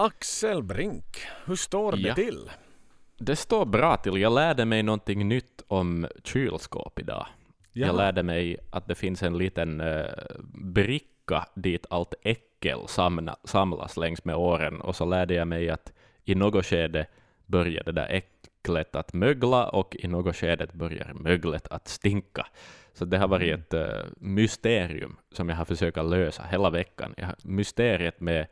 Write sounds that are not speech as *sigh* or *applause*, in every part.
Axel Brink, hur står det Ja. till? Det står bra till. Jag lärde mig någonting nytt om kylskåp idag. Jag Jaha. lärde mig att det finns en liten eh, bricka dit allt äckel samna, samlas längs med åren, och så lärde jag mig att i något skede börjar det där äcklet att mögla och i något skede börjar möglet att stinka. Så det har varit ett eh, mysterium som jag har försökt lösa hela veckan. Jag mysteriet med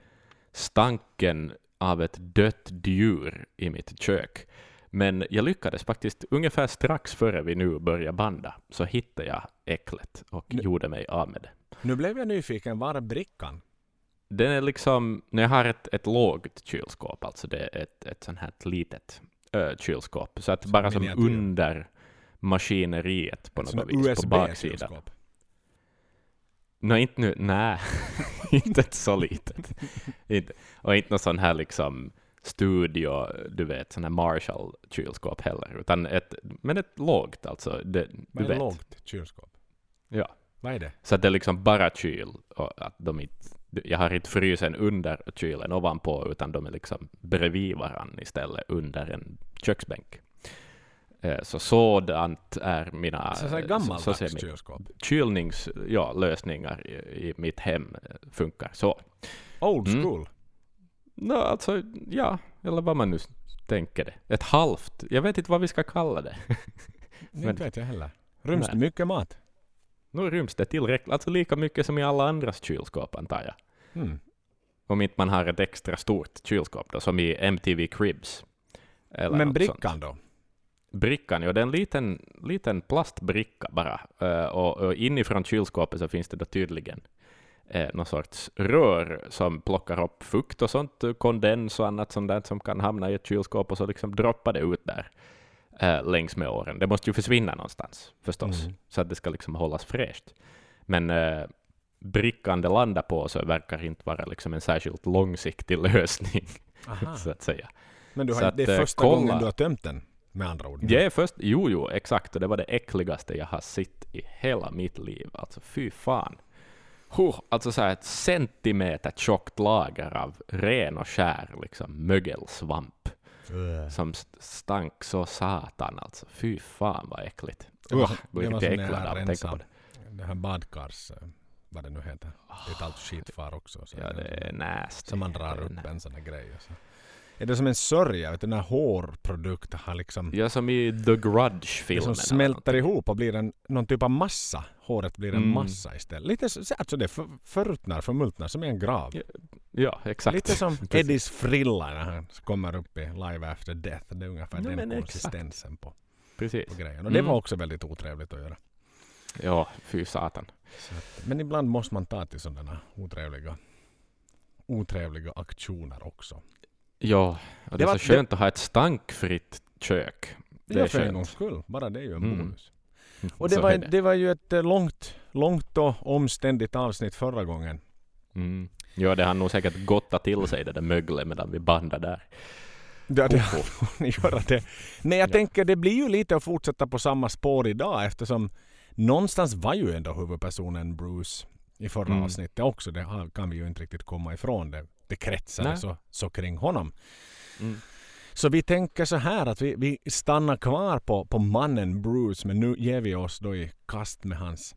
stanken av ett dött djur i mitt kök. Men jag lyckades faktiskt ungefär strax före vi nu börjar banda, så hittade jag äcklet och Nu- gjorde mig av med det. Nu blev jag nyfiken, var är brickan? Den är liksom, när jag har ett, ett lågt kylskåp, alltså det är ett, ett sånt här litet ö, kylskåp, så att Som bara som under maskineriet på något vis, på baksidan. USB-kylskåp. Nej, inte nu, nej, *laughs* inte ett så litet. inte. Och inte någon sån här liksom studio, du vet, sån här Marshall-kylskåp heller, utan ett, men ett lågt alltså, det, du vet. lågt kylskåp? Ja. Vad är det? Så att det är liksom bara kyl, och att de inte, jag har inte frysen under kylen ovanpå, utan de är liksom bredvid varann istället under en köksbänk. Eh, Så sådant är mina Så, så eh, gammaldags så kylskåp. kylnings, ja, i, i mitt hem eh, funkar så. Old Mm. school. No, alltså, ja, eller vad man nu tänker det. Ett halvt, jag vet inte vad vi ska kalla det. *laughs* Men, inte vet jag heller. Ryms det mycket mat? Nu ryms det tillräckligt, alltså lika mycket som i alla andras kylskåp antar jag. Hmm. Om inte man har ett extra stort kylskåp då, som i MTV Cribs. Eller Men brickan sånt. då? Brickan, ja det är en liten, liten plastbricka bara. Eh, och, och inifrån kylskåpet så finns det då tydligen eh, någon sorts rör som plockar upp fukt och sånt, kondens och annat sånt där som kan hamna i ett kylskåp och så liksom droppar det ut där eh, längs med åren. Det måste ju försvinna någonstans förstås, Mm. så att det ska liksom hållas fräscht. Men eh, brickan det landar på så verkar inte vara liksom en särskilt långsiktig *laughs* lösning, så att säga. Men du Så har, att, det är eh, första kolla. gången du har tömt den, med andra ord. Jag är först, jo, jo, exakt, och det var det äckligaste jag har sett i hela mitt liv. Alltså fy fan. Huh, alltså så här ett centimeter tjockt lager av ren och skär liksom mögelsvamp Ugh. som st- stank så satan alltså. Fy fan vad äckligt. Det var- Usch, det var lite äcklad av att tänka på det. Det här badkars... eh, Vad det nu heter. Det är ett allt skit far också. Så Ja, det är nasty. Så man drar Det är upp en sån här grej. Så. Är det som en sörja? Vet du, den här hårprodukten har liksom... Ja, som i The Grudge-filmen. som eller smälter ihop och blir en, någon typ av massa. Håret blir en Mm. massa istället. Lite så, alltså det för, förruttnar, förmultnar som i en grav. Ja, Ja, exakt. Lite som. *laughs* Eddies frilla när han kommer upp i Live After Death. Det är ungefär Ja, den konsistensen på, Precis. på grejen. Och det Mm. var också väldigt otrevligt att göra. Ja, fy satan. Att, men ibland måste man ta till sådana otrevliga, otrevliga aktioner också. Ja, och det, Det är var- så skönt att ha ett stankfritt kök. Det ja, är för en gångs skull. Bara det är ju en Mm. bonus. *laughs* Och det var, är det. var ju ett eh, långt, långt och omständigt avsnitt förra gången. Mm. Ja, det har nog säkert gottat till sig det där möglet medan vi bandade där. Det, det har *laughs* ni göra det. Nej, jag Ja. tänker det blir ju lite att fortsätta på samma spår idag eftersom någonstans var ju ändå huvudpersonen Bruce i förra Mm. avsnittet också. Det kan vi ju inte riktigt komma ifrån. Det, det kretsade så, så kring honom. Mm. Så vi tänker så här att vi, vi stannar kvar på, på mannen Bruce men nu ger vi oss då i kast med hans,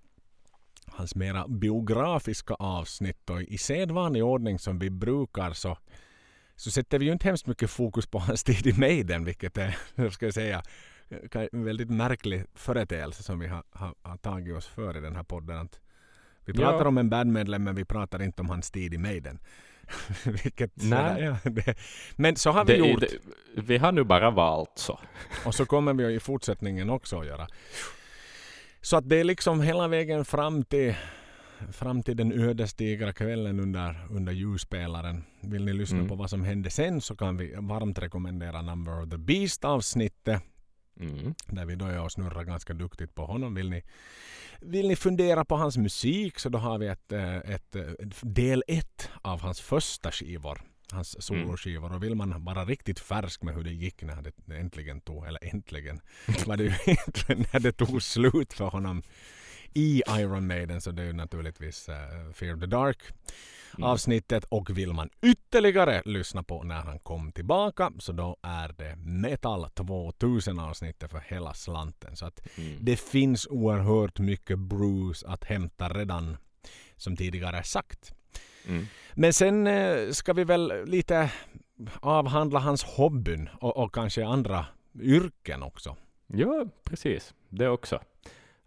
hans mera biografiska avsnitt och i sedvanlig ordning som vi brukar så, så sätter vi ju inte hemskt mycket fokus på hans *laughs* tid i Maiden vilket är, hur ska jag säga, en väldigt märklig företeelse som vi har, har, har tagit oss för i den här podden. Att vi pratar Ja. om en bandmedlem men vi pratar inte om hans tid i Maiden. *laughs* Vilket, Nej. ja, det, men så har vi Det, gjort. det, vi har nu bara valt så. *laughs* Och så kommer vi i fortsättningen också att göra. Så att det är liksom hela vägen fram till, fram till den ödesdigra kvällen under, under ljusspelaren. Vill ni lyssna Mm. på vad som hände sen så kan vi varmt rekommendera Number of the Beast avsnittet. Mm. Där vi då är och snurrar ganska duktigt på honom. Vill ni, vill ni fundera på hans musik så då har vi ett, eh, ett, eh, del ett av hans första skivor. Hans soloskivor. Och vill man vara riktigt färsk med hur det gick när det äntligen tog, eller äntligen, *laughs* var det ju egentligen när det tog slut för honom i Iron Maiden så det är ju naturligtvis eh, Fear of the Dark. Mm. avsnittet och vill man ytterligare lyssna på när han kom tillbaka så då är det Metal 2000 avsnittet för hela slanten. Så att Mm. det finns oerhört mycket Bruce att hämta redan som tidigare sagt. Mm. Men sen eh, ska vi väl lite avhandla hans hobbyn och, och kanske andra yrken också. Ja, precis. Det också.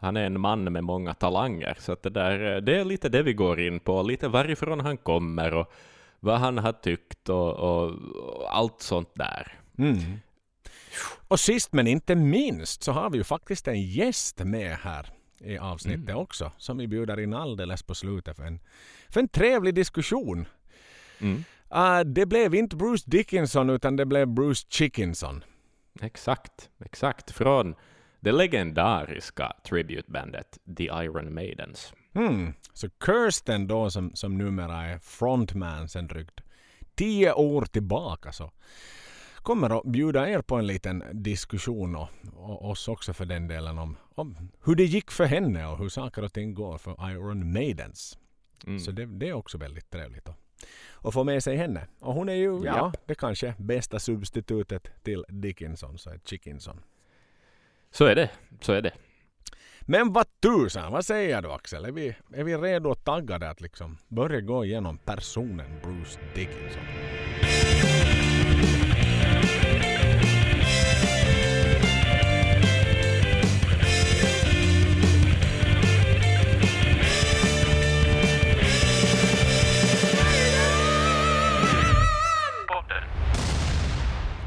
Han är en man med många talanger, så att det, där, det är lite det vi går in på, lite varifrån han kommer och vad han har tyckt och, och, och allt sånt där. Mm. Och sist men inte minst så har vi ju faktiskt en gäst med här i avsnittet Mm. också som vi bjuder in alldeles på slutet för en, för en trevlig diskussion. Mm. Uh, det blev inte Bruce Dickinson utan det blev Bruce Chickinson. Exakt, exakt. Från det legendariska tributebandet The Iron Maidens. Hmm. Så Kirsten då som, som numera är frontman sen drygt tio år tillbaka så kommer att bjuda er på en liten diskussion och, och oss också för den delen om, om hur det gick för henne och hur saker och ting går för Iron Maidens. Mm. Så det, det är också väldigt trevligt att, att få med sig henne. Och hon är ju, ja, Japp. det kanske bästa substitutet till Dickinson, så Chickinson. Så är det, så är det. Men vad tusan, vad säger du Axel? Är vi, är vi redo och taggade att liksom börja gå igenom personen Bruce Dickinson?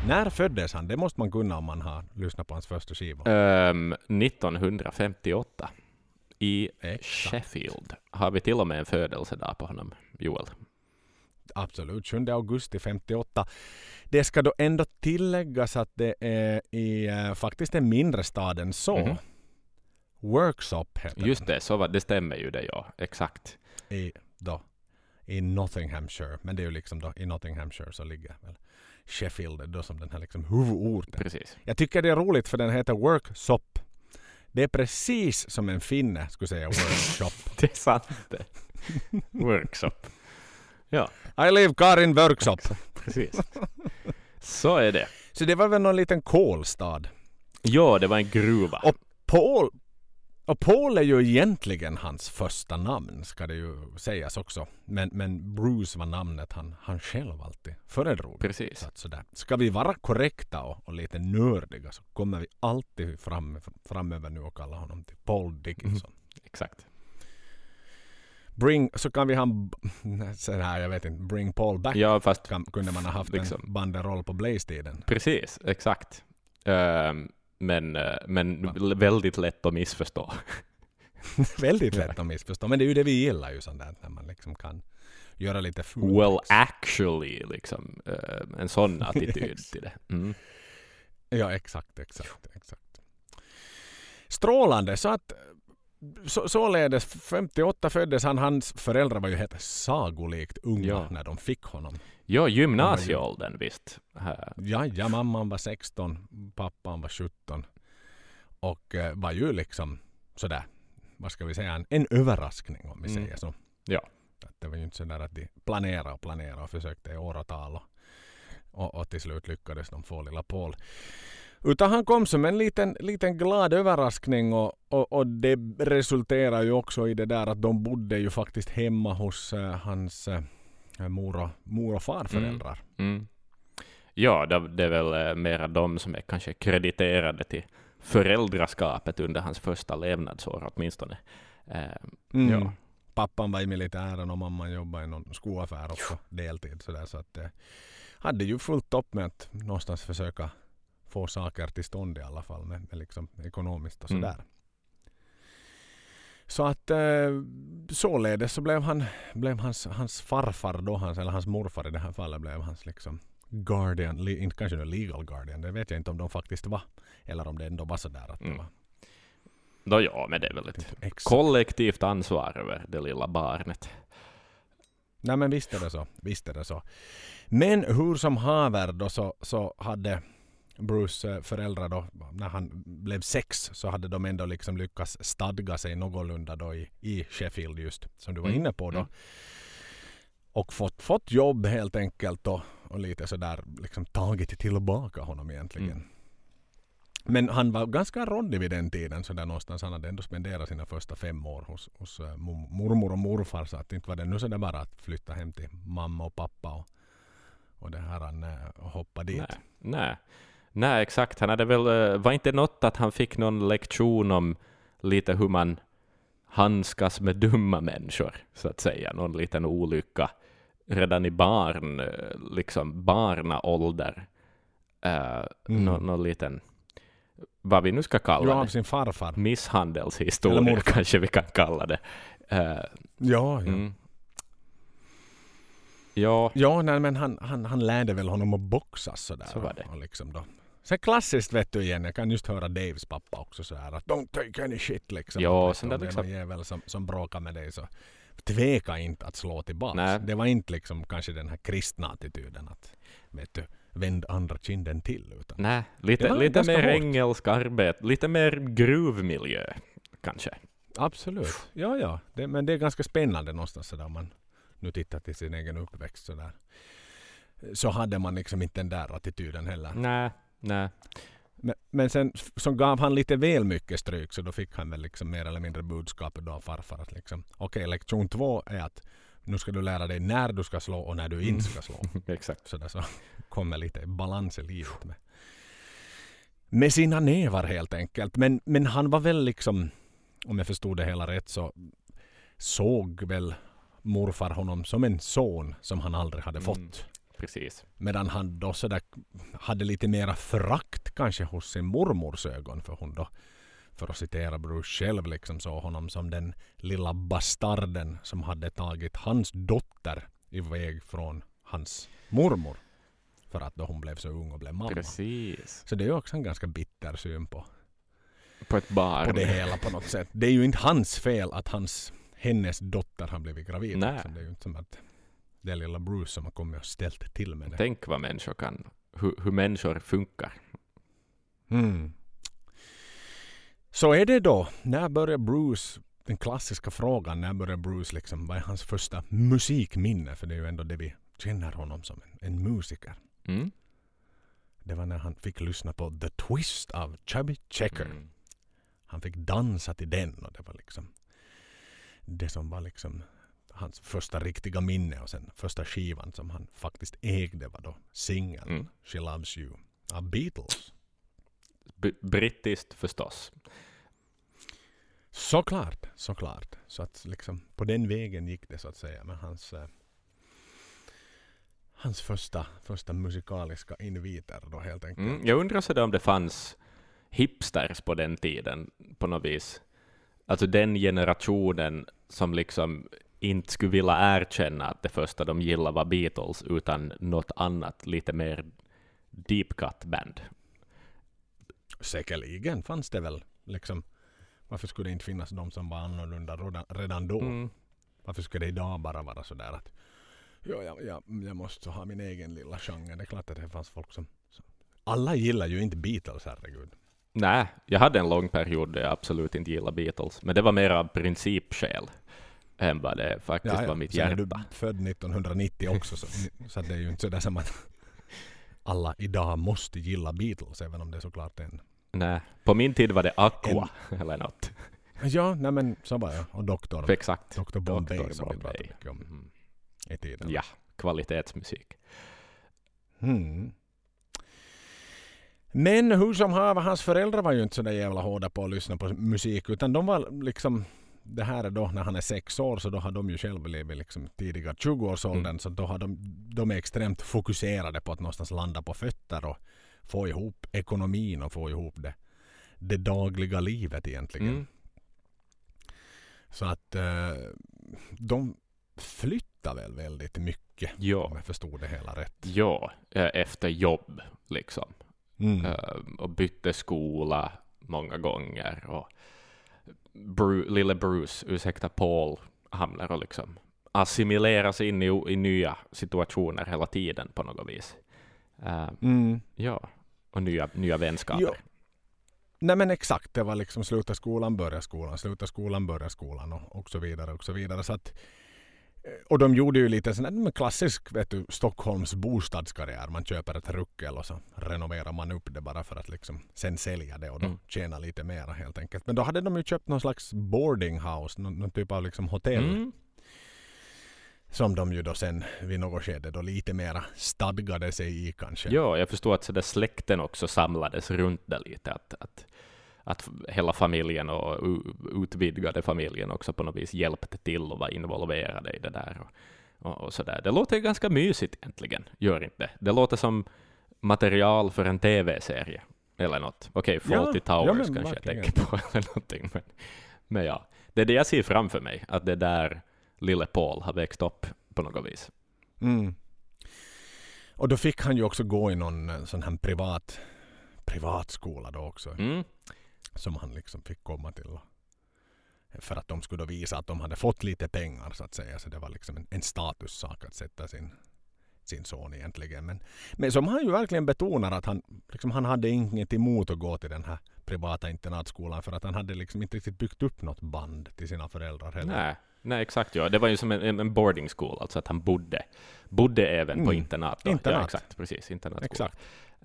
När föddes han? Det måste man kunna om man har lyssnat på hans första skiva. Ehm, 1958 i Exakt. Sheffield har vi till och med en födelsedag på honom, Joel. Absolut, 7 augusti 58. Det ska då ändå tilläggas att det är i eh, faktiskt en mindre stad än så. Mhm. Workshop heter Just det, så var, det stämmer ju det, ja. Exakt. I, då, I Nottinghamshire. Men det är ju liksom då, i Nottinghamshire så ligger väl Sheffield då som den här liksom huvudorten. Precis. Jag tycker det är roligt för den heter Workshop. Det är precis som en finne skulle säga workshop. *laughs* Det är sant det. Workshop. Ja, I live Karin Workshop. *laughs* precis. Så är det. Så det var väl någon liten kolstad. Ja, det var en gruva. Och Paul, och Paul är ju egentligen hans första namn ska det ju sägas också. Men, men Bruce var namnet han, han själv alltid föredrog. Precis. Så att sådär. Ska vi vara korrekta och, och lite nördiga så kommer vi alltid fram, framöver nu och kalla honom till Paul Dickinson. Exakt. Bring, så kan vi ha en b- så här, jag vet inte, Bring Paul Back. Ja, fast Kan, kunde man ha haft Liksom. en banderoll på Blaze-tiden. precis, exakt. Ehm, men, eh, men väldigt lätt att missförstå. *laughs* Väldigt lätt att missförstå. Men det är ju det vi gillar ju sånt där när man liksom kan göra lite fult. Well, actually, liksom. eh, en sån *laughs* attityd till det. Mm. Ja, exakt, exakt, exakt. Strålande, så att så, således 58 föddes han. Hans föräldrar var ju helt sagolikt unga Ja. när de fick honom. Ja, gymnasieåldern visst. Här. Ja, ja, mamman var 16, pappan var 17. Och eh, var ju liksom sådär, vad ska vi säga, en, en överraskning om vi Mm. säger så. Ja. Att det var ju inte sådär att de planerade och planerade och försökte i åratal och, och, och till slut lyckades de få lilla Paul. Utan han kom som en liten, liten glad överraskning och, och, och det resulterar ju också i det där att de bodde ju faktiskt hemma hos eh, hans eh, mor, och, mor och farföräldrar. Mm. Ja, det, det är väl eh, mera de som är kanske krediterade till föräldraskapet under hans första levnadsår åtminstone. Eh, Mm. Ja. Pappan var i militären och mamman jobbade i någon skoaffär också deltid. Sådär, så att eh, hade ju fullt upp med att någonstans försöka få saker till stånd i alla fall med, med liksom ekonomiskt och Mm. sådär. Så att eh, således så blev han blev hans, hans farfar då, hans, eller hans morfar i det här fallet blev hans liksom guardian, li, inte kanske legal guardian, det vet jag inte om de faktiskt var. Eller om det ändå var sådär att det Mm. var Nå ja, men det är väl ett exakt. kollektivt ansvar över det lilla barnet. Nej men visst är det så. Visst är det så. Men hur som haver då så, så hade Bruce eh, föräldrar då, när han blev sex så hade de ändå liksom lyckats stadga sig någorlunda då i, i Sheffield just, som du var Mm. inne på då. Mm. och fått, fått jobb helt enkelt och, och lite sådär liksom tagit tillbaka honom egentligen. Mm. Men han var ganska råddig vid den tiden så där någonstans. Han hade ändå spenderat sina första fem år hos, hos uh, mormor och morfar så att inte var det nu så det bara att flytta hem till mamma och pappa och, och det här han uh, hoppa dit. Nej, nej. Nej, exakt. Han hade väl, uh, var inte något att han fick någon lektion om lite hur man handskas med dumma människor, så att säga. Någon liten olycka redan i barn, liksom barnaålder. Uh, mm. Någon, någon liten vad vi nu ska kalla ja, det. sin farfar. Misshandelshistoria kanske vi kan kalla det. Uh, ja, ja. Mm. Ja, ja nej, men han, han, han lärde väl honom att boxas sådär. Så var det. Och liksom då. Så klassiskt vet du igen, jag kan just höra Daves pappa också så här att don't take any shit liksom. Ja, sen där liksom. Om det är någon jävel som, som bråkar med dig så tveka inte att slå tillbaka. Det var inte liksom kanske den här kristna attityden att vet du, vänd andra kinden till. Utan Nej, lite, lite mer hårt. engelsk arbete, lite mer gruvmiljö kanske. Absolut. Ja, ja. Det, men det är ganska spännande någonstans sådär om man nu tittar till sin egen uppväxt sådär. Så hade man liksom inte den där attityden heller. Nej, nej. Men, men sen så gav han lite väl mycket stryk så då fick han väl liksom mer eller mindre budskapet då av farfar att liksom okej okay, lektion två är att nu ska du lära dig när du ska slå och när du inte ska slå. *laughs* Exakt. Så, där så kommer lite balans i livet med, med sina nävar helt enkelt. Men, men han var väl liksom, om jag förstod det hela rätt så såg väl morfar honom som en son som han aldrig hade fått. Mm, precis. Medan han då sådär hade lite mera förakt kanske hos sin mormors ögon för hon då för att citera Bruce själv, liksom såg honom som den lilla bastarden som hade tagit hans dotter iväg från hans mormor. För att då hon blev så ung och blev mamma. Precis. Så det är också en ganska bitter syn på, på ett barn. På det hela på något sätt. Det är ju inte hans fel att hans, hennes dotter har blivit gravid. Nej. Det är ju inte som att det är lilla Bruce som har kommit och ställt till med det. Tänk vad människor kan, hur, hur människor funkar. Mm. Så är det då, när börjar Bruce, den klassiska frågan, när börjar Bruce liksom, vad är hans första musikminne? För det är ju ändå det vi känner honom som, en, en musiker. Mm. Det var när han fick lyssna på The Twist av Chubby Checker. Mm. Han fick dansa till den och det var liksom det som var liksom hans första riktiga minne och sen första skivan som han faktiskt ägde var då singeln mm. She Loves You av Beatles. B brittiskt förstås. Såklart, såklart. Så att liksom på den vägen gick det så att säga med hans eh, hans första, första musikaliska inviter då helt enkelt. Mm, jag undrar sådär om det fanns hipsters på den tiden på något vis. Alltså den generationen som liksom inte skulle vilja erkänna att det första de gillade var Beatles utan något annat, lite mer deep cut band. Säkerligen fanns det väl liksom varför skulle det inte finnas de som var annorlunda redan då? Mm. Varför skulle det idag bara vara sådär att ja, jag, jag, jag måste ha min egen lilla genre. Det är klart att det fanns folk som... som alla gillar ju inte Beatles, herregud. Nej, jag hade en lång period där jag absolut inte gillade Beatles, men det var mer av principskäl än vad det faktiskt ja, ja. var mitt hjärta. Sen är du född 1990 också, så, *laughs* så det är ju inte sådär som att alla idag måste gilla Beatles, även om det såklart är en Nej, på min tid var det Aqua en... eller något. Ja, nej men så var jag. Och Doktor. Exakt. Doktor Bombay Dr. som vi pratade mycket om mm. i tiden. Ja, kvalitetsmusik. Mm. Men hur som haver, hans föräldrar var ju inte så där jävla hårda på att lyssna på musik utan de var liksom det här är då när han är sex år så då har de ju själva levt liksom tidiga 20-årsåldern mm. så då har de, de är extremt fokuserade på att någonstans landa på fötter och få ihop ekonomin och få ihop det, det dagliga livet egentligen. Mm. Så att eh, de flyttar väl väldigt mycket ja. om jag förstod det hela rätt. Ja, eh, efter jobb liksom. Mm. Uh, och bytte skola många gånger. Och Bru lille Bruce, ursäkta Paul, hamnar och liksom assimileras in i, i nya situationer hela tiden på något vis. Uh, mm. Ja, och nya, nya vänskaper. Jo. Nej men exakt, det var liksom sluta skolan, börja skolan, sluta skolan, börja skolan och, och så vidare och så vidare. Så att Och de gjorde ju lite sån klassisk vet du, Stockholms bostadskarriär. Man köper ett ruckel och så renoverar man upp det bara för att liksom sen sälja det och då Mm. tjäna lite mera helt enkelt. Men då hade de ju köpt någon slags boarding house, någon, någon typ av liksom hotell. Mm. Som de ju då sen vid något skede då lite mera stadgade sig i kanske. Ja, jag förstår att så där släkten också samlades runt det lite. Att, att, att hela familjen och utvidgade familjen också på något vis hjälpte till och var involverade i det där. Och, och, och så där. Det låter ju ganska mysigt egentligen, gör inte det? Det låter som material för en TV-serie. Eller något. Okej, Ja, Fawlty ja, Towers men kanske jag tänker på, *laughs* eller någonting. Men, men ja, det är det jag ser framför mig, att det där lille Paul har växt upp på något vis. Mm. Och då fick han ju också gå i någon eh, sån här privat privatskola då också. Mm. Som han liksom fick komma till. För att de skulle då visa att de hade fått lite pengar så att säga. Så det var liksom en, en statussak att sätta sin, sin son egentligen. Men, men som han ju verkligen betonar att han, liksom, han hade inget emot att gå till den här privata internatskolan för att han hade liksom inte riktigt byggt upp något band till sina föräldrar heller. Nej, nej, exakt. Ja. Det var ju som en, en boarding school, alltså att han bodde, bodde även på Mm. internat. Då. Internat. Ja, exakt, precis. Internatskola. Exakt.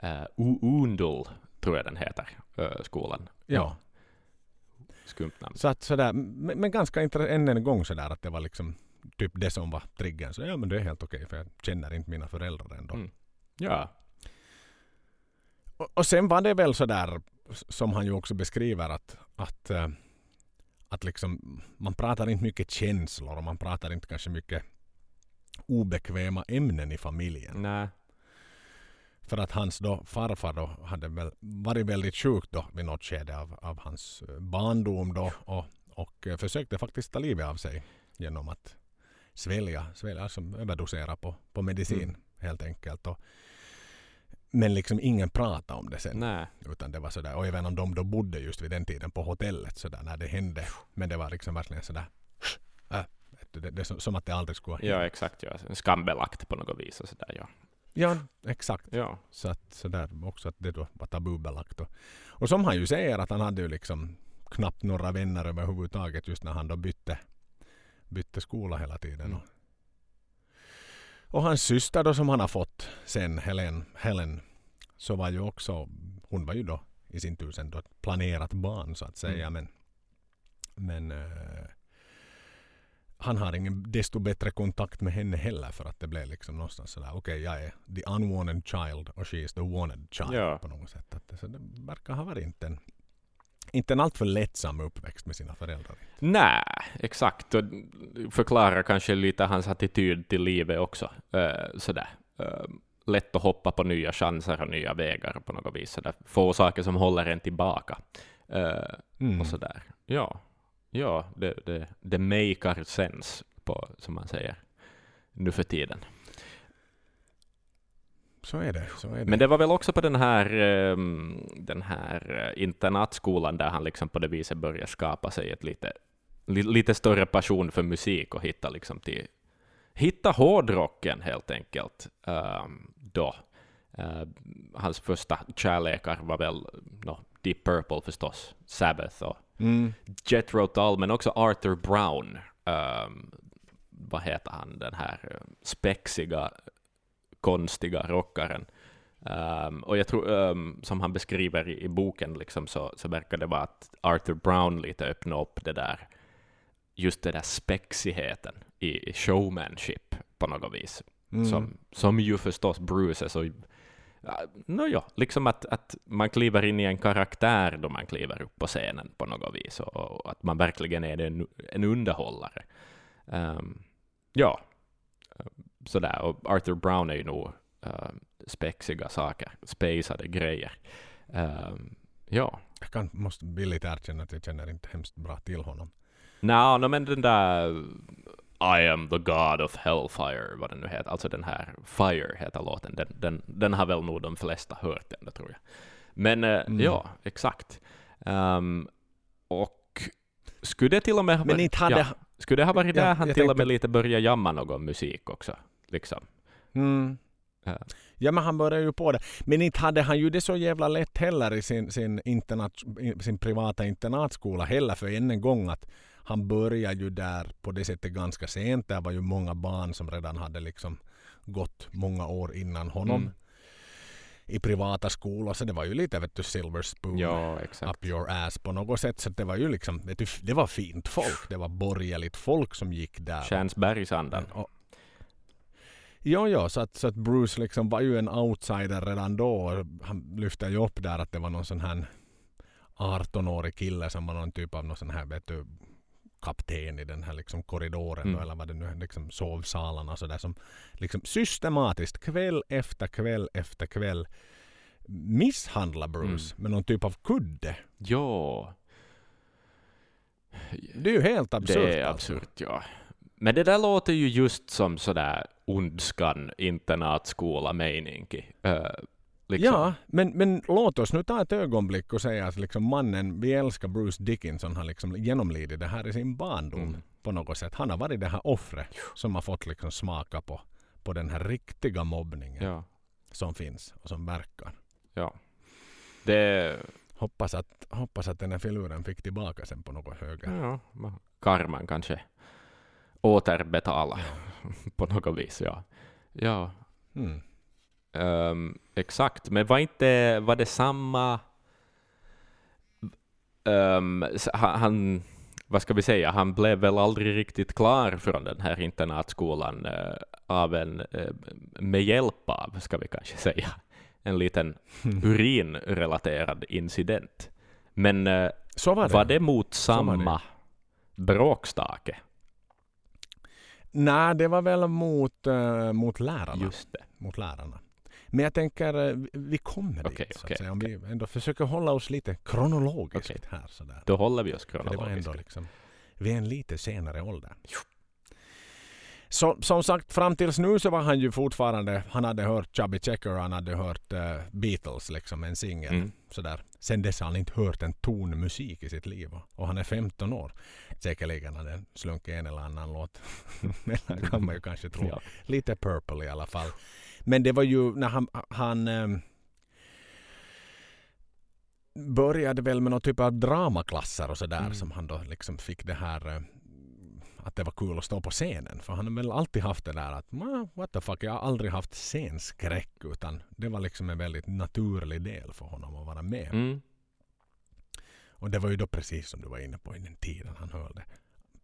Uh, Undul, tror jag den heter, skolan. Ja. Skumt namn. Så att sådär, men, men ganska intressant än en gång sådär att det var liksom typ det som var triggern. Så ja men det är helt okej för jag känner inte mina föräldrar ändå. Mm. Ja. Och, och sen var det väl sådär som han ju också beskriver att, att, eh, att liksom, man pratar inte mycket känslor och man pratar inte kanske mycket obekväma ämnen i familjen. Nej. För att hans då farfar då hade väl varit väldigt sjuk då vid något skede av, av hans eh, barndom då och, och eh, försökte faktiskt ta livet av sig genom att svälja, svälja alltså överdosera på, på medicin Mm. helt enkelt. Och, men liksom ingen pratade om det sen. Nej. Utan det var sådär, och även om de då bodde just vid den tiden på hotellet sådär när det hände. Men det var liksom verkligen sådär, äh, det, det är som, att det aldrig skulle ha Ja, hänt. exakt. Ja. Skambelagt på något vis och sådär. Ja. Ja, exakt. Ja. Så att sådär också att det då var tabubelagt. Och, och som han ju säger att han hade ju liksom knappt några vänner överhuvudtaget just när han då bytte, bytte skola hela tiden. Mm. Och, och hans syster då som han har fått sen, Helen, Helen, så var ju också, hon var ju då i sin tur sen då ett planerat barn så att säga. Mm. Men, men eh, han har ingen desto bättre kontakt med henne heller för att det blev liksom någonstans sådär okej jag är the unwanted child och she is the wanted child Ja. på något sätt. Att det, så det verkar ha varit inte en, inte en alltför lättsam uppväxt med sina föräldrar. Nej, exakt. Och förklarar kanske lite hans attityd till livet också. Uh, sådär. Uh, lätt att hoppa på nya chanser och nya vägar på något vis. Sådär. Få saker som håller en tillbaka. Uh, Mm. och sådär. Ja, ja det, det, det makar sense, på, som man säger, nu för tiden. Så är det. Så är det. Men det var väl också på den här, ehm, den här eh, internatskolan där han liksom på det viset började skapa sig ett lite, li, lite större passion för musik och hitta liksom till hitta hårdrocken helt enkelt. ehm, då. Eh, hans första kärlekar var väl no, Deep Purple förstås, Sabbath och mm. Jethro Tull, men också Arthur Brown. ehm, vad heter han, den här eh, spexiga, konstiga rockaren. Ehm, och jag tror, ehm, som han beskriver i, i boken, liksom, så, så verkar det vara att Arthur Brown lite öppnade upp det där, just det där spexigheten i, i showmanship på något vis. Mm. Som, som ju förstås Bruce är så... Ja, Nåja, liksom att, att man kliver in i en karaktär då man kliver upp på scenen på något vis och, att man verkligen är en, en underhållare. Ehm, ja, Ehm, sådär. Och Arthur Brown är ju nog uh, spexiga saker, spacade grejer. Ehm, ja. Jag kan, måste villigt erkänna att jag känner inte hemskt bra till honom. Nå, no, men den där I am the God of Hellfire, vad den nu heter, alltså den här Fire heter låten, den, den, den har väl nog de flesta hört ändå tror jag. Men eh, Mm. ja, exakt. Ehm, och skulle det till och med Men inte hade... ja, skulle det ha varit Ja, där han till och tänkte- med lite började jamma någon musik också? Liksom. Mm. Ja. Ja men han började ju på det. Men inte hade han ju det så jävla lätt heller i sin, sin, internat, sin privata internatskola heller för än en gång att han började ju där på det sättet ganska sent. Det var ju många barn som redan hade liksom gått många år innan honom. Mm. i privata skolor. Så det var ju lite vet du, silver spoon Ja, exakt. up your ass på något sätt. Så det var ju liksom, vet du, det var fint folk. Det var borgerligt folk som gick där. Stjärnsbergsandan. Och, ja, ja, så att, så att Bruce liksom var ju en outsider redan då. Han lyfte ju upp där att det var någon sån här 18-årig kille som var någon typ av någon sån här, vet du, kapten i den här liksom korridoren Mm. då, eller vad det nu är, liksom sovsalarna så där som liksom systematiskt kväll efter kväll efter kväll misshandlar Bruce med någon typ av kudde. Ja, Det är ju helt absurt. det är alltså. absurt, ja. Men det där låter ju just som sådär ondskan internatskola mening. Uh, liksom. Ja, men, men låt oss nu ta ett ögonblick och säga att liksom mannen, vi älskar Bruce Dickinson, har liksom genomlidit det här i sin barndom Mm. på något sätt. Han har varit det här offret som har fått liksom smaka på, på den här riktiga mobbningen Ja, som finns och som verkar. ja. Det, Hoppas att, hoppas att den här filuren fick tillbaka sen på något högre. ja, ma- karman kanske återbetala *laughs* på något vis, ja. Ja, Mm. Ehm, exakt, men var inte, var det samma... s- han, vad ska vi säga, han blev väl aldrig riktigt klar från den här internatskolan eh, av en, eh, med hjälp av, ska vi kanske säga, en liten *laughs* urinrelaterad incident. Men eh, Så var det. var det mot var det. samma bråkstake? Nej, det var väl mot, mot lärarna. Just det. mot lärarna. Men jag tänker, eh, vi- kommer dit Okej, så säga. Om vi ändå försöker hålla oss lite kronologiskt Okej. här sådär. Då håller vi oss För det var kronologiskt. ändå liksom, vi är en lite senare ålder. Så, som sagt, fram tills nu så var han ju fortfarande, han hade hört Chubby Checker och han hade hört eh, Beatles, liksom en singel. Mm. Sådär. Sen dess har han inte hört en ton musik i sitt liv. Och han är 15 år. Säkerligen har den slunkit en eller annan låt. Eller kan man ju kanske tro. Ja. Lite Purple i alla fall. Men det var ju när han, han ehm, började väl med någon typ av dramaklasser och sådär Mm. som han då liksom fick det här eh, att det var kul att stå på scenen. För han har väl alltid haft det där att "Ma, what the fuck, jag har aldrig haft scenskräck utan det var liksom en väldigt naturlig del för honom att vara med. Mm. Och det var ju då precis som du var inne på i den tiden han hörde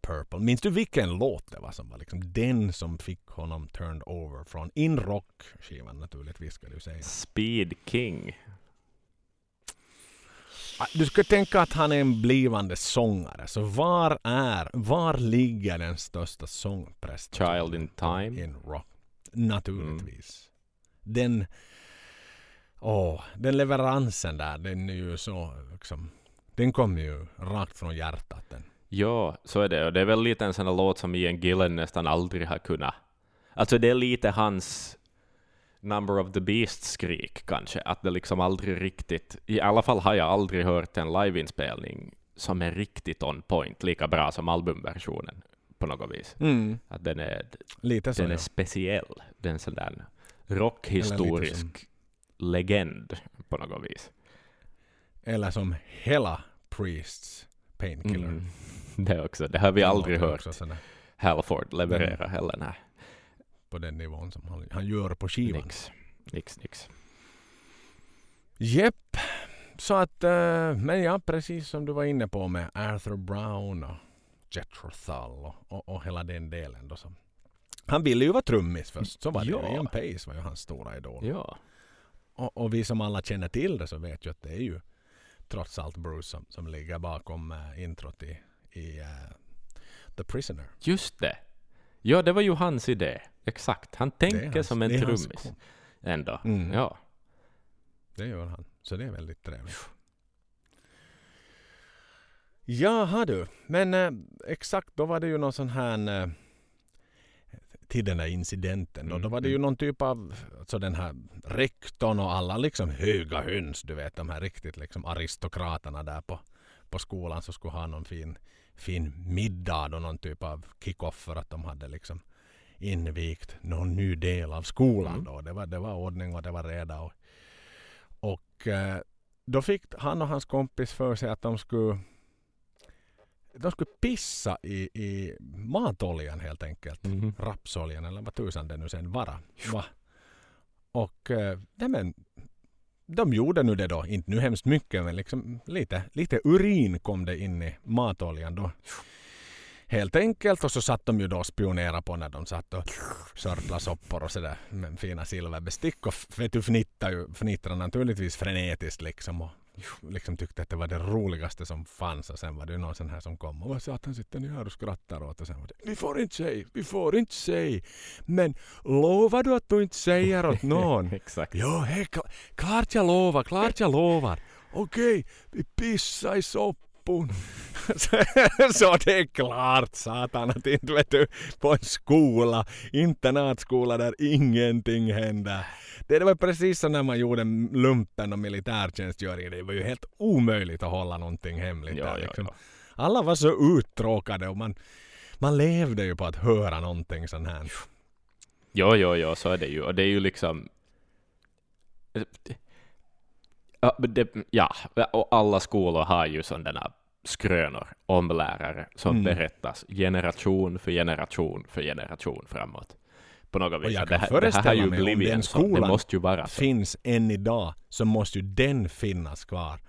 Purple. Minns du vilken låt det var som var liksom den som fick honom turned over från In Rock-skivan naturligtvis ska du säga. Speed King. Ah, Du ska tänka att han är en blivande sångare. Så var är, var ligger den största sångprestationen? Child in time. In rock. Naturligtvis. Den, åh, den leveransen där, den är ju så liksom, den kommer ju rakt från hjärtat. Den. Ja, så är det. Och det är väl lite en sån här låt som Ian Gillen nästan aldrig har kunnat... Alltså det är lite hans Number of the Beast-skrik kanske, att det liksom aldrig riktigt... I alla fall har jag aldrig hört en liveinspelning som är riktigt on point, lika bra som albumversionen på något vis. Att den är, Lite så den är ja. speciell. Den är en sån där rockhistorisk legend på något vis. Eller som hela Priests Painkiller. Mm. Det också. Det har vi aldrig hört Halford leverera heller. Nej. På den nivån som han, han gör på skivan. Nix. Nix, nix. Jepp. Så att, eh, men ja, precis som du var inne på med Arthur Brown och Jethro Tull och, och, och hela den delen. Då som. Han ville ju vara trummis först, så var det Ja. Ian Pace var ju hans stora idol. Ja. Och, och vi som alla känner till det så vet ju att det är ju trots allt Bruce som, som ligger bakom uh, introt i, i eh, The Prisoner. Just det. Ja, det var ju hans idé. Exakt. Han tänker hans- som en trummis. Ändå. Mm. Ja. Det gör han. Så det är väldigt trevligt. Jaha du. Men eh, exakt, då var det ju någon sån här eh, till den där incidenten. Då, Mm, då var det ju mm. någon typ av, alltså den här rektorn och alla liksom höga höns, du vet de här riktigt liksom aristokraterna där på, på skolan som skulle ha någon fin, fin middag och någon typ av kick-off för att de hade liksom invigt någon ny del av skolan Mm. då. Det var, det var ordning och det var reda och, och eh, då fick han och hans kompis för sig att de skulle de skulle pissa i, i matoljan helt enkelt. Mhm. Rapsoljan eller vad tusan det nu sen vara. Va? Och nej men, de gjorde nu det då. Inte nu hemskt mycket men liksom lite, lite urin kom det in i matoljan då. Helt enkelt och så satt de ju då och spionerade på när de satt och sörplade soppor och sådär med fina silverbestick och vet du fnittade ju fnittrade naturligtvis frenetiskt liksom och liksom tyckte att det var det roligaste som fanns och sen var det någon sån här som kom och vad satan sitter ni här och skrattar åt och sen var det vi får inte säga, vi får inte säga men lovar du att du inte säger åt *laughs* någon? Exakt. Jo, hej, kla- klart jag lovar, klart jag lovar. Okej, vi pissar i soppon. Så, så det är klart satan att inte vet du på en skola, internatskola där ingenting händer. Det var precis som när man gjorde lumpen och militärtjänstgöring. Det var ju helt omöjligt att hålla någonting hemligt Ja, där. ja, Liksom. ja. Alla var så uttråkade och man, man levde ju på att höra någonting sånt här. Jo, jo, jo, så är det ju. Och det är ju liksom... Ja, det, ja, och alla skolor har ju sådana skrönor om lärare som Mm. berättas generation för generation för generation framåt. På något vis. jag det, kan här, det här föreställa ju mig om den. Det skolan måste ju vara så. finns än idag så måste ju den finnas kvar.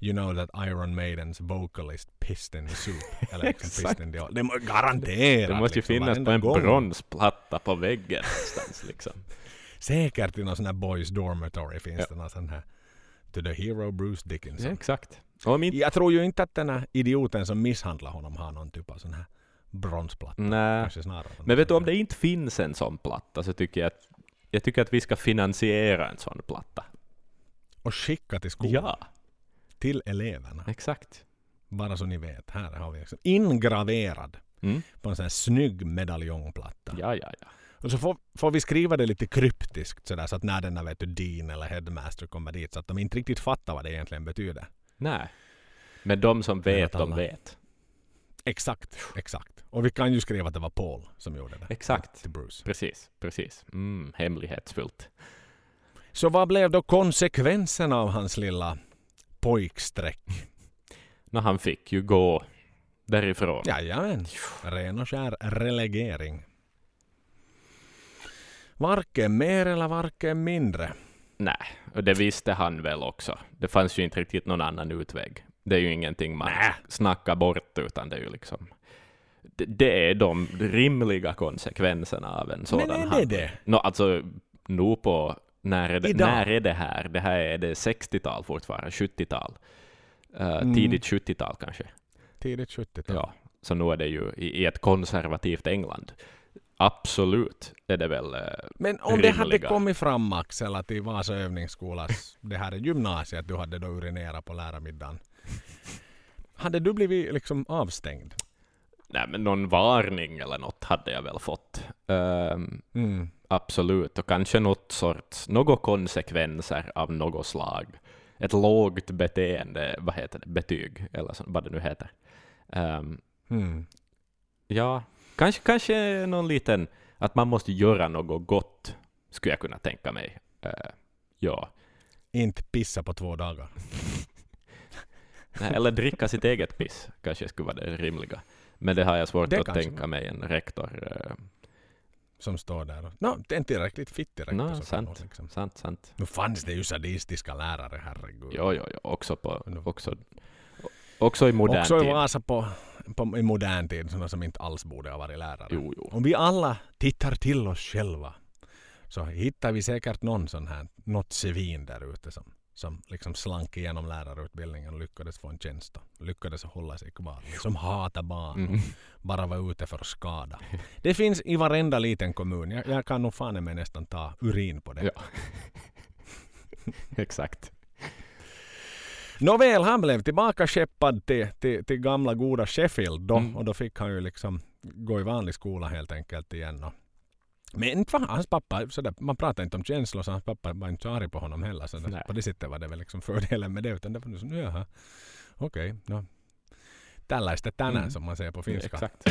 You know that Iron Maidens vocalist pissed in the soup. *laughs* Eller liksom pissed in the Det må garanterat. Det måste ju liksom, finnas på en gång. bronsplatta på väggen någonstans. Liksom. *laughs* Säkert i någon sån här boys dormitory finns Ja. det någon sån här To the hero Bruce Ja, Dickinson. exakt. Och om inte, Jag tror ju inte att den här idioten som misshandlar honom har någon typ av sån här bronsplatta. nej. Men vet du, om det inte finns en sån platta så tycker jag att, jag tycker att vi ska finansiera en sån platta. Och skicka till skolan. Ja, Till eleverna. exakt. Bara så ni vet. Här har vi liksom ingraverad Mm. på en sån här snygg medaljongplatta. Ja, ja, ja. Och så får, får vi skriva det lite kryptiskt sådär så att när den där vet du, dean eller headmaster kommer dit så att de inte riktigt fattar vad det egentligen betyder. Nej. Men de som vet, de vet. Exakt, exakt. Och vi kan ju skriva att det var Paul som gjorde det. Exakt. Till Bruce. Precis, precis. Mm, hemlighetsfullt. Så vad blev då konsekvensen av hans lilla pojksträck? Nå, han fick ju gå därifrån. Jajamän, ren och skär relegering. Varken mer eller varken mindre. Nej, och det visste han väl också. Det fanns ju inte riktigt någon annan utväg. Det är ju ingenting man Nä. snackar bort, utan det är ju liksom... Det, det är de rimliga konsekvenserna av en sådan Men är det handling. det? Nå, alltså, nu på... När är, det, Idag? när är det här? Det här är det 60-tal fortfarande, 70-tal. Uh, Mm. Tidigt 70-tal kanske. Tidigt 70-tal. Ja, så nu är det ju i, i ett konservativt England. Absolut är det väl... eh, Men om det hade rimliga. kommit fram Axel att i Vasa övningsskolas, det här är gymnasiet du hade då urinerat på lärarmiddagen. Hade du blivit liksom avstängd? Nej, men någon varning eller något hade jag väl fått. Ehm, Mm. absolut, och kanske något sorts, några konsekvenser av något slag. Ett lågt beteende, vad heter det, betyg, eller så, vad det nu heter. Ehm, Mm. ja, kanske, kanske någon liten, att man måste göra något gott, skulle jag kunna tänka mig. Eh, ja, Inte pissa på två dagar. *laughs* Nej, eller dricka sitt eget piss, kanske skulle vara det rimliga. Men det har jag svårt Det att tänka mig en rektor. eh, Som står där. och- är inte tillräckligt fittig rektor. Kan sant. Liksom. Sant, sant. Nu fanns det ju sadistiska lärare, herregud. Jo, jo, jo. Också, på, också, också i modern Också i tid. Vasa på, på, i modern tid, sådana som inte alls borde ha varit lärare. Jo, jo. Om vi alla tittar till oss själva så hittar vi säkert någon sån här, något svin där ute som, som liksom slank igenom lärarutbildningen och lyckades få en tjänst och lyckades hålla sig kvar. Som hatar barn och Mm. bara var ute för att skada. Det finns i varenda liten kommun. Jag, jag kan nog fan med nästan ta urin på det. Ja. *laughs* Exakt. Nåväl, han blev tillbaka skeppad till, till, till gamla goda Sheffield då. Mm. Och då fick han ju liksom gå i vanlig skola helt enkelt igen. Och, men inte var hans pappa, sådär, man pratar inte om känslor så hans pappa var inte så arg på honom heller. Så på det sättet var det väl liksom fördelen med det. Utan det var så, jaha, okej, no. Tällaista tänään Mm. som man säger på finska. Exakt.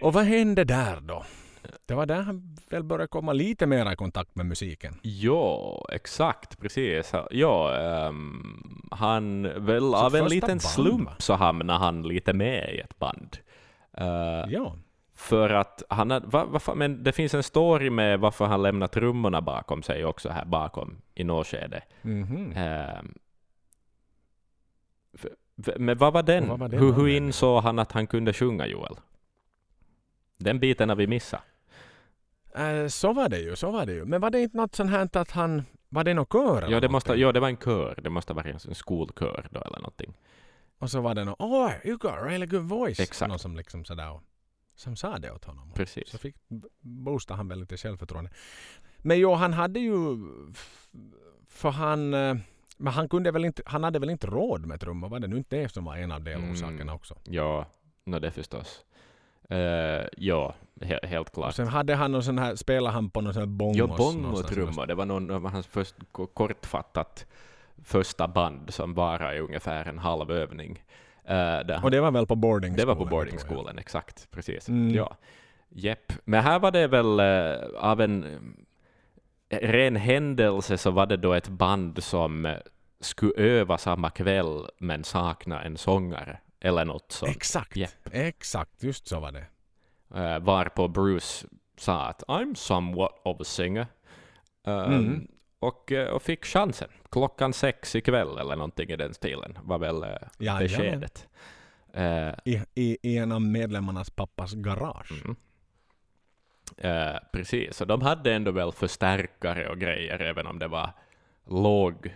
Och vad hände där då? Det var där han väl började komma lite mer i kontakt med musiken. Ja, exakt, precis. Ja, um, han väl Så av en liten band, slump va? så hamnade han lite med i ett band. Uh, Ja. För att han hade, va, va, men det finns en story med varför han lämnat trummorna bakom sig också här bakom i något skede. Mhm. Ehm, f- f- men vad var den? Vad var den hur, hur insåg han att han kunde sjunga Joel? Den biten har vi missat. Eh, så var det ju, så var det ju. Men var det inte något sånt här att han... Var det någon kör eller Ja det, måste, någonting? ja, det var en kör. Det måste ha varit en skolkör då eller någonting. Och så var det någon oh, you got a really good voice. Exakt. Någon som liksom sådär och, som sa det åt honom. Precis. Så fick boostade han väl lite självförtroende. Men jo, han hade ju... För han... eh, Men han kunde väl inte... Han hade väl inte råd med trummor? Var det nu inte det som var en av delorsakerna Mm. också? Ja, no, det förstås. Uh, ja, he, helt Och klart. sen hade han någon sån här... Spelade han på någon sån här bongos? Ja, bongotrummor. Det var någon av hans först, ko- kortfattat första band som bara i ungefär en halv övning. Uh, Och det var väl på boarding Det var på jag. boardingskolan, exakt. Precis. Mm. Ja. Jepp. Men här var det väl eh, av en ren händelse så var det då ett band som skulle öva samma kväll men sakna en sångare eller något sånt. Exakt. Japp. Exakt, just så var det. Uh, varpå Bruce sa att I'm somewhat of a singer. Um, Mm. och, eh, och fick chansen. Klockan sex ikväll eller någonting i den stilen var väl uh, Jajamän. beskedet. Eh, I, i, I en av medlemmarnas pappas garage. Mm. Eh, precis, och de hade ändå väl förstärkare och grejer, även om det var låg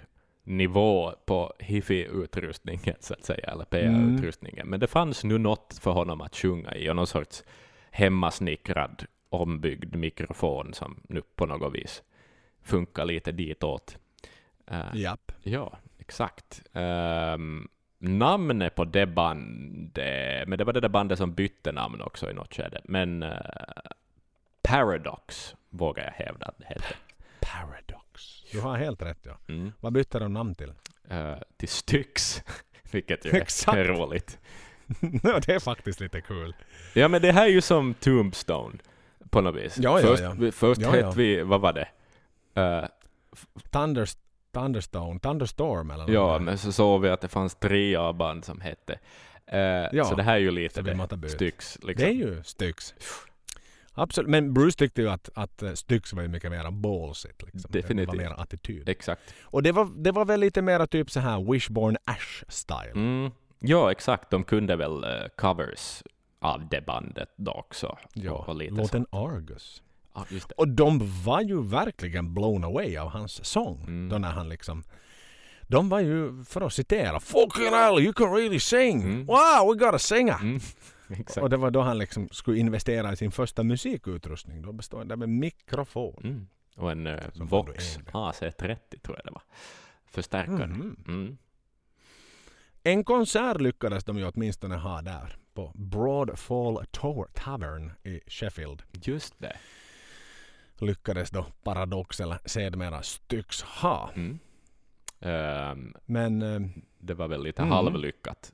nivå på hifi-utrustningen, så att säga, eller PA-utrustningen. Men det fanns nu något för honom att sjunga i, och någon sorts hemmasnickrad, ombyggd mikrofon som nu på något vis funkar lite ditåt. Eh, Japp. Ja, exakt. Um, namnet på det bandet, men det var det där bandet som bytte namn också i något skede, men eh, Paradox vågar jag hävda att det hette. Paradox. Du har helt rätt ja. Mm. Vad bytte de namn till? Eh, till Styx, *laughs* vilket ju är roligt. *laughs* Ja, det är faktiskt lite kul. Ja, men det här är ju som Tombstone på något vis. Ja, ja, först ja. först Ja, hette ja. vi, vad var det? Eh, Thunder, Thunderstone, Thunderstorm eller något ja, där. men så såg vi att det fanns tre A-band som hette. Eh, Ja, så det här är ju lite det. Styx. Liksom. Det är ju Styx. Absolut. Men Bruce tyckte ju att, att eh, Styx var ju mycket mer ballsigt. Liksom. Det Definitivt. var mer attityd. Exakt. Och det var, det var väl lite mer typ så här Wishbone Ash-style. Mm. Ja, exakt. De kunde väl eh, covers av det bandet då också. Ja, och, och lite låten Argus. Ja, just det. Och de var ju verkligen blown away av hans sång. Mm. Då när han liksom... De var ju, för att citera, Fucking hell, you can really sing! Mm. Wow, we got a singer! Mm. *laughs* Exakt. Och det var då han liksom skulle investera i sin första musikutrustning. Då bestod det med mikrofon. Mm. Och en eh, Vox ändå AC30 tror jag det var. Förstärkare. Mhm. Mm. En konsert lyckades de ju åtminstone ha där. På Broadfall Tavern i Sheffield. Just det. Lyckades då Paradox eller sedermera Styx ha. Mm. Ehm, Men eh, det var väl lite Mm. halvlyckat.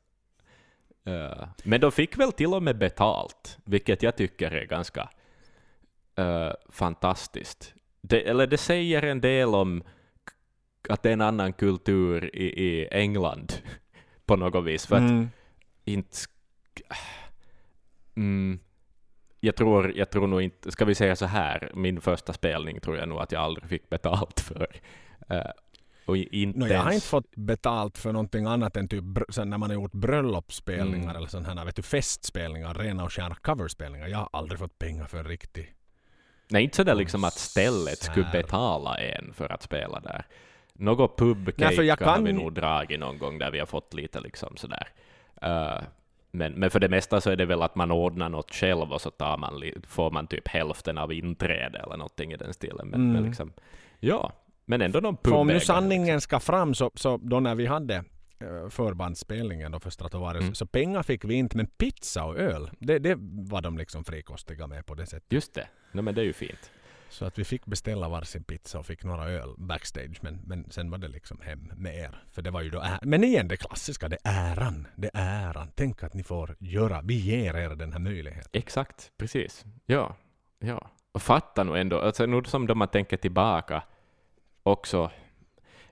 Eh, men de fick väl till och med betalt, vilket jag tycker är ganska eh, fantastiskt. Det, eller det säger en del om att det är en annan kultur i, i England *laughs* på något vis. För att mm, inte... sk- Mm, jag, tror, jag tror nog inte... Ska vi säga så här, min första spelning tror jag nog att jag aldrig fick betalt *laughs* för. Eh, och inte no, jag har ens- inte fått betalt för någonting annat än typ när man har gjort bröllopsspelningar Mm. eller sådana här vet du, festspelningar, rena och skära coverspelningar. Jag har aldrig fått pengar för riktigt. Nej, inte sådär liksom att stället skulle betala en för att spela där. Något pubcake jag har kan- vi nog dragit någon gång där vi har fått lite liksom sådär. Eh, men, men för det mesta så är det väl att man ordnar något själv och så tar man, får man typ hälften av inträde eller någonting i den stilen. Men, men Mm. liksom, ja, men ändå någon För om nu pubägare, sanningen ska fram så, så då när vi hade eh, förbandsspelningen då för Stratovarius Mm. så pengar fick vi inte men pizza och öl det, det var de liksom frikostiga med på det sättet. Just det. No, men det är ju fint. Så att vi fick beställa varsin pizza och fick några öl backstage men, men sen var det liksom hem med er. För det var ju då Men igen det klassiska, det är äran. Det är äran. Tänk att ni får göra, vi ger er den här möjligheten. Exakt, precis. Ja. Ja, och fatta nu ändå, alltså nu som då man tänker tillbaka också,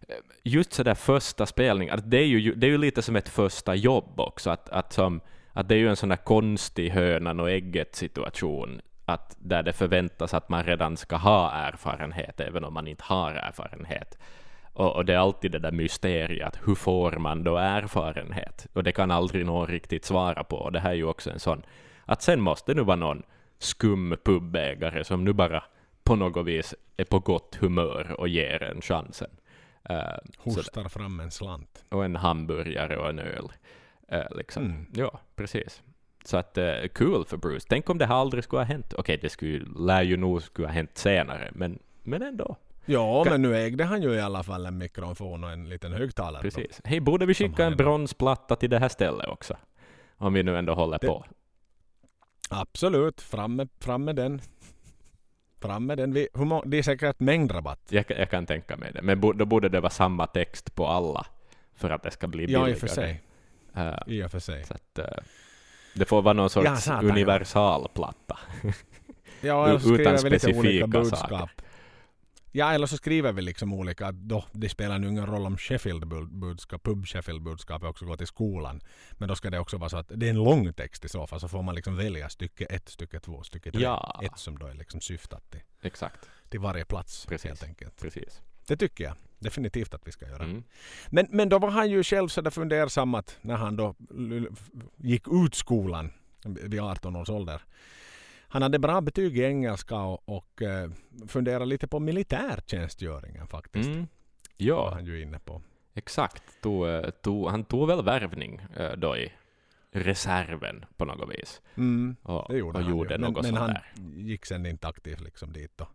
eh, just sådär första spelning, att det är ju, det är ju lite som ett första jobb också, att, att, som, att det är ju en sån där konstig hönan och ägget situation, att där det förväntas att man redan ska ha erfarenhet, även om man inte har erfarenhet. Och, och, det är alltid det där mysteriet, hur får man då erfarenhet? Och det kan aldrig någon riktigt svara på. Och det här är ju också en sån, att sen måste det nu vara någon skum pubägare som nu bara på något vis är på gott humör och ger en chansen. Uh, Hostar fram en slant. Och en hamburgare och en öl. Uh, liksom. Mm. Ja, precis. Så att uh, kul för Bruce. Tänk om det här aldrig skulle ha hänt. Okej, okay, det skulle, lär ju nog skulle ha hänt senare, men, men ändå. Ja, men nu ägde han ju i alla fall en mikrofon och en liten högtalare. Precis. Hej, borde vi skicka en bronsplatta till det här stället också? Om vi nu ändå håller det, på. Absolut, fram med, fram med den. Fram med den. Vi, hur det är säkert mängdrabatt. Jag, jag kan tänka mig det. Men bo, då borde det vara samma text på alla för att det ska bli billigare. Ja, i och för sig. Uh, I och för sig. Så att, uh, det får vara någon sorts ja, universal platta. ja, eller så Utan specifika budskap. Saker. Ja, eller så skriver vi liksom olika att då, det spelar nu ingen roll om Sheffield-budskap, pub Sheffield-budskapet också går till skolan. Men då ska det också vara så att det är en lång text i så fall, så får man liksom välja stycke ett, stycke två, stycke tre. Ja. Ett som då är liksom syftat till, Exakt. till varje plats Precis. helt enkelt. Precis. Det tycker jag definitivt att vi ska göra. Mm. Men, men då var han ju själv så där fundersam att när han då gick ut skolan vid 18 års ålder han hade bra betyg i engelska och, och uh, funderade lite på militärtjänstgöringen faktiskt. Mm. Ja, han ju inne på. exakt. Tog, eh, tog, han tog väl värvning uh, då i reserven på något vis. Mm, och, det gjorde och han gjorde ju. Men, men han där. gick sen inte aktivt liksom dit då.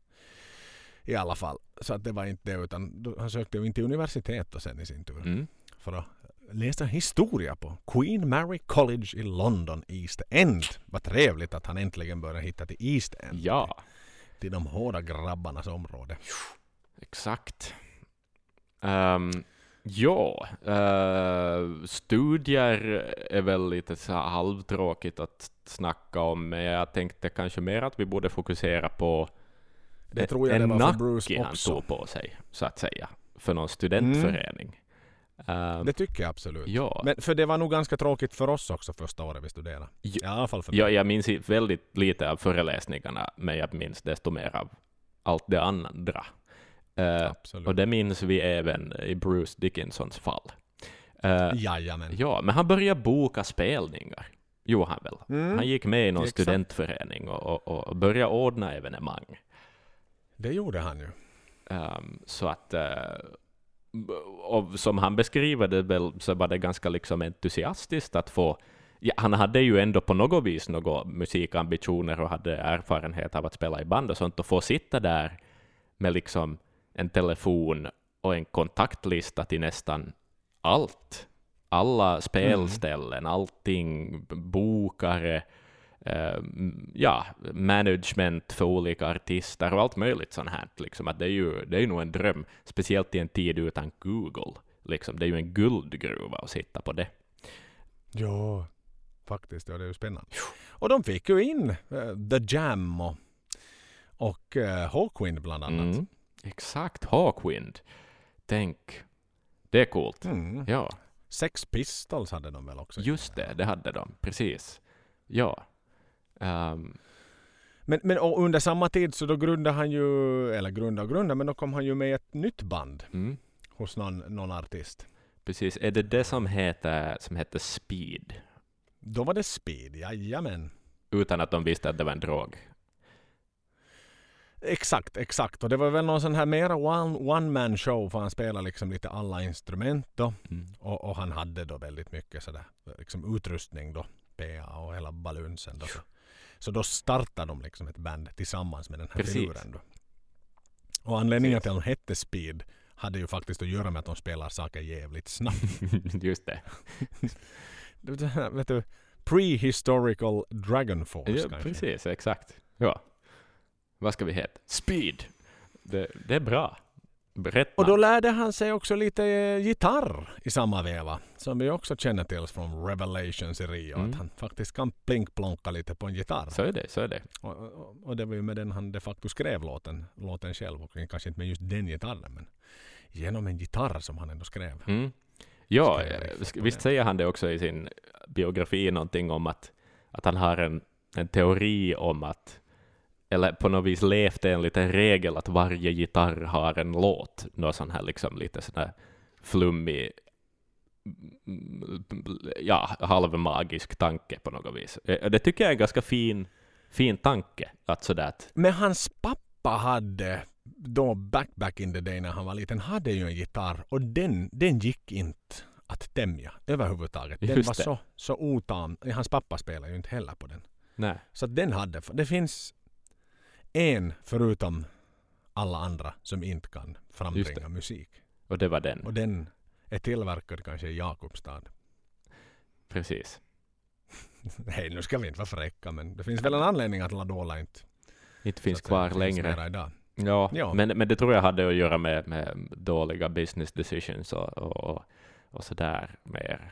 I alla fall. Så att det var inte det utan han sökte ju inte universitet och sen i sin tur. Mm. För att läsa historia på Queen Mary College i London, East End. Vad trevligt att han äntligen börjar hitta till East End. Ja. Till de hårda grabbarnas område. Exakt. Um, ja, uh, studier är väl lite så halvtråkigt att snacka om, men jag tänkte kanske mer att vi borde fokusera på det tror jag en det var för Bruce också. han tog på sig, så att säga, för någon studentförening. Mm. Uh, det tycker jag absolut. Ja. Men för det var nog ganska tråkigt för oss också första året vi studerade. I alla fall för mig. Ja, jag minns väldigt lite av föreläsningarna, men jag minns desto mer av allt det andra. Uh, och det minns vi även i Bruce Dickinsons fall. Uh, Jajamän. Ja, men han började boka spelningar. Jo, han väl. Mm. Han gick med i någon Exakt. studentförening och, och, och började ordna evenemang. Det gjorde han ju. Um, så att, uh, och som han beskriver det väl, så var det ganska liksom entusiastiskt att få Ja, han hade ju ändå på något vis några musikambitioner och hade erfarenhet av att spela i band och sånt, och få sitta där med liksom en telefon och en kontaktlista till nästan allt. Alla spelställen, mm. allting, bokare, uh, ja, management för olika artister och allt möjligt sånt här. Liksom. Att det, är ju, det är ju nog en dröm, speciellt i en tid utan Google. Liksom. Det är ju en guldgruva att sitta på det. Ja, faktiskt. Ja, det är ju spännande. Och de fick ju in uh, The Jam och, och uh, Hawkwind bland annat. Mm, exakt, Hawkwind. Tänk, det är coolt. Mm. Ja. Sex Pistols hade de väl också? Just det, det hade de. Precis. Ja. Um, men, men under samma tid så då grundade han ju, eller grundade och grundade, men då kom han ju med ett nytt band mm. hos någon, någon artist. Precis, är det det som heter, som heter Speed? Då var det Speed, jajamän. Utan att de visste att det var en drog? Exakt, exakt. Och det var väl någon sån här mera one, one man show för han spelade liksom lite alla instrument då. Mm. Och, och, han hade då väldigt mycket sådär liksom utrustning då. PA och hela balunsen då. Så. Då startar de liksom ett band tillsammans med den här figuren. Då. Och anledningen till att de hette Speed hade ju faktiskt att göra med att de spelar saker jävligt snabbt. *laughs* Just det. *laughs* vet du, Prehistorical Dragon Force ja, kanske. Precis, exakt. Ja. Vad ska vi heta? Speed. Det, det är bra. Berätta. Och då lärde han sig också lite eh, gitarr i samma veva. Som vi också känner till från Revelations i Rio. Mm. Att han faktiskt kan plinkplonka lite på en gitarr. Så är det, så är det. Och, och, och det var ju med den han de facto skrev låten, låten själv. Och kanske inte med just den gitarren men genom en gitarr som han ändå skrev. Mm. Ja, Skrev eh, på visst säger han det också i sin biografi någonting om att, att han har en, en teori om att, eller på något vis levt enligt en regel att varje gitarr har en låt. Någon sån här liksom lite sån här flummig, mm, ja, halvmagisk tanke på något vis. Eh, Det tycker jag är en ganska fin, fin tanke. Att sådär att, Men hans pappa hade då back back in the day när han var liten hade ju en gitarr och den, den gick inte att tämja överhuvudtaget. Den Just var det. så, så otam. Hans pappa spelade ju inte heller på den. nej, Så den hade, det finns en förutom alla andra som inte kan frambringa musik. och det var den. Och den är tillverkad kanske i Jakobstad. Precis. *laughs* Nej, nu ska vi inte vara fräcka men det finns väl en anledning att Ladola inte Inte finns kvar längre. mera idag. Ja, Ja. Men, men det tror jag hade att göra med, med dåliga business decisions och, och, och sådär mer,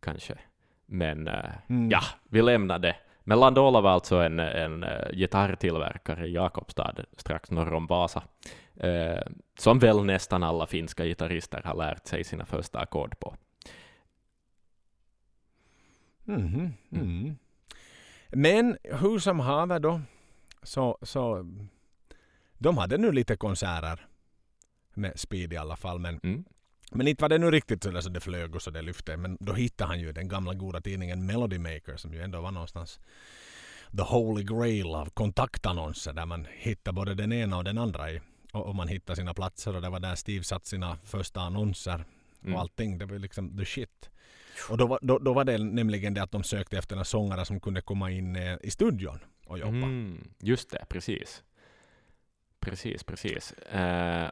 kanske. Men eh, Mm. ja, vi lämnar det. Men Landola var alltså en, en eh, gitarrtillverkare i Jakobstad, strax norr om Vasa, eh, som väl nästan alla finska gitarrister har lärt sig sina första ackord på. Mhm, mm. Men hur som haver då så, så de hade nu lite konserter med Speed i alla fall men, Mm. Men inte var det nu riktigt sådär så det flög och så det lyfte men då hittade han ju den gamla goda tidningen Melody Maker som ju ändå var någonstans the holy grail av kontaktannonser där man hittar både den ena och den andra i och, och man hittar sina platser och det var där Steve satt sina första annonser Mm. och allting. Det var liksom the shit. Och då var, då, då var det nämligen det att de sökte efter en sångare som kunde komma in eh, i studion och jobba. Mm, just det, precis. Precis, precis. Eh,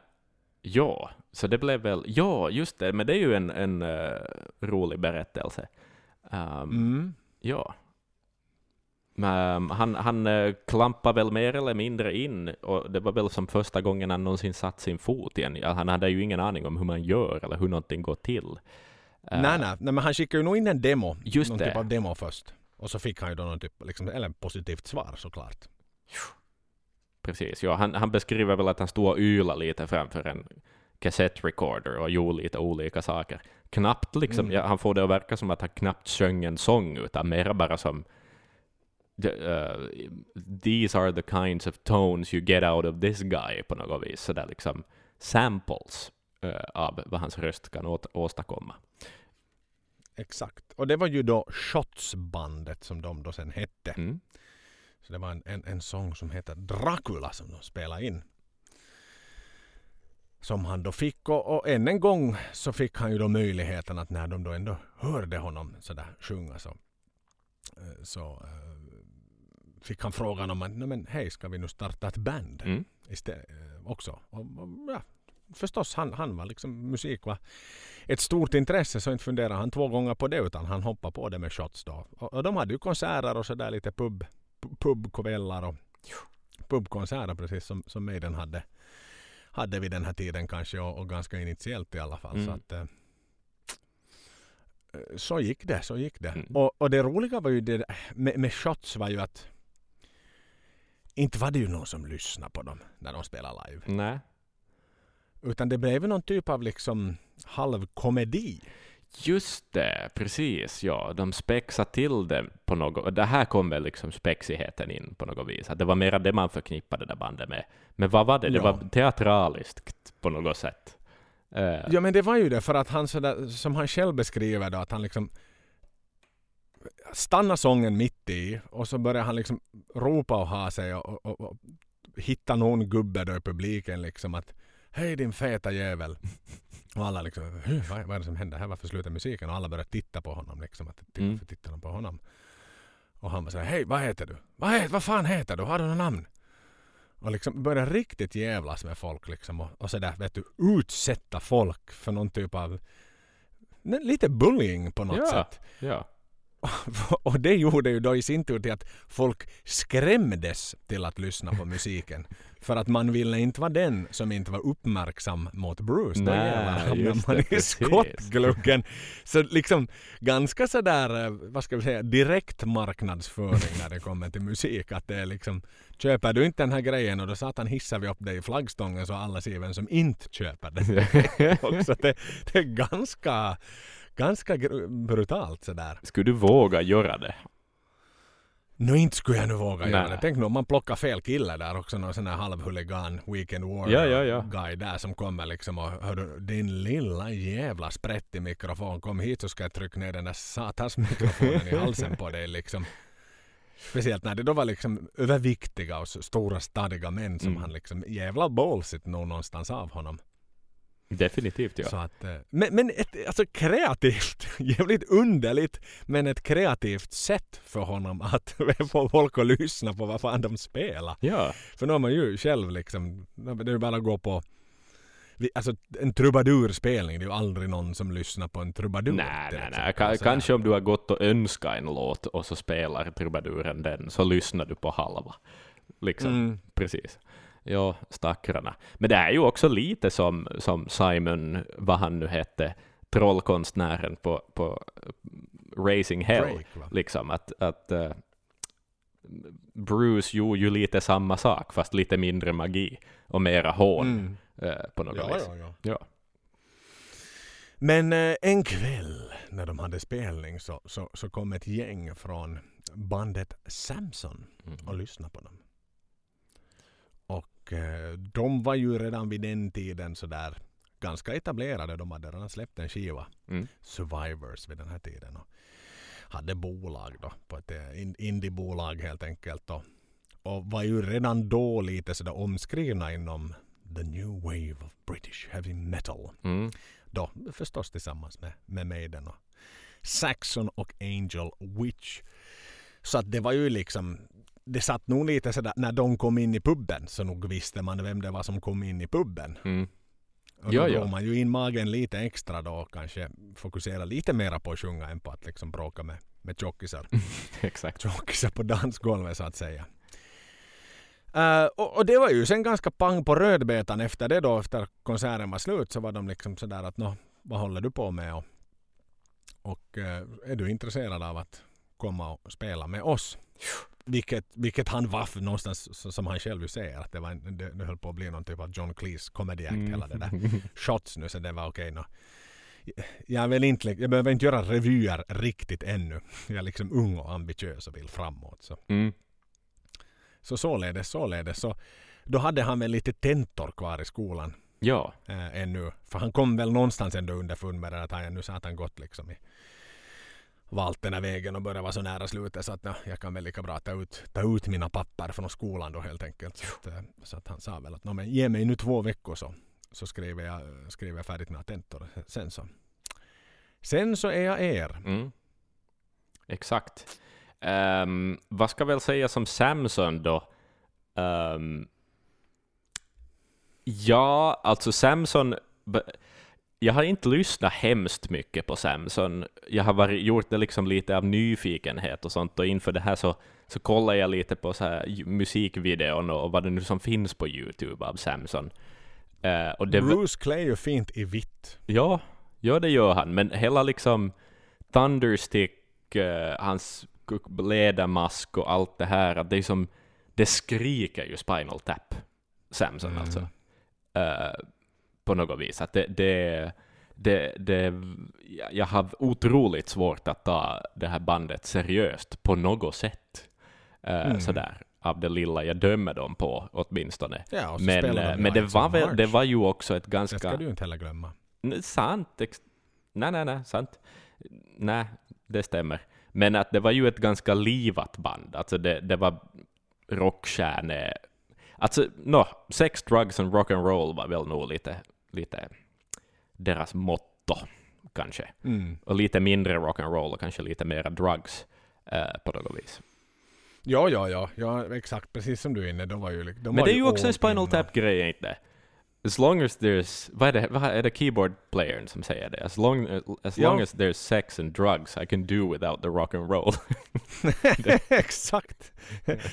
ja, så det blev väl... Ja, just det, men det är ju en, en eh, rolig berättelse. Um, Mm. Ja. Men han han uh, klampade väl mer eller mindre in, och det var väl som första gången han någonsin satt sin fot igen. Han hade ju ingen aning om hur man gör eller hur någonting går till. Eh, nej, nej, nej, men han skickade ju nog in en demo. Just någon det. typ av demo först. Och så fick han ju då någon typ, liksom, eller positivt svar såklart. Precis, ja, han, han beskriver väl att han stod och ylade lite framför en kassettrecorder och gjorde lite olika saker. Knappt liksom, Mm. ja, han får det att verka som att han knappt sjöng en sång, utan mer bara som the, uh, These are the kinds of tones you get out of this guy, på något vis. Sådär liksom samples uh, av vad hans röst kan åt, åstadkomma. Exakt. Och det var ju då Shots-bandet som de då sen hette. Mm. Så det var en, en, en sång som heter Dracula som de spelade in. Som han då fick och, och än en gång så fick han ju då möjligheten att när de då ändå hörde honom sådär sjunga så, eh, så eh, fick han frågan om att "Nej, men hej ska vi nu starta ett band Mm. istället, eh, också. Och, och, ja, förstås han, han var liksom musik var ett stort intresse så inte funderade han två gånger på det utan han hoppade på det med shots då. Och, och de hade ju konserter och sådär lite pub, pu- pubkvällar och pubkonserter precis som, som Maiden hade, hade vid den här tiden kanske och, och ganska initiellt i alla fall. Mm. Så, att, eh, så gick det, så gick det. Mm. Och, och det roliga var ju det med, med shots var ju att inte var det ju någon som lyssnade på dem när de spelade live. Nej. Utan det blev någon typ av liksom halvkomedi. Just det, precis. Ja, de spexade till det på något... och Det här kom väl liksom spexigheten in på något vis. Att det var mera det man förknippade det där bandet med. Men vad var det? Det Ja. var teatraliskt på något sätt. Eh, Ja men det var ju det för att han sådär, som han själv beskriver då att han liksom stannar sången mitt i och så börjar han liksom ropa och ha sig och, och, och hitta någon gubbe då i publiken liksom att Hej din feta jävel. Och alla liksom, "Hur, vad, vad är det som händer här? Varför slutar musiken? Och alla börjar titta på honom liksom. Att, titta, Mm. Tittar de på honom? Och han var såhär, hej vad heter du? Vad, heter, vad fan heter du? Har du något namn? Och liksom börjar riktigt jävlas med folk liksom. Och, och sådär vet du, utsätta folk för någon typ av lite bullying på något Ja. sätt. ja. *laughs* och det gjorde ju då i sin tur till att folk skrämdes till att lyssna på musiken. *laughs* För att man ville inte vara den som inte var uppmärksam mot Bruce. Då hamnade man det, i skottgluggen. Så liksom ganska sådär, eh, vad ska vi säga, direkt marknadsföring när det kommer till musik. Att det är liksom, köper du inte den här grejen och då satan hissar vi upp dig i flaggstången så alla ser vem som inte köper den. *laughs* Också det, det är ganska, ganska brutalt sådär. Skulle du våga göra det? Nå inte skulle jag nu våga Nej. göra det. Tänk nu om man plockar fel kille där också. Någon sån här halvhuligan Weekend War Ja, ja, ja. guy där som kommer liksom och hör du, din lilla jävla sprättig mikrofon. Kom hit så ska jag trycka ner den där satans mikrofonen i halsen på dig liksom. Speciellt när det då var liksom överviktiga och stora stadiga män som Mm. han liksom jävla ballsigt nog någonstans av honom. Definitivt ja. Så att, eh, men men ett, alltså kreativt, *laughs* jävligt underligt, men ett kreativt sätt för honom att *laughs* få folk att lyssna på vad fan de spelar. Ja, För nu har man ju själv liksom, det är ju bara att gå på Alltså en trubadurspelning, det är ju aldrig någon som lyssnar på en trubadur. nej, nej, nej. Ka- Sådär. Kanske om du har gått och önskat en låt och så spelar trubaduren den, så lyssnar du på halva. Liksom, Mm. precis. Ja, stackarna. Men det är ju också lite som, som Simon, vad han nu hette, trollkonstnären på, på Racing Hell. Drake, liksom att, att eh, Bruce gjorde ju lite samma sak, fast lite mindre magi och mera hån Mm. eh, på något Ja, vis. ja, ja. Ja. Men eh, en kväll när de hade spelning så, så, så kom ett gäng från bandet Samson och Mm. lyssnade på dem. Och eh, de var ju redan vid den tiden sådär ganska etablerade. De hade redan släppt en skiva, Mm. Survivors, vid den här tiden. Och hade bolag då, på ett eh, in- indiebolag helt enkelt. Då. Och var ju redan då lite sådär omskrivna inom the new wave of British heavy metal Mm. då förstås tillsammans med, med Maiden och Saxon och Angel Witch. Så att det var ju liksom det satt nog lite sådär när de kom in i puben så nog visste man vem det var som kom in i puben. Mm. Och då drog man ju in magen lite extra då och kanske fokusera lite mera på att sjunga än på att liksom bråka med, med tjockisar. *laughs* Exakt. tjockisar på dansgolvet så att säga. Eh, och, och det var ju sen ganska pang på rödbetan efter det då, efter konserten var slut så var de liksom sådär att nå, vad håller du på med och, och eh, är du intresserad av att komma och spela med oss? Vilket, vilket han var för någonstans som han själv ju säger att det, var en, det, det höll på att bli någon typ av John Cleese comedy act hela det där *laughs* shots nu så det var okej nå. Jag, vill inte, jag behöver inte göra revyer riktigt ännu. Jag är liksom ung och ambitiös och vill framåt. Så, Mm. så således, således. Så, då hade han väl lite tentor kvar i skolan Ja. äh, ännu. För han kom väl någonstans ändå underfund med det att han nu satt han gått liksom i valt den här vägen och börjat vara så nära slutet så att ja, jag kan väl lika bra ta ut, ta ut mina papper från skolan då helt enkelt. Så att, eh, så att han sa väl att men ge mig nu två veckor så, så skriver, jag, eh, skriver jag färdigt mina tentor. Sen så, sen så är jag er. Mm. Exakt. Um, vad ska väl säga som Samson då? Um, ja, alltså Samson... But, jag har inte lyssnat hemskt mycket på Samson. Jag har varit, gjort det liksom lite av nyfikenhet och sånt och inför det här så, så kollar jag lite på så här musikvideon och vad det nu som finns på Youtube av Samson. Eh, och det, Bruce klär ju fint i vitt. Ja, ja det gör han, men hela liksom Thunderstick, eh, hans k- ledarmask och allt det här, att det är som, det skriker ju Spinal Tap, Samson Mm. alltså. Eh, på något vis. Att det, det, det, det, jag- har otroligt svårt att ta det här bandet seriöst på något sätt. Eh, Mm. Sådär, av det lilla jag dömer dem på åtminstone. Ja, Men, eh, men det var, väl, det var ju också ett Det ganska... ska du inte heller glömma. Sant. Nej, nej, nej, sant. Nej, det stämmer. Men att det var ju ett ganska livat band. Alltså det, det var rockstjärne... Alltså, no, sex, drugs and rock and roll var väl nog lite, lite deras motto, kanske. Mm. Och lite mindre rock and roll och kanske lite mera drugs eh, på något vis. Ja, ja, ja, ja, exakt precis som du är inne. De var ju, de Men var det är ju också en Spinal Tap-grej, inte as long as there's, vad är det, vad är det keyboard playern som säger det? As long, as, Ja. long as there's sex and drugs I can do without the rock and roll. *laughs* Exakt.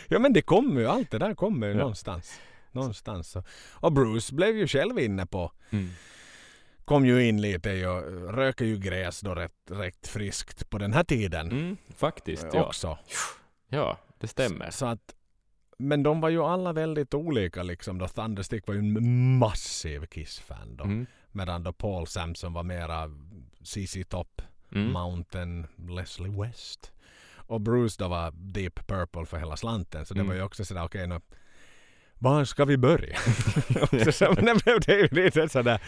ja men det kommer ju, allt det där kommer ju Ja. någonstans. Någonstans. Så. Och Bruce blev ju själv inne på, Mm. kom ju in lite och röker ju gräs då rätt, rätt friskt på den här tiden. Mm, faktiskt, ja. Också. Ja, det stämmer. Så att, men de var ju alla väldigt olika liksom. Då Thunderstick var ju en massiv Kiss-fan då. Mm. Medan då Paul Samson var mera CC Top, Mm. Mountain, Leslie West. Och Bruce då var Deep Purple för hela slanten. Så det Mm. var ju också sådär, okej nu. Var ska vi börja? *laughs* *laughs* Det ju lite sådär.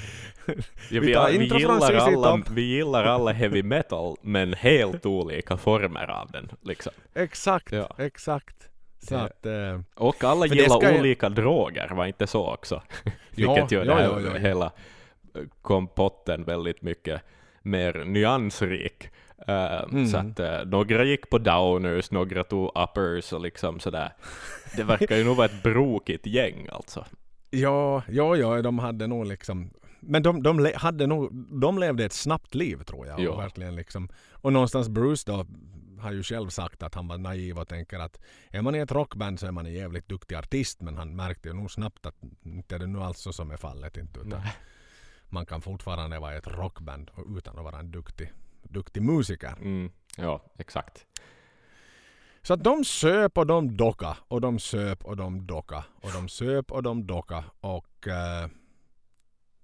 Vi vi, tar vi, intro från gillar alla, vi gillar alla heavy metal, men helt olika former av den. Liksom. Exakt, Ja. exakt. Så att, eh, Och alla gillar ska jag- olika droger, var inte så också? *laughs* Vilket gör ja, här ja, ja. hela eh, kompotten väldigt mycket mer nyansrik. Eh, Mm. Så att eh, några gick på downers, några tog uppers och liksom sådär. Det verkar ju nog vara ett brokigt gäng alltså. ja, ja, ja, de hade nog liksom men de, de, hade nog, de levde ett snabbt liv tror jag. Ja. Och, verkligen liksom, och någonstans Bruce då har ju själv sagt att han var naiv och tänker att är man i ett rockband så är man en jävligt duktig artist men han märkte ju nog snabbt att inte är det nu alls så som är fallet. Inte, utan Nej. man kan fortfarande vara i ett rockband utan att vara en duktig, duktig musiker. Mm, ja, exakt. Så att de söp och de docka och de söp och de docka och de söp och de docka och eh,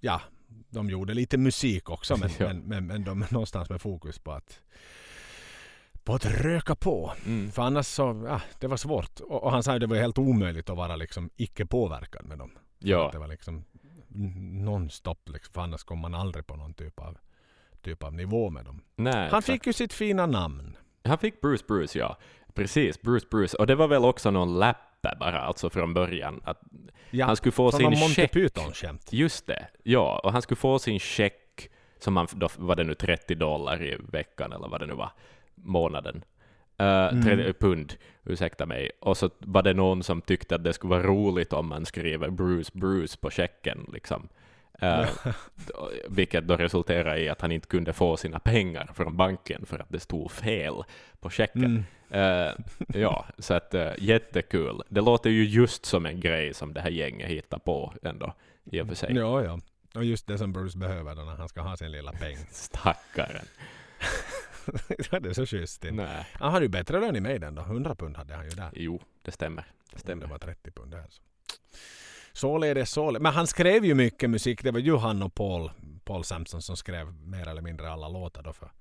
ja, de gjorde lite musik också men, *laughs* Ja. men, men, men de någonstans med fokus på att på att röka på. Mm. För annars så, ja, det var svårt. Och, och han sa att det var helt omöjligt att vara liksom icke påverkad med dem. Ja, Att det var liksom non-stop liksom, för annars kom man aldrig på någon typ av, typ av nivå med dem. nej. Han fick ju sitt fina namn. Han fick Bruce Bruce, ja. Precis, Bruce Bruce. Och det var väl också någon läppe bara, alltså från början. Att Ja, han skulle få sin Monty check. Python-skämt. Just det, ja. Och han skulle få sin check, som han, då var det nu 30 dollar i veckan, eller vad det nu var, månaden. Uh, Mm. 30 pund, ursäkta mig. Och så var det någon som tyckte att det skulle vara roligt om man skriver Bruce Bruce på checken. Liksom. Då- vilket då resulterade i att han inte kunde få sina pengar från banken för att det stod fel på checken. Mm. Eh, ja, så att uh, jättekul. Det låter ju just som en grej som det här gänget hittar på ändå, i och för sig. Ja, ja. Och just det som Bruce behöver då när han ska ha sin lilla peng. *laughs* Stackaren. det är så schysst. Nej. Han hade ju bättre lön i Maiden då. 100 pund hade han ju där. Jo, det stämmer. Det Det stämmer. var 30 pund där. Så. Således, således. Men han skrev ju mycket musik. Det var ju han och Paul, Paul Samson som skrev mer eller mindre alla låtar då för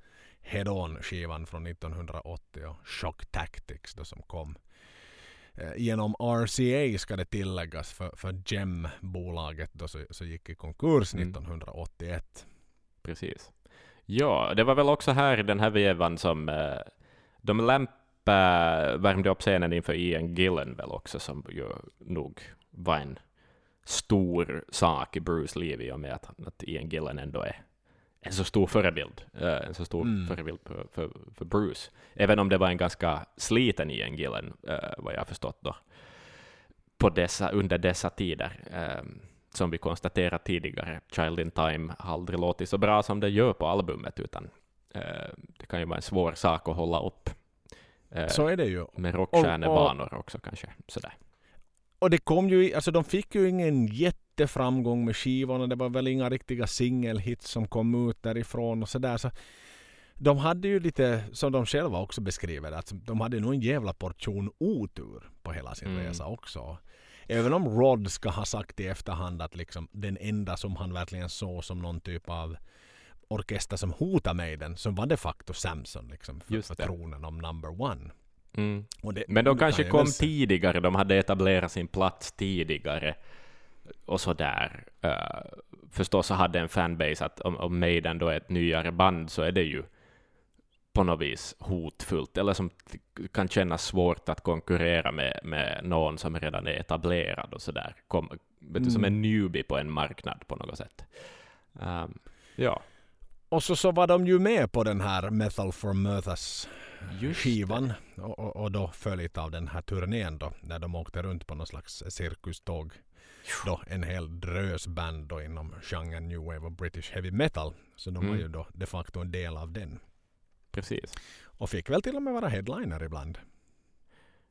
Head On-skivan från 1980 och Shock Tactics då som kom. Eh, Genom RCA ska det tilläggas för, för Gem-bolaget då så, så gick i konkurs Mm. 1981. Precis. Ja, det var väl också här i den här vevan som eh, de Lampa värmde upp scenen inför Ian Gillen väl också, som ju nog var en stor sak i Bruce liv i och med att, att Ian Gillen ändå är en så stor förebild, eh, en så stor Mm. förebild för, för, för Bruce. Även om det var en ganska sliten Ian Gillen, eh, vad jag har förstått då, på dessa, under dessa tider. Eh, som vi konstaterat tidigare, Child in Time har aldrig låtit så bra som det gör på albumet, utan eh, det kan ju vara en svår sak att hålla upp. Så är det ju. med rockstjärnevanor också kanske. Sådär. Och det kom ju, alltså de fick ju ingen jätteframgång med skivorna. Det var väl inga riktiga singelhits som kom ut därifrån och sådär. Så de hade ju lite, som de själva också beskriver det, att de hade nog en jävla portion otur på hela sin Mm. resa också. Även om Rod ska ha sagt i efterhand att liksom den enda som han verkligen såg som någon typ av orkester som hotade med den så var de facto Samson liksom för, för det. tronen om number one. Mm. Det- Men de kanske kom väl tidigare, de hade etablerat sin plats tidigare och sådär. Uh, förstås så hade en fanbase att om, om Maiden då är ett nyare band så är det ju på något vis hotfullt, eller som kan kännas svårt att konkurrera med, med någon som redan är etablerad och sådär. Kom, vet du, som Mm. en newbie på en marknad på något sätt. Um, ja, Och så, så var de ju med på den här Metal for Murthas Just skivan. Och, och, då följt av den här turnén då. När de åkte runt på någon slags cirkuståg. då en hel drös band då inom genren New Wave och British Heavy Metal. Så de var Mm. ju då de facto en del av den. Precis. Och fick väl till och med vara headliner ibland.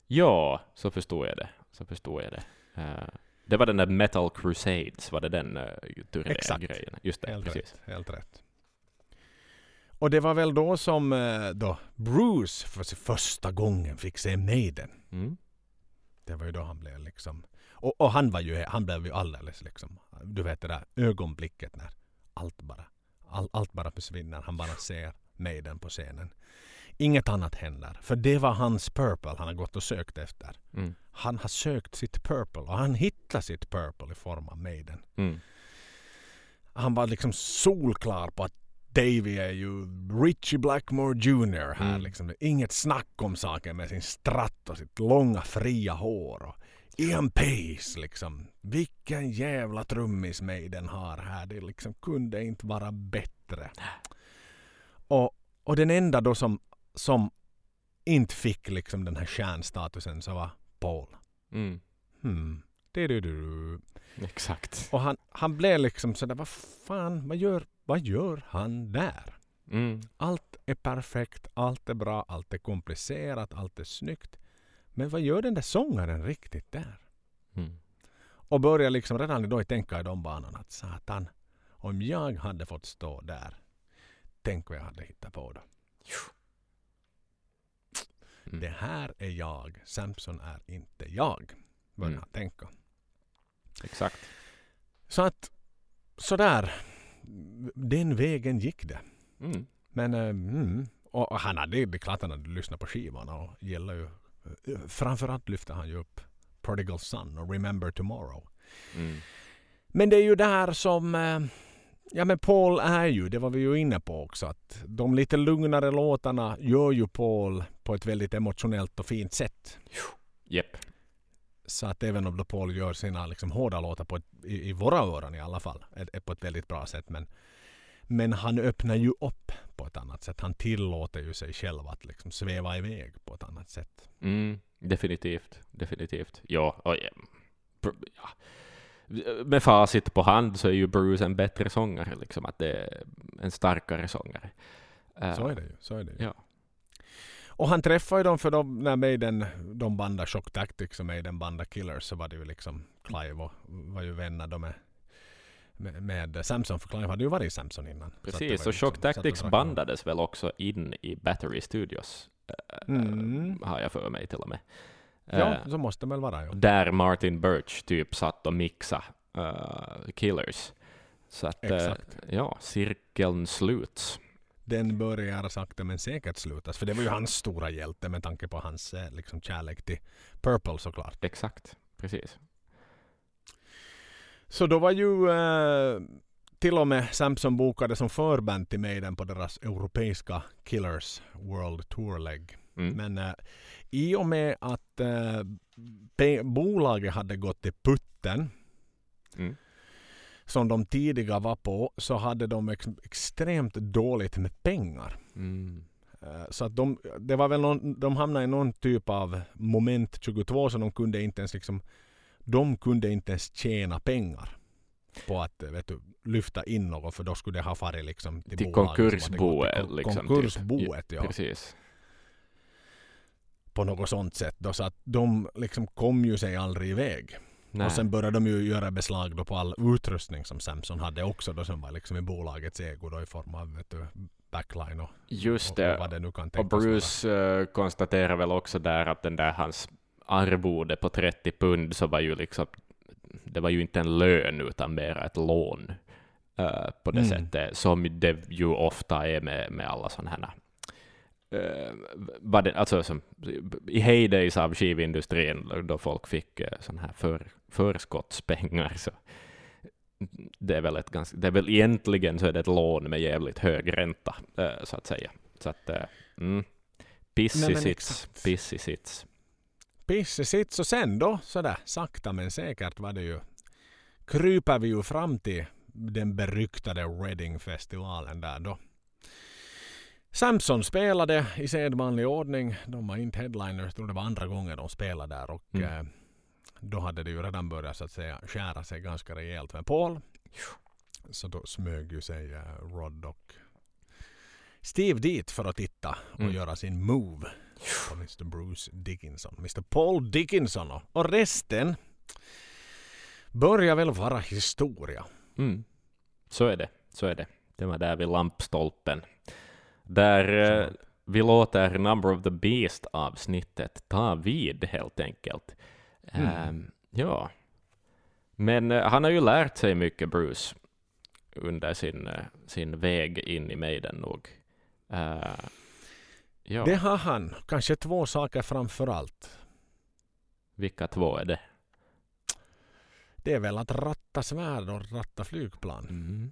Ja, så förstår jag det. Så förstår jag det. Eh, det var den där Metal Crusades, var det den uh, Exakt. grejen? Just det, Helt precis. rätt, helt rätt. Och det var väl då som eh, då Bruce för första gången fick se Maiden. Mm. Det var ju då han blev liksom... Och, och han var ju, han blev ju alldeles liksom... Du vet det där ögonblicket när allt bara, all, allt bara försvinner. Han bara ser Maiden på scenen. Inget annat händer. För det var hans purple han har gått och sökt efter. Mm. Han har sökt sitt purple och han hittar sitt purple i form av Maiden. Mm. Han var liksom solklar på att Davy är ju Richie Blackmore Jr här Mm. liksom. Inget snack om saken med sin stratt och sitt långa fria hår. Och Ian Pace liksom. Vilken jävla trummis Maiden har här. Det liksom kunde inte vara bättre. Och, och den enda då som, som inte fick liksom den här stjärnstatusen så var Paul. Mm. Hmm. Du-du-du. Exakt. Och han, han blev liksom sådär, vad fan, vad gör, vad gör han där? Mm. Allt är perfekt, allt är bra, allt är komplicerat, allt är snyggt. Men vad gör den där sångaren riktigt där? Mm. Och börjar liksom redan då tänka i de banorna att satan, om jag hade fått stå där, tänk vad jag hade hittat på då. Mm. Det här är jag, Samson är inte jag, börjar Mm. han tänka. Exakt. Så att sådär, den vägen gick det. Mm. Men eh, mm, och han hade, det är klart han hade lyssnat på skivorna och gillar ju. eh, Framförallt lyfte han ju upp Prodigal Son och Remember Tomorrow. Mm. Men det är ju där som, eh, ja men Paul är ju, det var vi ju inne på också, att de lite lugnare låtarna gör ju Paul på ett väldigt emotionellt och fint sätt. Jepp. Så att även om Paul gör sina liksom hårda låtar på ett, i, i våra öron i alla fall, är, är på ett väldigt bra sätt. Men, men han öppnar ju upp på ett annat sätt. Han tillåter ju sig själv att liksom sväva iväg på ett annat sätt. Mm. Definitivt. Definitivt. Ja, och, ja. Med facit på hand så är ju Bruce en bättre sångare, liksom. Att det är en starkare sångare. Eh, Så är det ju. Så är det ju. Ja. Och han träffade ju dem för de, när Maiden, de bandade Shock Tactics och Maiden bandade Killers så var det ju liksom Clive och var ju vänner då med, med, med Samson. För Clive hade ju varit i Samson innan. Så Precis, och ju Shock liksom- så Tactics bandades väl också in i Battery Studios, eh, Mm. har jag för mig till och med. Ja, Eh, så måste det väl vara. Ja. där Martin Birch typ satt och mixa eh, Killers. Så att, eh, Exakt. ja, cirkeln sluts. Den börjar sakta men säkert slutas. För det var ju hans stora hjälte med tanke på hans eh, liksom, kärlek till Purple såklart. Exakt, precis. Så då var ju eh, till och med Samson bokade som förband till Maiden på deras europeiska Killers World Tour-lägg. Mm. Men eh, i och med att eh, bolaget hade gått till putten Mm. Som de tidiga var på så hade de ex- extremt dåligt med pengar. Mm. Eh, Så att de, det var väl någon, de hamnade i någon typ av moment 22 så de kunde inte ens liksom de kunde inte ens tjäna pengar på att eh, vet du, lyfta in något för då skulle det ha farit liksom till, Till konkursboet. kon- Liksom, konkursboet typ. ja, Precis. på något sånt sätt. Då, så att de liksom kom ju sig aldrig iväg. Nej. Och sen började de ju göra beslag då på all utrustning som Samson hade också då som var liksom i bolagets ägo då i form av vet du, backline och, Just och, det. och vad det nu kan Och tänkas vara. Bruce eh, konstaterar väl också där att den där hans arvode på 30 pund så var ju liksom, det var ju inte en lön utan mera ett lån eh, på det Mm. sättet, som det ju ofta är med, med alla sådana här Uh, det, alltså som, I heydays av skivindustrin, då folk fick uh, sån här för, förskottspengar, så det är väl ett ganska, det är väl egentligen så är det ett lån med jävligt hög ränta, eh, så att säga. Så att, eh, mm. Pissig sits, pissig sits. Pisse sits och sen då sådär sakta men säkert var det ju kryper vi ju fram till den beryktade Reading-festivalen där då. Samson spelade i sedvanlig ordning. De var inte headliners. Jag tror det var andra gången de spelade där. Och Mm. Då hade det ju redan börjat så att säga skära sig ganska rejält med Paul. Så då smög ju sig eh, Rod och Steve dit för att titta och Mm. göra sin move på Mr Bruce Dickinson. Mr Paul Dickinson och- och resten börjar väl vara historia. Mm. Så är det. Så är det. Det var där vid lampstolpen. Där eh, vi låter Number of the Beast-avsnittet ta vid helt enkelt. Mm. Ehm, ja. Men eh, han har ju lärt sig mycket, Bruce, under sin, eh, sin väg in i Maiden nog. Eh, ja, Det har han. Kanske två saker framför allt. vilka två är det? Det är väl att ratta svärd och ratta flygplan. Mm.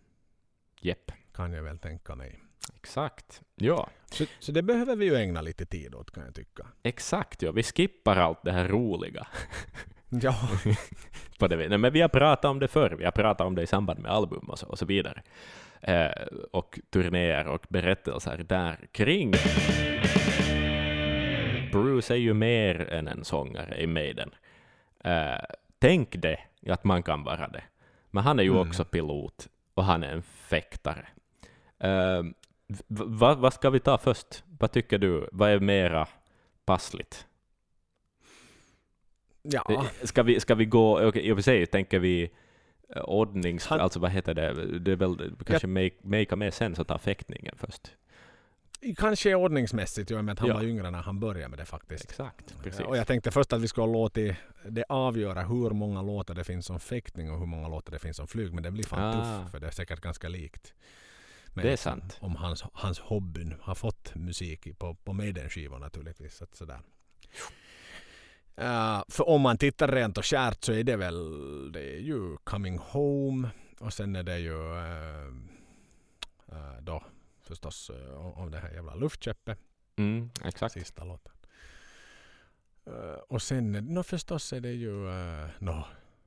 Jepp, Kan jag väl tänka mig. Exakt. Ja, Så, så det behöver vi ju ägna lite tid åt kan jag tycka. exakt. Ja. Vi skippar allt det här roliga. *laughs* Ja, *laughs* på det viset. Men vi har pratat om det förr, vi har pratat om det i samband med album och så, och så vidare. Eh, och turnéer och berättelser där kring. Bruce är ju mer än en sångare i Maiden. Eh, tänk det, att man kan vara det. Men han är ju Mm. också pilot och han är en fäktare. V- vad, vad ska vi ta först? Vad tycker du? Vad är mera passligt? ja. Eh, Ska vi, ska vi gå, okej, i och för sig tänker vi eh, ordnings... Han- alltså vad heter det? Det är väl kanske make, make mer sens att ta fäktningen först. kanske ordningsmässigt, ju med att han Ja. var yngre när han började med det faktiskt. Exakt, precis. Och jag tänkte först att vi skulle låta det avgöra hur många låtar det finns som fäktning och hur många låtar det finns som flyg. Men det blir fan Ah. tufft för det är säkert ganska likt. Men Det är sant. Om hans, hans hobbyn har fått musik på, på Maiden-skivor naturligtvis. Så att sådär. Uh, för om man tittar rent och kärt så är det väl det är ju Coming Home och sen är det ju eh, eh, då förstås eh, om det här jävla luftkäppet. Mm, exakt. Sista låten. Och sen no, förstås är det ju, uh, no,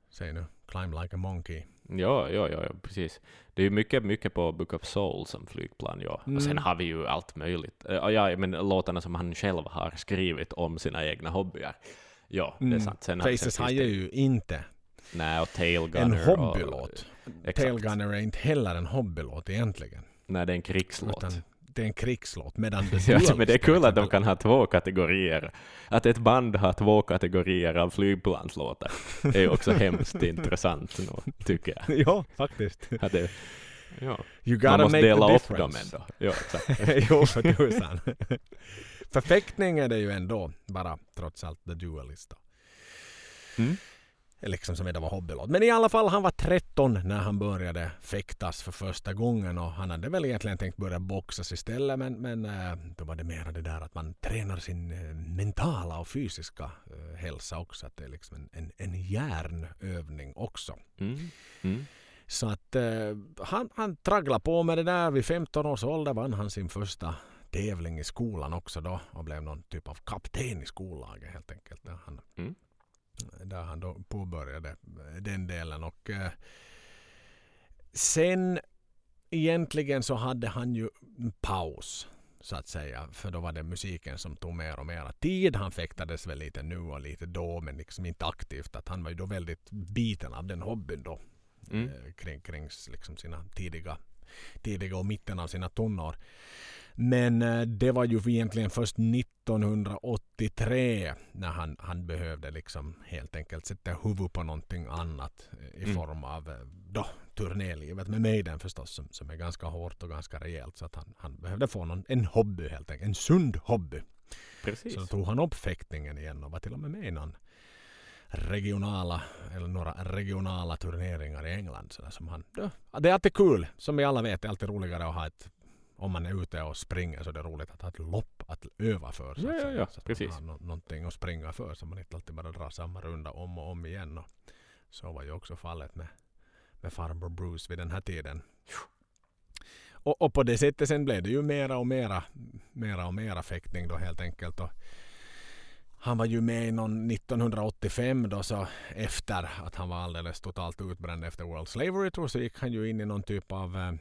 säg nu, Climb Like a Monkey. Ja, ja, ja, ja, precis. Det är ju mycket, mycket på Book of Soul som flygplan, ja. Och sen Mm. har vi ju allt möjligt. Eh, ja, men låtarna som han själv har skrivit om sina egna hobbyer. Ja, det är Mm. sant. Sen, Faces har ju inte Nej, och en och- hobbylåt. Exakt. Tail Gunner är inte heller en hobbylåt egentligen. Nej, det är en krigslåt. Utan det är en krigslåt. Medan *laughs* The Ja, men det är kul att de kan ha två kategorier. Att ett band har två kategorier av flygplanslåtar är ju också *laughs* hemskt intressant nog, tycker jag. ja, faktiskt. Att det, ja. You gotta Man måste make dela the upp dem ändå. Ja, *laughs* jo, för tusan. Förfäktning är det ju ändå bara trots allt The Duelist. Då. Mm. Liksom som det var hobbylåt. Men i alla fall, han var 13 när han började fäktas för första gången och han hade väl egentligen tänkt börja boxas istället men, men eh, då var det mer det där att man tränar sin eh, mentala och fysiska eh, hälsa också. Att det är liksom en, en, en hjärnövning också. Mm. Mm. Så att han, han tragglade på med det där. Vid 15 års ålder vann han sin första tävling i skolan också då och blev någon typ av kapten i skollaget helt enkelt. Han, Mm. Där han då påbörjade den delen. Och eh, sen egentligen så hade han ju en paus så att säga. För då var det musiken som tog mer och mer tid. Han fäktades väl lite nu och lite då men liksom inte aktivt. Att han var ju då väldigt biten av den hobbyn då Mm. eh, kring, kring liksom sina tidiga, tidiga och mitten av sina tonår. Men eh, det var ju egentligen först 1983 när han, han behövde liksom helt enkelt sätta huvudet på någonting annat eh, i Mm. form av eh, då, turnélivet med Maiden förstås som, som är ganska hårt och ganska rejält så att han, han behövde få någon, en hobby helt enkelt, en sund hobby. Precis. Så tog han upp fäktningen igen och var till och med med i någon regionala, eller några regionala turneringar i England. Så som han, det är alltid kul. Som vi alla vet, det är alltid roligare att ha ett om man är ute och springer så är det roligt att ha ett lopp att öva för. Så att ja, ja, så att precis. man har nå- någonting att springa för så man inte alltid bara drar samma runda om och om igen. Och så var ju också fallet med, med farbror Bruce vid den här tiden. Och, och på det sättet sen blev det ju mera och mera, mera och mera fäktning då helt enkelt. Och han var ju med i någon 1985 då så efter att han var alldeles totalt utbränd efter World Slavery Tour så gick han ju in i någon typ av eh,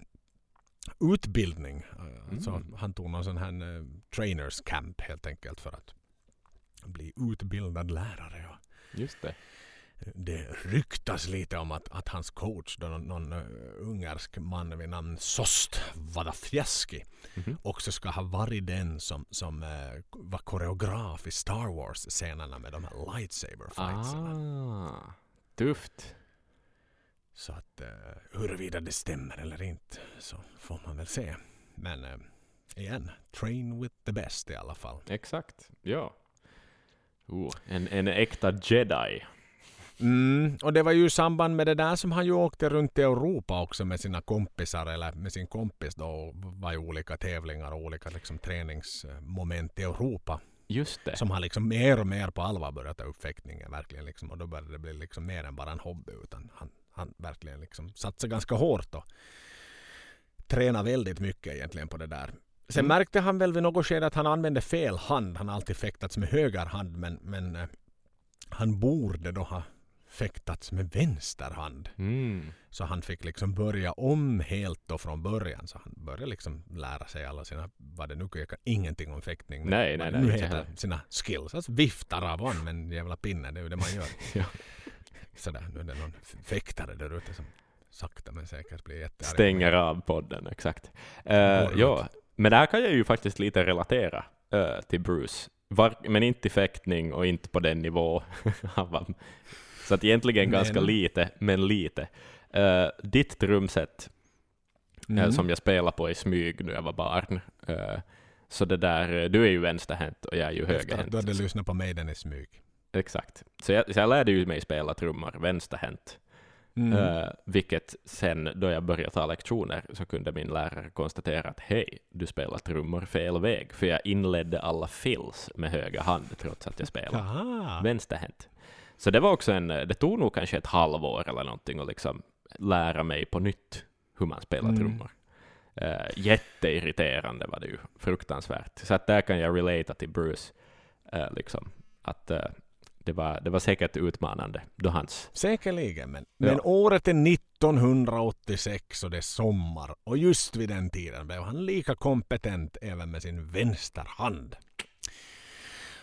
utbildning. Eh, Alltså, Mm. han tog någon sån här eh, trainers camp helt enkelt för att bli utbildad lärare. Just det. det ryktas lite om att, att hans coach, då någon, någon uh, ungersk man vid namn Sost Vadafjeski, Mhm. också ska ha varit den som, som uh, var koreograf i Star Wars-scenerna med de här lightsaber fightsarna. Ah, tufft. Så att uh, huruvida det stämmer eller inte så får man väl se. Men uh, igen, train with the best i alla fall. Exakt, ja. Oh, en, en äkta jedi. Mm, och det var ju i samband med det där som han ju åkte runt i Europa också med sina kompisar eller med sin kompis då och var i olika tävlingar och olika liksom, träningsmoment i Europa. Just det. Som han liksom mer och mer på allvar började ta upp fäktningen verkligen liksom och då började det bli liksom mer än bara en hobby utan han, han verkligen liksom satsade ganska hårt och tränade väldigt mycket egentligen på det där. Sen Mm. märkte han väl vid något skede att han använde fel hand. Han har alltid fäktats med höger hand men, men eh, han borde då ha fäktats med vänster hand. Mm. Så han fick liksom börja om helt då från början. Så han började liksom lära sig alla sina, vad det nu jag kan ingenting om fäktning. Nej, nej, nej, nu heter, sina skills. Alltså viftar av honom med en jävla pinne, det är ju det man gör. *laughs* Ja. Sådär, nu är det någon fäktare där ute som sakta men säkert blir jättearg. Stänger av podden, exakt. Uh, ja, men där kan jag ju faktiskt lite relatera eh, till Bruce. Var, men inte i fäktning och inte på den nivå. *laughs* Så att egentligen Men- ganska lite, men lite. Eh, ditt trumset Mm. som jag spelade på i smyg när jag var barn. eh, så det där, du är ju vänsterhänt och jag är ju Efter att högerhänt. du hade lyssnat på Maiden i smyg. Exakt. Så jag, så jag lärde ju mig spela trummor vänsterhänt. Mm. Eh, vilket sen då jag började ta lektioner så kunde min lärare konstatera att hej, du spelar trummor fel väg. För jag inledde alla fills med höger hand trots att jag spelade vänsterhänt. Så det var också en, det tog nog kanske ett halvår eller någonting att liksom lära mig på nytt hur man spelar Mm. trummor. Uh, jätteirriterande var det ju, fruktansvärt. Så att där kan jag relata till Bruce, eh, liksom, att det, var, det var säkert utmanande då hans Säkerligen, men, Ja. men året är 1986 och det är sommar och just vid den tiden blev han lika kompetent även med sin vänsterhand.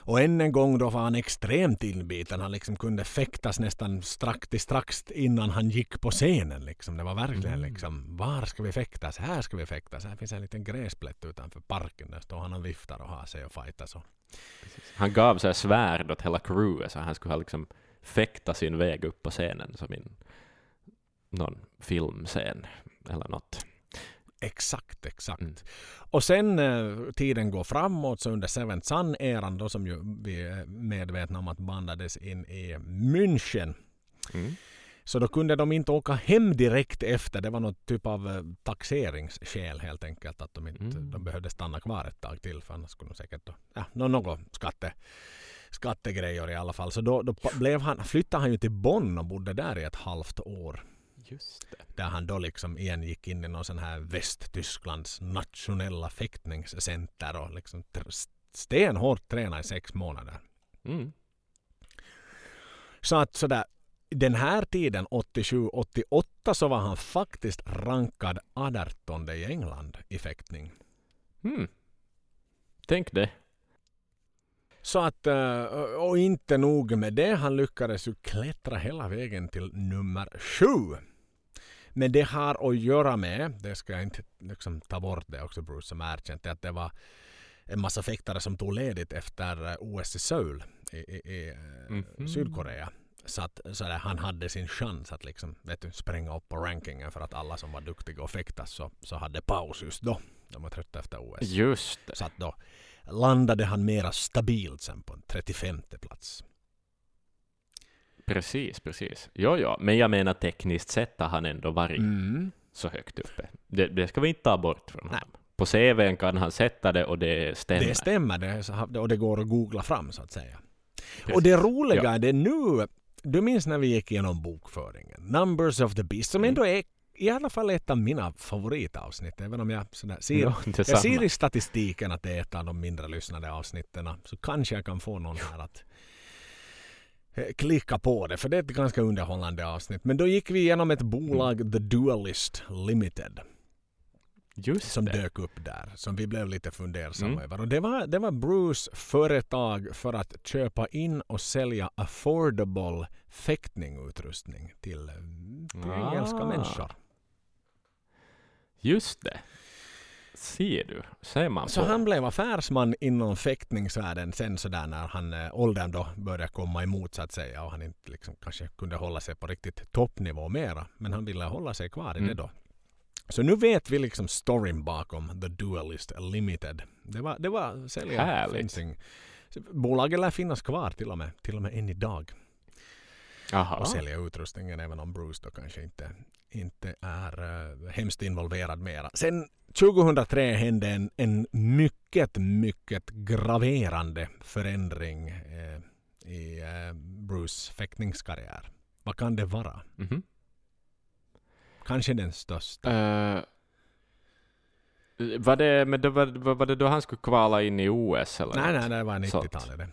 Och än en gång då var han extremt inbiten. Han liksom kunde fäktas nästan strax till strax innan han gick på scenen. Liksom. Det var verkligen Mm. liksom, var ska vi fäktas? Här ska vi fäktas. Här finns en liten gräsplätt utanför parken. Där står han och viftar och har sig och fightas. Och Han gav så här svärd åt hela crewet så han skulle ha liksom fäkta sin väg upp på scenen som i någon filmscen eller något. Exakt, exakt. Mm. Och sen eh, tiden går framåt så under Seventh Sun-eran då som ju vi är medvetna om att bandades in i München. Mm. Så då kunde de inte åka hem direkt efter. Det var något typ av eh, taxeringsskäl helt enkelt. Att de, inte, Mm. de behövde stanna kvar ett tag till för annars skulle de säkert då, ja, nå- något skatte, skattegrejer i alla fall. Så då, då blev han, flyttade han ju till Bonn och bodde där i ett halvt år. Där han då liksom igen gick in i någon sån här Västtysklands nationella fäktningscenter och liksom stenhårt tränade i sex månader. Mm. Så att sådär, den här tiden, 87-88, så var han faktiskt rankad 18 i England i fäktning. Mm. Tänk det. Så att, eh, och inte nog med det, han lyckades ju klättra hela vägen till nummer sju. Men det har att göra med, det ska jag inte liksom ta bort det också Bruce som erkänt, att det var en massa fäktare som tog ledigt efter eh, OS i Seoul i, i, i eh, Mhm. Sydkorea. Så att så där, han hade sin chans att liksom, vet du, spränga upp på rankingen för att alla som var duktiga och fäktas så, så hade paus just då. De var trötta efter OS. Just det. Så att då landade han mera stabilt sen på en 35 plats. Precis, precis. Jo, jo. Men jag menar tekniskt sett har han ändå varit Mm. så högt uppe. Det, det ska vi inte ta bort från Nej. honom. På CVn kan han sätta det och det stämmer. Det stämmer det, och det går att googla fram så att säga. Precis. Och det roliga är det nu, du minns när vi gick igenom bokföringen, Numbers of the Beast, som Mm. ändå är i alla fall ett av mina favoritavsnitt, även om jag sådär ser, Ja, jag ser i statistiken att det är ett av de mindre lyssnade avsnitten, så kanske jag kan få någon här att eh, klicka på det, för det är ett ganska underhållande avsnitt. Men då gick vi igenom ett bolag. The Dualist Limited. Just som det. dök upp där, som vi blev lite fundersamma Mm. över. Och det var, det var Bruce företag för att köpa in och sälja affordable fäktningutrustning till, till Ah. engelska människor. Just det. Ser du? Ser man Så på. han blev affärsman inom fäktningsvärlden sen sådär när han, eh, åldern då började komma emot så att säga och han inte liksom kanske kunde hålla sig på riktigt toppnivå mera. Men han ville hålla sig kvar i Mm. det då. Så nu vet vi liksom storyn bakom The Duelist Limited. Det var, det var sälja Härligt. fencing. Bolaget lär finnas kvar till och med, till och med än idag. Aha. Och sälja utrustningen även om Bruce då kanske inte, inte är uh, hemskt involverad mera. Sen 2003 hände en, en mycket, mycket graverande förändring eh, i eh, Bruce fäktningskarriär. Vad kan det vara? Mhm. Kanske den största. Eh, var, det, men det var, var det då han skulle kvala in i OS? Eller Nej, något? nej, det var sånt. 90-talet det.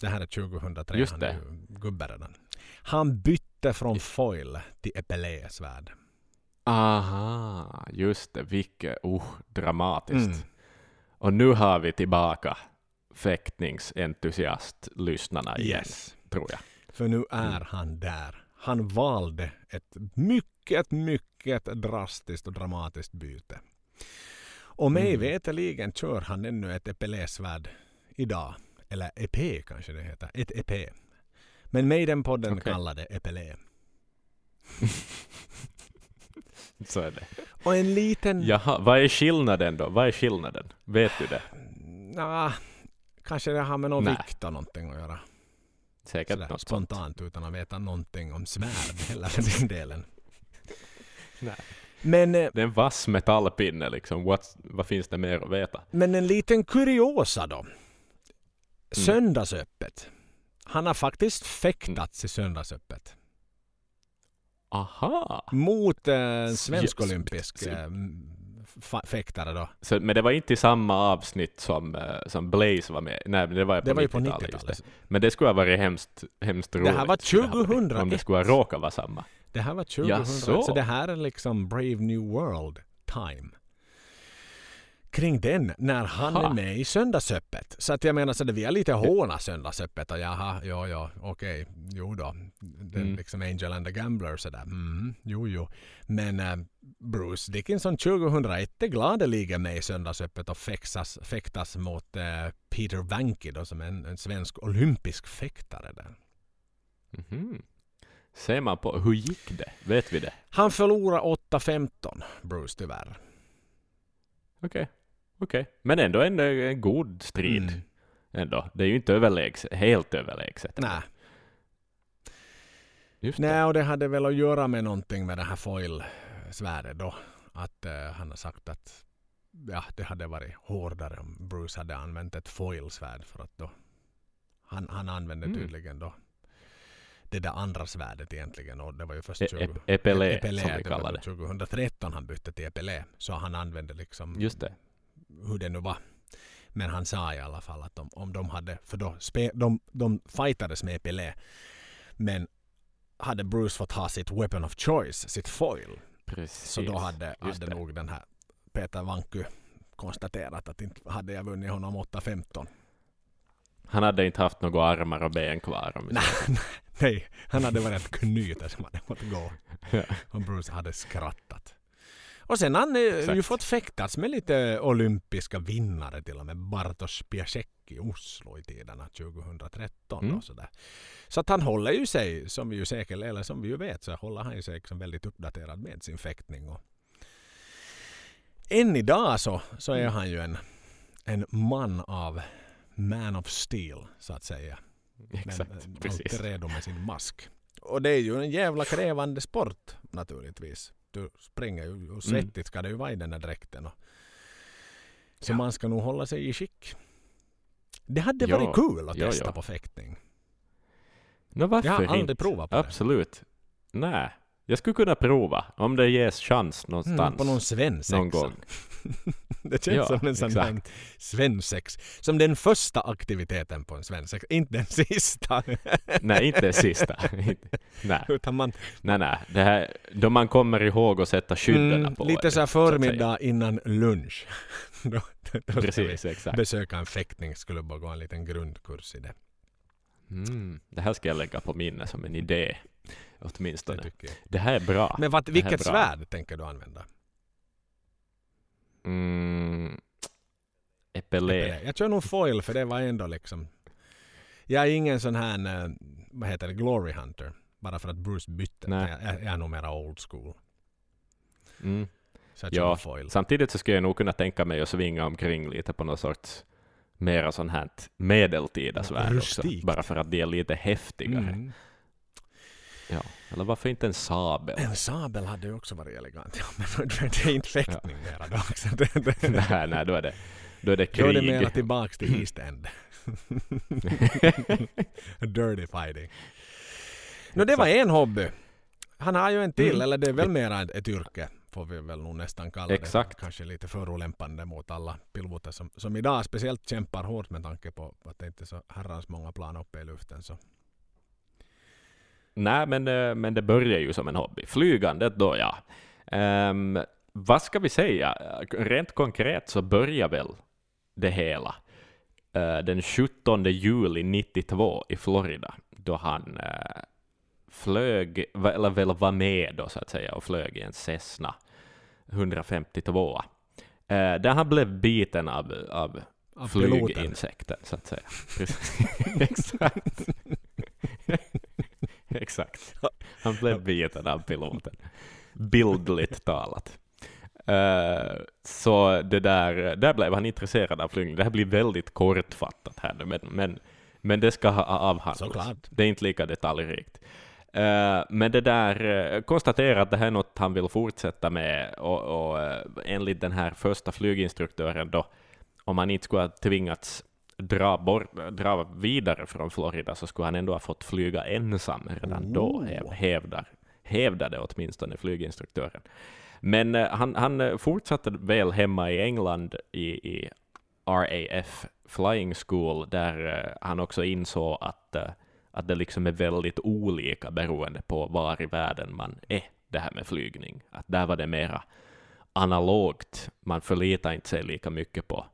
Det här är 2003. Just han är gubbe redan. Han bytte från foil till epelé-svärd. Aha, just det. Vilket oh, dramatiskt. Mm. Och nu har vi tillbaka fäktningsentusiast-lyssnarna igen, Yes. tror jag. För nu är Mm. han där. Han valde ett mycket, mycket drastiskt och dramatiskt byte. Och mig Mm. veterligen kör han ännu ett epelé-svärd idag. Eller EP kanske det heter. Ett EP. Men Maiden-podden Okej. kallar det epelé. *laughs* Så är det. Och en liten... Jaha, vad är skillnaden då? Vad är skillnaden? Vet du det? Nja, kanske det har med någon Nej. vikt och någonting att göra. Säkert Sådär, något sånt. spontant utan att veta någonting om svärd *laughs* eller den delen. Nej. Men, eh, Det är en vass metallpinne liksom. What, vad finns det mer att veta? men en liten kuriosa då. Mm. Söndagsöppet. Han har faktiskt fäktats i söndagsöppet. Aha! Mot eh, en svensk Yes. olympisk eh, fäktare då. Så, men det var inte i samma avsnitt som, eh, som Blaze var med Nej, det var ju på Det var ju på 90-talet. just 90-talet. det. Men det skulle ha varit hemskt, hemskt roligt. här var skulle ha varit, 2001. Om det skulle ha råkat vara samma. Det här var 2000. Jaså? Så det här är liksom Brave New World time. Kring den, när han Ha. är med i Söndagsöppet. Så att jag menar, så det, vi har lite håna Söndagsöppet och jaha, ja, ja, okej, jo då. Den Mm. liksom Angel and the Gambler sådär, mm, jo, jo. Men eh, Bruce Dickinson 2001 är gladeligen med i Söndagsöppet och fäktas, fäktas mot eh, Peter Vanke då, som är en, en svensk olympisk fäktare där. Mhm. Ser man på, hur gick det? Vet vi det? Han förlorade 8-15, Bruce tyvärr. Okej. Okej. Men ändå en, en god strid. Mm. Ändå. Det är ju inte överlägset, helt överlägset. Nej. Just det. Nej, och det hade väl att göra med någonting med det här foil-svärdet då. Att eh, han har sagt att ja, det hade varit hårdare om Bruce hade använt ett foil-svärd för att då han, han använde Mm. tydligen då det där andra svärdet egentligen och det var ju först E- 20, ep- epelé, epelé, som vi kallar det. 2013 han bytte till epelé. Så han använde liksom Just det. hur det nu var. Men han sa i alla fall att om, om de hade, för då spe, de, de fightades med epelé. Men hade Bruce fått ha sitt weapon of choice, sitt foil, Precis. så då hade, Just hade det. nog den här Peter Vanku konstaterat att inte hade jag vunnit honom 8-15. Han hade inte haft några armar och ben kvar. Om vi Nej, *laughs* han hade varit ett knyte som hade fått gå. Ja. Och Bruce hade skrattat. Och sen han eh, ju Exakt. fått fäktas med lite olympiska vinnare till och med. Bartosz Piasek i Oslo i tiderna 2013. Mm. Och sådär. Så att han håller ju sig, som vi ju säkert, eller som vi ju vet, så håller han ju sig liksom väldigt uppdaterad med sin fäktning. Och än idag så, så är Mm. han ju en, en man av man of steel, så att säga. *laughs* Exakt, Men eh, precis. alltid redo med sin mask. Och det är ju en jävla krävande sport naturligtvis. Du springer ju och svettigt ska det ju vara i den där dräkten. Och så Ja. man ska nog hålla sig i skick. Det hade Ja, varit kul att ja, testa ja. på fäktning. Nå, varför Jag har inte? aldrig provat på det. Absolut. Nej. Jag skulle kunna prova om det ges chans någonstans. Mm, på någon svensexa. någon gång. *laughs* Det känns Ja, som en sån här svensex. Som den första aktiviteten på en svensex, inte den *laughs* sista. Nej, inte det sista. Nej, Utan man, nej, nej. Det här, då man kommer ihåg att sätta skydden mm, på. lite så här förmiddag innan lunch. *laughs* då, då Precis, exakt. besöka en fäktning, skulle bara gå en liten grundkurs i det. Mm, det här ska jag lägga på minne som en idé. det Åtminstone. jag. Det här är bra. Men vad, Det vilket svärd tänker du använda? Mm, epelé. Jag kör nog foil för det var ändå liksom... Jag är ingen sån här, eh, vad heter det, glory hunter. Bara för att Bruce bytte. Nej. Jag, jag är nog mera old school. Mm. Så jag kör Ja, foil. Samtidigt så skulle jag nog kunna tänka mig att svinga omkring lite på något sorts mera sånt här medeltida svärd också. Bara för att de är lite häftigare. Mm. Ja. Eller varför inte en sabel? En sabel hade ju också varit elegant. Ja, men det är inte fäktning mera då. också. Det, det, *laughs* nej, nej, då är det, då är det då är det krig. mera tillbaks till East End. *laughs* *laughs* Dirty fighting. No, det var en hobby. Han har ju en till, Mm. eller det är väl mera ett, ett yrke. Får vi väl nog nästan kalla Exakt. det. Kanske lite förolämpande mot alla piloter som, som idag speciellt kämpar hårt med tanke på att det inte är så herrans många plan uppe i luften. Så. Nej, men, eh, men det börjar ju som en hobby. Flygandet då, ja. Ehm, vad ska vi säga? Rent konkret så börjar väl det hela eh, den 17 juli 92 i Florida, då han eh, flög, eller väl var med då så att säga, och flög i en Cessna 152. Eh, där han blev biten av, av Av piloten. flyginsekten, så att säga. *laughs* Exakt. *laughs* Exakt. Han blev biten av piloten. Bildligt talat. Eh, så det där, där blev han intresserad av flygning. Det här blir väldigt kortfattat här nu, men, men, men det ska ha avhandlas. Såklart. Det är inte lika detaljrikt. Eh, men det där, uh, konstaterar att det här är något han vill fortsätta med, och, och eh, enligt den här första flyginstruktören då, om han inte skulle ha tvingats dra, bort, dra vidare från Florida så skulle han ändå ha fått flyga ensam redan då, Oh. häv- hävdar, hävdade åtminstone flyginstruktören. Men eh, han, han eh, fortsatte väl hemma i England i, i RAF Flying School, där eh, han också insåg att, att det liksom är väldigt olika beroende på var i världen man är, det här med flygning. Att där var det mera analogt, man förlitar inte sig lika mycket på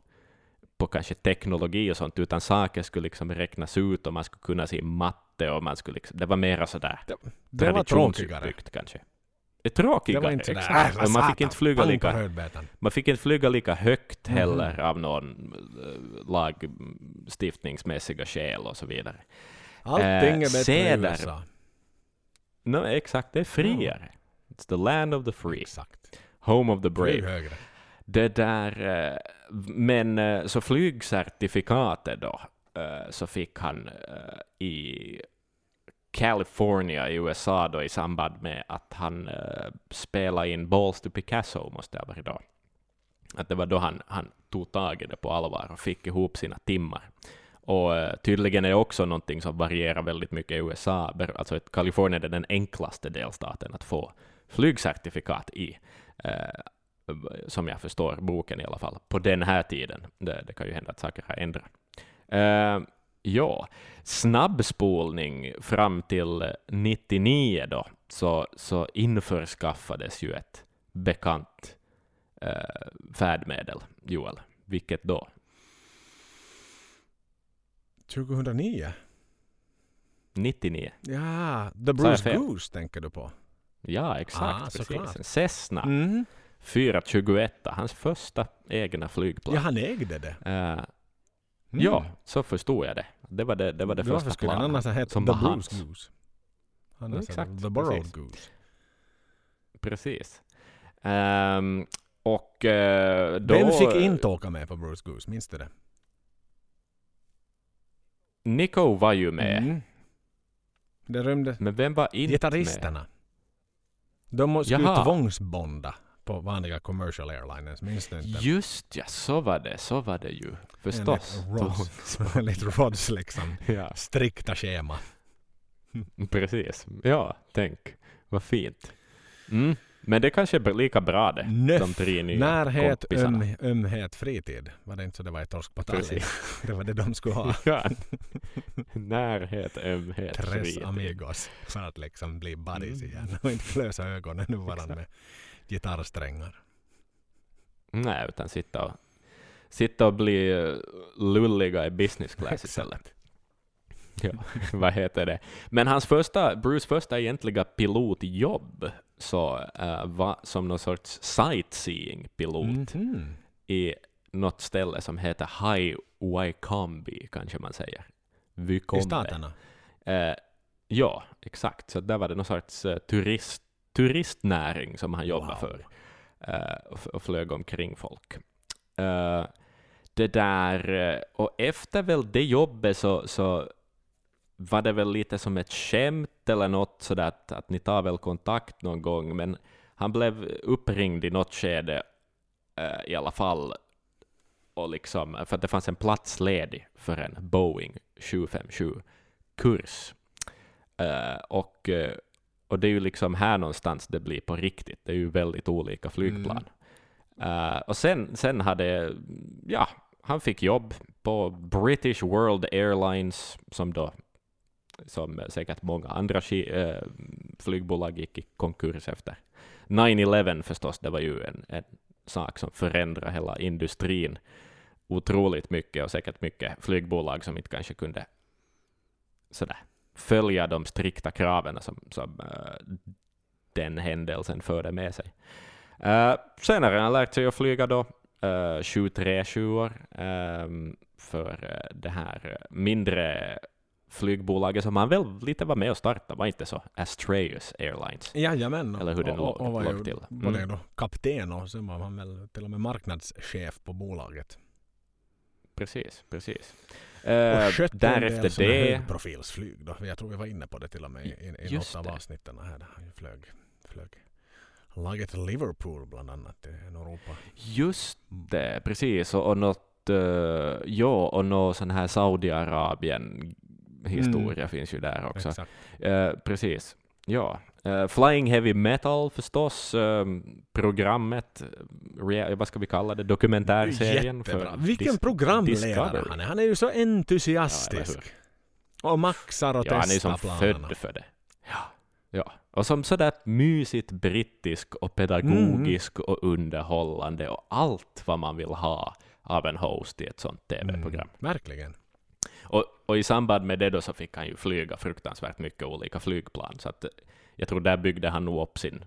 på kanske teknologi och sånt, utan saker skulle liksom räknas ut och man skulle kunna se matte och man skulle liksom, det var mera sådär Det, det var tråkigare. kanske. Det tråkigare, Det var inte exakt. "Äh, man fick inte flyga lika höjdbetan." man fick inte flyga lika högt Mhm. heller av någon eh, lagstiftningsmässiga skäl och så vidare. Allting är Eh, bättre i seder. USA. No, exakt, det är friare. It's the land of the free, Exakt. home of the brave. Det där, eh, men eh, så flygcertifikatet då, eh, så fick han i California i USA då i samband med att han spelade in Balls to Picasso, måste det ha varit då. Att det var då han, han tog tag i det på allvar och fick ihop sina timmar. Och tydligen är det också någonting som varierar väldigt mycket i USA. Alltså att Kalifornien är den enklaste delstaten att få flygcertifikat i. Som jag förstår boken i alla fall, på den här tiden. Det, det kan ju hända att saker har ändrat. Eh, ja, snabbspolning fram till 99 då, så, så införskaffades ju ett bekant eh, färdmedel, Joel. Vilket då? 2009? 99. Ja, The Bruce? Goose tänker du på. Ja, exakt. Ah, precis. En Cessna Mm. 421, hans första egna flygplan. Ja, han ägde det. Eh, Mm. Ja, så förstod jag det. Det var det, det, var det Varför första skulle han planet annars ha hett The Bruce hans. Goose? Han har Exakt, The Borrowed precis. Goose. Precis. Ehm, och eh, då... Vem fick inte åka med på Bruce Goose? Minns du det? Nico var ju med, Mm. Det rymde men vem var inte med? gitarristerna. De skulle Jaha. tvångsbonda på vanliga commercial airliners. Minns du inte? Just ja, så var det, så var det ju. Förstås. Enligt Rods, *laughs* *laughs* liksom *laughs* ja, strikta schema. precis. Ja, tänk. Vad fint. Mm. Men det kanske är lika bra det. Nöff, de tre nya Närhet, öm, ömhet, fritid. Var det inte så det var i Torskbataljen? det var det de skulle ha. Ja. Närhet, ömhet, Tres fritid. amigos. För att liksom bli buddies Mm. igen. Och inte klösa ögonen ur varandra med gitarrsträngar. Nej, utan sitta och, sitta och bli eh, lulliga i business *laughs* class istället. Ja, *laughs* vad heter det? Men hans första, Bruce första egentliga pilotjobb så, eh, var som någon sorts sightseeing-pilot Mhm. i något ställe som heter High Wycombe, kanske man säger. I Vycombe. staterna? Eh, ja, exakt. Så där var det någon sorts eh, turist, turistnäring som han jobbade Wow. för eh, och, flög omkring folk. Eh, det där, eh, och efter väl det jobbet så, så var det väl lite som ett skämt eller något sådär att, att ni tar väl kontakt någon gång, men han blev uppringd i något skede i alla fall, och liksom, för att det fanns en plats ledig för en Boeing 757-kurs. Eh, och, och det är ju liksom här någonstans det blir på riktigt. Det är ju väldigt olika flygplan. Eh, och sen, sen hade, ja, han fick jobb på British World Airlines, som då, som säkert många andra eh, flygbolag gick i konkurs efter. 9-11 förstås, det var ju en, en sak som förändrade hela industrin otroligt mycket och säkert mycket flygbolag som inte kanske kunde sådär, följa de strikta kraven som, som eh, den händelsen förde med sig. Uh, senare har han lärt sig att flyga då, uh, 737 um, för eh, det här mindre flygbolaget som han väl lite var med och startade, var inte så? Astraeus Airlines. Jajamän. Eller hur den och, och, och var låg till. Mm. då kapten och sen var han väl till och med marknadschef på bolaget. Precis, precis. Och Uh, skötte en därefter del såna det... högprofilsflyg då. Jag tror vi var inne på det till och med i, i, något av avsnitten här. Han flög, flög. Laget Liverpool bland annat i Europa. Just det, precis. Och, och något, uh, ja, och något sån här Saudiarabien-historia finns ju där också. Eh, precis. Ja. Eh, Flying Heavy Metal förstås, ehm, programmet, rea- vad ska vi kalla det, dokumentärserien. Jättebra. För Vilken Dis- programledare Discovery. han är. Han är ju så Ja, entusiastisk. och maxar och Ja, han är ju testar som planerna. född för det. Ja. ja. Och som sådär mysigt brittisk och pedagogisk och underhållande och allt vad man vill ha av en host i ett sånt TV-program. Mm, verkligen. Och, och i samband med det då så fick han ju flyga fruktansvärt mycket olika flygplan. Så att eh, jag tror där byggde han nog upp sin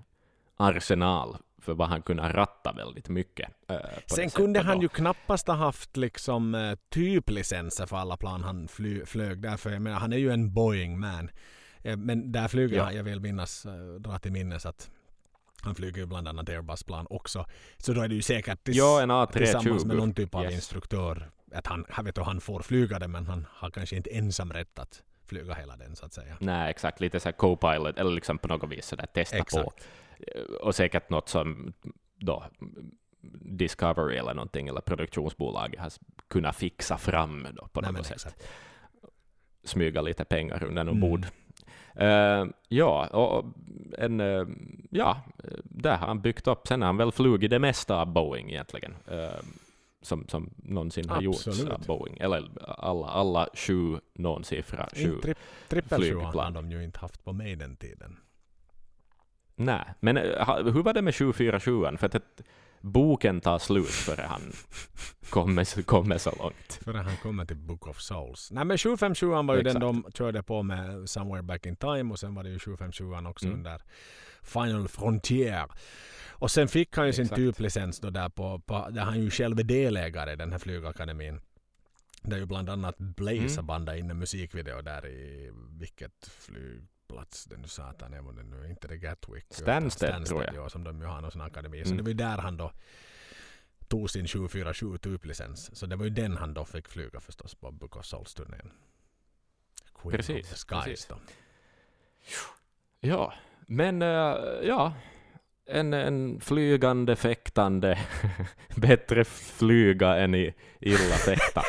arsenal för vad han kunde ratta väldigt mycket. det Sen kunde han då. ju knappast ha haft liksom eh, typlicenser för alla plan han fly, flög därför jag menar, han är ju en Boeing-man. Eh, Men där flyger Ja. han, jag vill minnas, dra till minnes att han flyger ju bland annat Airbus-plan också. Så då är det ju säkert tills, Ja, en tillsammans A320. med någon typ av Yes. instruktör. Att han, han vet att han får flyga det men han har kanske inte ensam rätt att flyga hela den så att säga. Nej, exakt. Lite så här co-pilot, eller liksom på något vis sådär testa på. Exakt. Eh, Och säkert något som då Discovery eller någonting, eller produktionsbolaget har kunnat fixa fram då på Nej, något sätt. exakt. smyga lite pengar under någon Mm. bord. Eh, ja, och en, eh, ja, där har han byggt upp. Sen har han väl flugit det mesta av Boeing egentligen. eh, som, som någonsin har gjorts av Boeing. Eller alla, alla sju nånsiffra, sju. Inte tri- Trippelsjuan har de ju inte haft på Maiden-tiden. Nej, men eh, hur var det med 747? För att ett, boken tar slut före han *laughs* kommer, kommer så långt. Före han kommer till Book of Souls. Nej men 757 var ju Exakt. den de körde på med Somewhere Back in Time och sen var det ju 757 också Mm. under Final Frontier. Och sen fick han ju sin Exakt. typlicens då där på, på där han ju själv är delägare i den här flygakademin. Där ju bland annat Blaze Mm. bandat in en musikvideo där i vilket flygplats den nu satan är det nu inte det Gatwick. utan Stansted, tror jag. Ja, som de ju har någon sån akademi. Så Mm. det var ju där han då tog sin 747 typlicens. Så det var ju den han då fick flyga förstås på Book of Souls-turnén. Queen Precis, of the Skies precis. då. Ja, men eh, ja, en, en flygande, fäktande, *laughs* bättre flyga än i illa fäkta,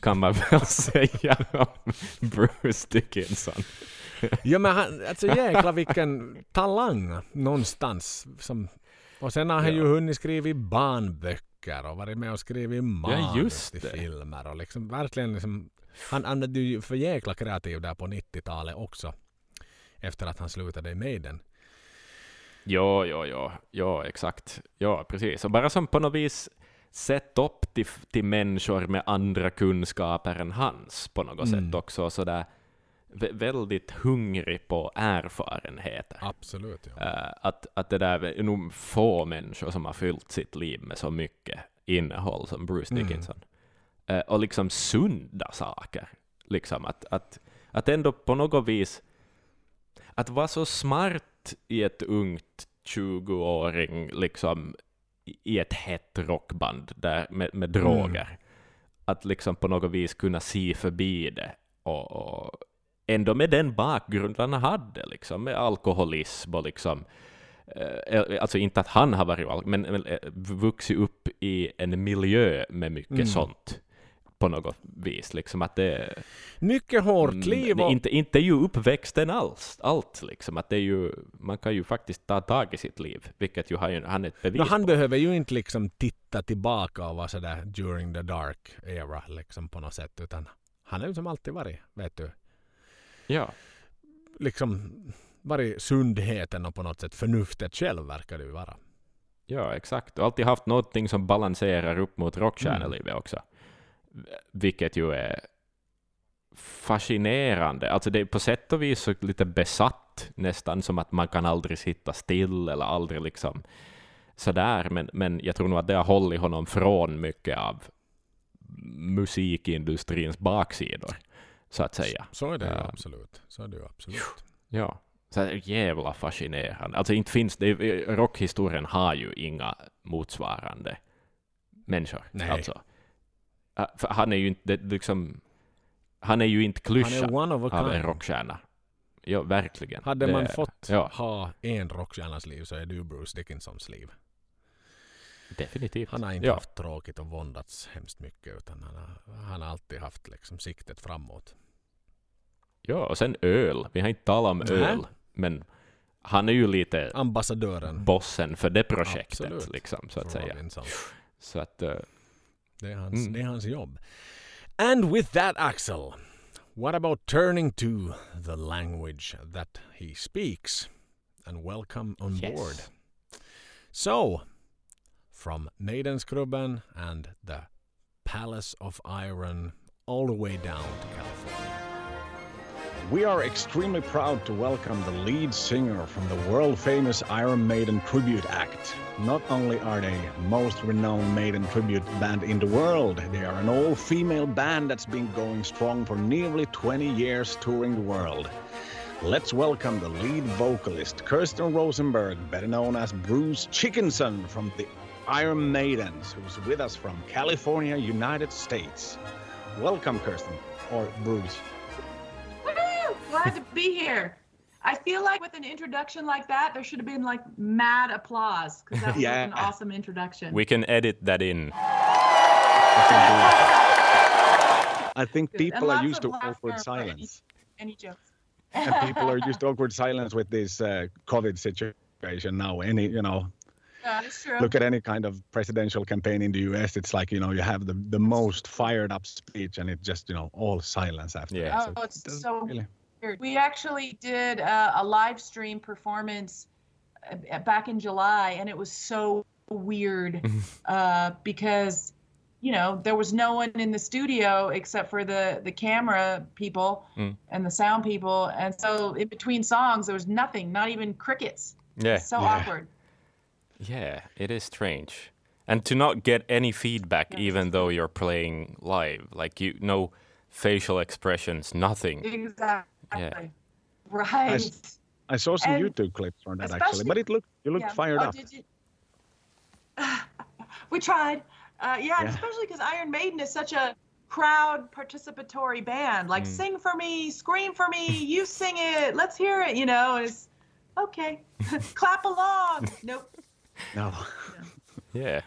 kan man väl *laughs* säga om Bruce Dickinson. *laughs* Ja men han, alltså jäklar vilken talang någonstans. Som, och sen har han ju hunnit skriva barnböcker och varit med och skrivit manus just till filmer. Och liksom verkligen liksom, han använde ju för jäkla kreativ där på 90-talet också. Efter att han slutade i Maiden. Ja, ja, ja, ja, exakt. Ja, precis. Och bara som på något vis sett upp till, till människor med andra kunskaper än hans på något Mm. sätt också. Så där, vä- väldigt hungrig på erfarenheter. Absolut. Ja. Eh, att, att det där är nog få människor som har fyllt sitt liv med så mycket innehåll som Bruce Mm. Dickinson. Eh, och liksom sunda saker. Liksom att, att, att ändå på något vis att vara så smart i ett ungt 20-åring liksom i- ett hett rockband där, med, med droger. Att liksom på något vis kunna se förbi det och, och ändå med den bakgrunden han hade, liksom, med alkoholism och liksom eh, Alltså inte att han har varit men, men eh, vuxit upp i en miljö med mycket Mm. sånt på något vis. Liksom att det, Mycket hårt liv Mm, och... inte, inte ju uppväxten alls, allt liksom. Att det är ju, man kan ju faktiskt ta tag i sitt liv, vilket ju han, han är ett bevis No, han på. behöver ju inte liksom titta tillbaka och vara sådär during the dark era liksom på något sätt. Utan han har ju som alltid varit, vet du, Ja, liksom varit sundheten och på något sätt förnuftet själv verkar det ju vara. ja, exakt. Och alltid haft någonting som balanserar upp mot Mm. rockstjärnelivet också. Vilket ju är fascinerande. Alltså det är på sätt och vis så lite besatt, nästan som att man kan aldrig sitta still eller aldrig liksom sådär. Men, men jag tror nog att det har hållit honom från mycket av musikindustrins baksidor, så att säga. Så är det ju Ja. absolut. Så är det ju absolut. Ja, så jävla fascinerande. Alltså inte finns det, rockhistorien har ju inga motsvarande människor. Nej. Alltså. Han är ju inte liksom, han är ju inte Han är klyschad one of a av en rockstjärna. Ja, verkligen. Hade Det- man fått Ja, ha en rockstjärnas liv så är det ju Bruce Dickinsons liv. definitivt. Han har inte ja. haft tråkigt och våndats hemskt mycket utan han har, han har alltid haft liksom siktet framåt. ja, och sen öl. Vi har inte talat om öl, men han är ju lite Ambassadören. bossen för det projektet, Absolut. liksom, så att säga. Så att, eh, Det är, hans, Mm. det är hans jobb. And with that Axel, what about turning to the language that he speaks? And welcome on Yes. board. So, from Maidenskrubben and the Palace of Iron all the way down to California. We are extremely proud to welcome the lead singer from the world famous Iron Maiden Tribute Act. Not only are they most renowned Maiden tribute band in the world, they are an all female band that's been going strong for nearly 20 years touring the world. Let's welcome the lead vocalist, Kirsten Rosenberg, better known as Bruce Chickenson from the Iron Maidens, who's with us from California, United States. Welcome, Kirsten, or Bruce. Woo! Glad to be here. I feel like with an introduction like that, there should have been like mad applause because that was Yeah. an awesome introduction. we can edit that in. I think Good. People are used to awkward silence. Any jokes? and *laughs* people are used to awkward silence with this uh, COVID situation now. Any, you know, Yeah, that's true. look at any kind of presidential campaign in the US. It's like, you know, you have the, the most fired up speech and it just, you know, all silence after. Yeah. that. Oh, So it's it so really- weird. We actually did uh, a live stream performance uh, back in July, and it was so weird *laughs* uh, because you know there was no one in the studio except for the the camera people Mm. and the sound people, and so in between songs there was nothing, not even crickets. Yeah. So Yeah. awkward. Yeah, it is strange. And to not get any feedback Yes. even though you're playing live. Like you no facial expressions, nothing. Exactly. Right. I saw some And YouTube clips on that actually, but it looked, you looked Yeah. fired Oh, up. you? *laughs* we tried. Uh, yeah, and Yeah. especially because Iron Maiden is such a crowd participatory band. Like, Mm. sing for me, scream for me, you sing it, let's hear it. You know, and it's okay. *laughs* Clap along. *laughs* Nope. No, Yeah.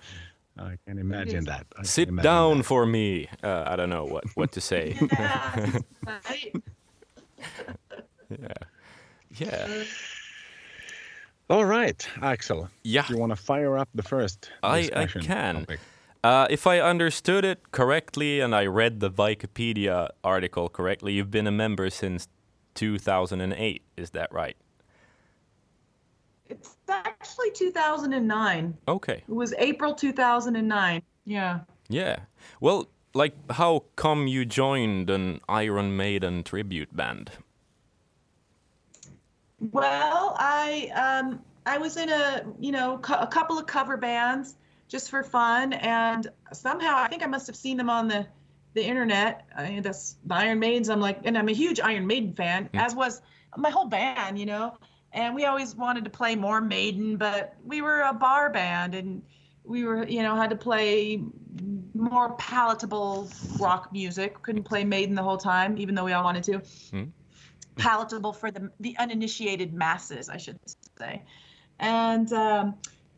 I can imagine that. I Sit imagine down that. for me. Uh, I don't know what, what to say. Yeah, right. Yeah. Yeah. All right, Axel. Yeah. You want to fire up the first I, I can. topic? Uh, if I understood it correctly and I read the Wikipedia article correctly, you've been a member since 2008. Is that right? It's actually 2009. Okay. It was April 2009. Yeah. Yeah. Well, like, how come you joined an Iron Maiden tribute band? Well, I um I was in a you know a couple of cover bands just for fun, and somehow I think I must have seen them on the the internet. I mean, that's the Iron Maidens. I'm like, and I'm a huge Iron Maiden fan, as was my whole band, you know. And we always wanted to play more Maiden, but we were a bar band, and we were you know had to play more palatable rock music. Couldn't play Maiden the whole time, even though we all wanted to palatable for the the uninitiated masses, I should say. And um,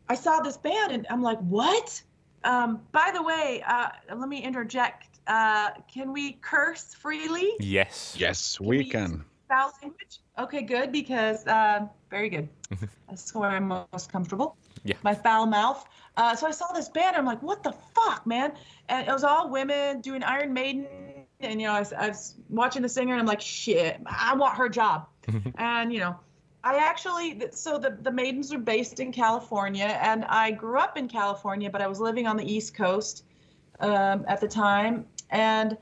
I saw this band, and I'm like, what? Um, by the way, uh, let me interject. Uh, can we curse freely? Yes. Yes, we we can. Foul language? Okay, good, because um, very good. *laughs* That's where I'm most comfortable. Yeah. My foul mouth. Uh, so I saw this banner. I'm like, what the fuck, man? And it was all women doing Iron Maiden. And, you know, I was, I was watching the singer and I'm like, shit, I want her job. *laughs* and, you know, I actually, so the, the Maidens are based in California. And I grew up in California, but I was living on the East Coast um, at the time. And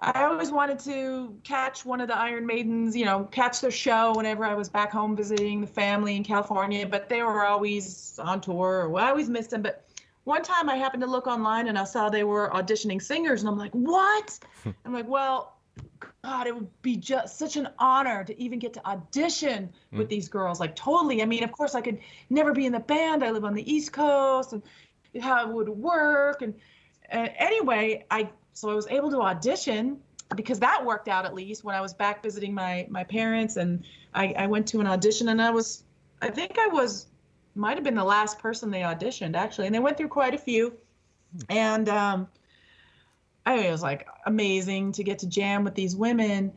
I always wanted to catch one of the Iron Maidens, you know, catch their show whenever I was back home visiting the family in California, but they were always on tour. Or I always missed them. But one time I happened to look online and I saw they were auditioning singers, and I'm like, what? *laughs* I'm like, well, God, it would be just such an honor to even get to audition with these girls. Like, totally. I mean, of course, I could never be in the band. I live on the East Coast, and how it would work. And uh, anyway, I so I was able to audition because that worked out at least when I was back visiting my my parents, and I, I went to an audition, and I was, I think I was, might have been the last person they auditioned actually, and they went through quite a few, and um, I mean, it was like amazing to get to jam with these women,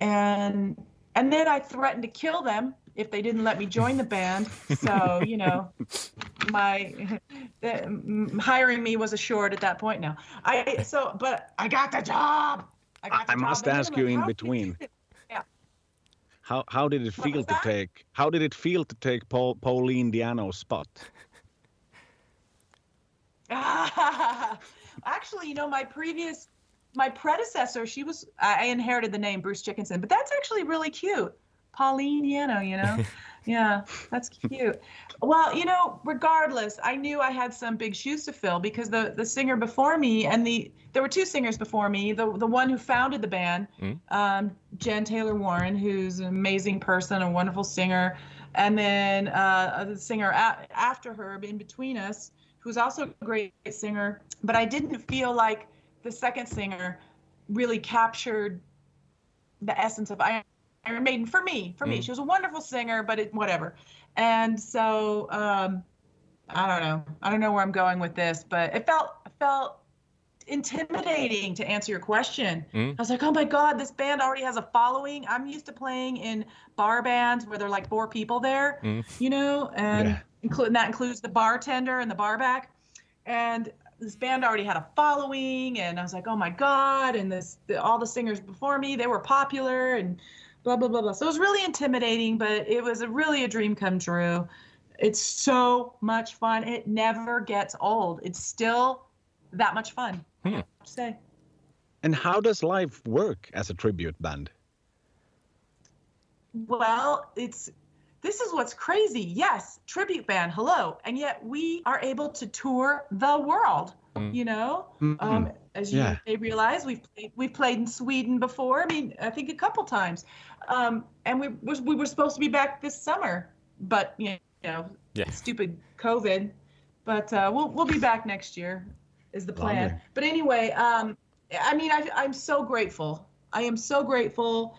and and then I threatened to kill them if they didn't let me join the band. So you know, *laughs* my the, hiring me was assured at that point. Now I so but I got the job. I, got I the must job. And ask you in between. it?" How how did it feel to that? take how did it feel to take Paul, Pauline Diano's spot? *laughs* actually, you know, my previous, my predecessor, she was, I I inherited the name Bruce Dickinson, but that's actually really cute. Pauline Yano, you know? *laughs* yeah, that's cute. Well, you know, regardless, I knew I had some big shoes to fill because the, the singer before me and the, there were two singers before me. The, the one who founded the band, um, Jen Taylor Warren, who's an amazing person, a wonderful singer. And then uh, the singer a- after her, in between us, who's also a great singer. But I didn't feel like the second singer really captured the essence of Iron Iron Maiden for me. For me, mm. she was a wonderful singer, but it whatever. And so um, I don't know. I don't know where I'm going with this, but it felt it felt intimidating to answer your question. Mm. I was like, oh my god, this band already has a following. I'm used to playing in bar bands where there are like four people there, mm. you know, and Yeah. that includes the bartender and the bar back. And this band already had a following, and I was like, oh my god! And this the, all the singers before me, they were popular, and blah blah blah blah. So it was really intimidating, but it was a, really a dream come true. It's so much fun. It never gets old. It's still that much fun. I have to say. And how does life work as a tribute band? Well, it's this is what's crazy. Yes, tribute band, hello, and yet we are able to tour the world. Hmm. You know, hmm. um, as you Yeah. may realize, we've played, we've played in Sweden before. I mean, I think a couple times, um, and we was we were supposed to be back this summer, but you know, Yeah. stupid COVID. But uh, we'll we'll be back next year, is the plan. Lovely. But anyway, um, I mean, I, I'm so grateful. I am so grateful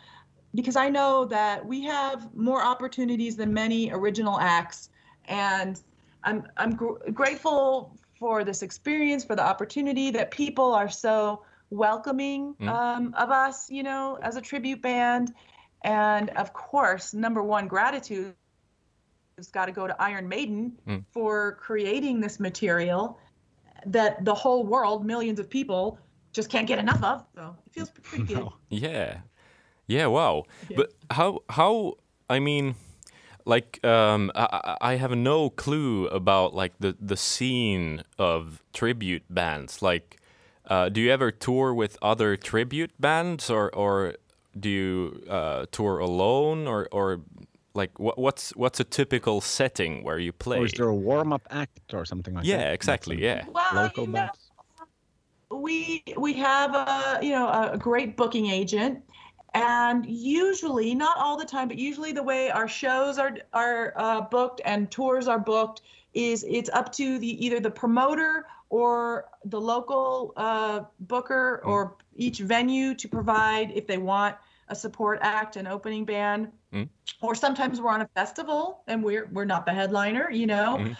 because I know that we have more opportunities than many original acts, and I'm I'm gr- grateful for this experience, for the opportunity that people are so welcoming um, of us, you know, as a tribute band, And of course, number one, gratitude has got to go to Iron Maiden Mm. for creating this material that the whole world, millions of people, just can't get enough of. So it feels pretty *laughs* good. No. Yeah, yeah. Wow. Yeah. But how how I mean, like um, I, I I have no clue about like the the scene of tribute bands. Like, uh, do you ever tour with other tribute bands, or or do you uh, tour alone, or or like what, what's what's a typical setting where you play? Or is there a warm up act or something like that? yeah, exactly. That's Yeah. Well, Local you know, we we have a you know a great booking agent and usually not all the time but usually the way our shows are are uh, booked and tours are booked is it's up to the either the promoter or the local uh, booker or each venue to provide if they want a support act an opening band Mm. or sometimes we're on a festival and we're we're not the headliner you know Mhm.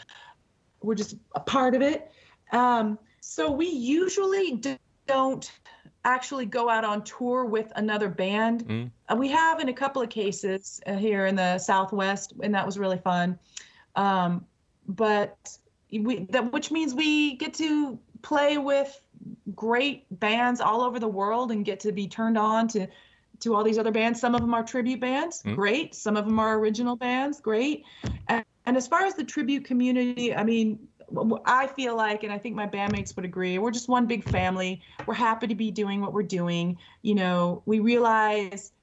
we're just a part of it um, so we usually don't actually go out on tour with another band. Mm. Uh, we have in a couple of cases uh, here in the Southwest, and that was really fun. Um, but we that which means we get to play with great bands all over the world and get to be turned on to to all these other bands. Some of them are tribute bands, Mm. great. Some of them are original bands, great. And, and as far as the tribute community, I mean, I feel like, and I think my bandmates would agree, we're just one big family. We're happy to be doing what we're doing. You know, we realize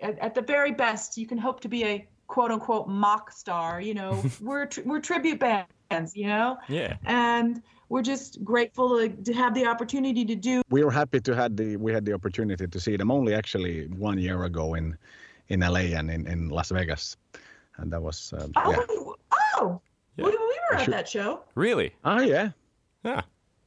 at, at the very best, you can hope to be a quote unquote mock star. You know, *laughs* we're we're tribute bands. You know, Yeah. and we're just grateful to, to have the opportunity to do. we were happy to had the we had the opportunity to see them only actually one year ago in in LA and in, in Las Vegas, and that was uh, Oh, yeah. we- oh, Yeah. we, we were at Sure. that show. Really? Ah, yeah. Yeah.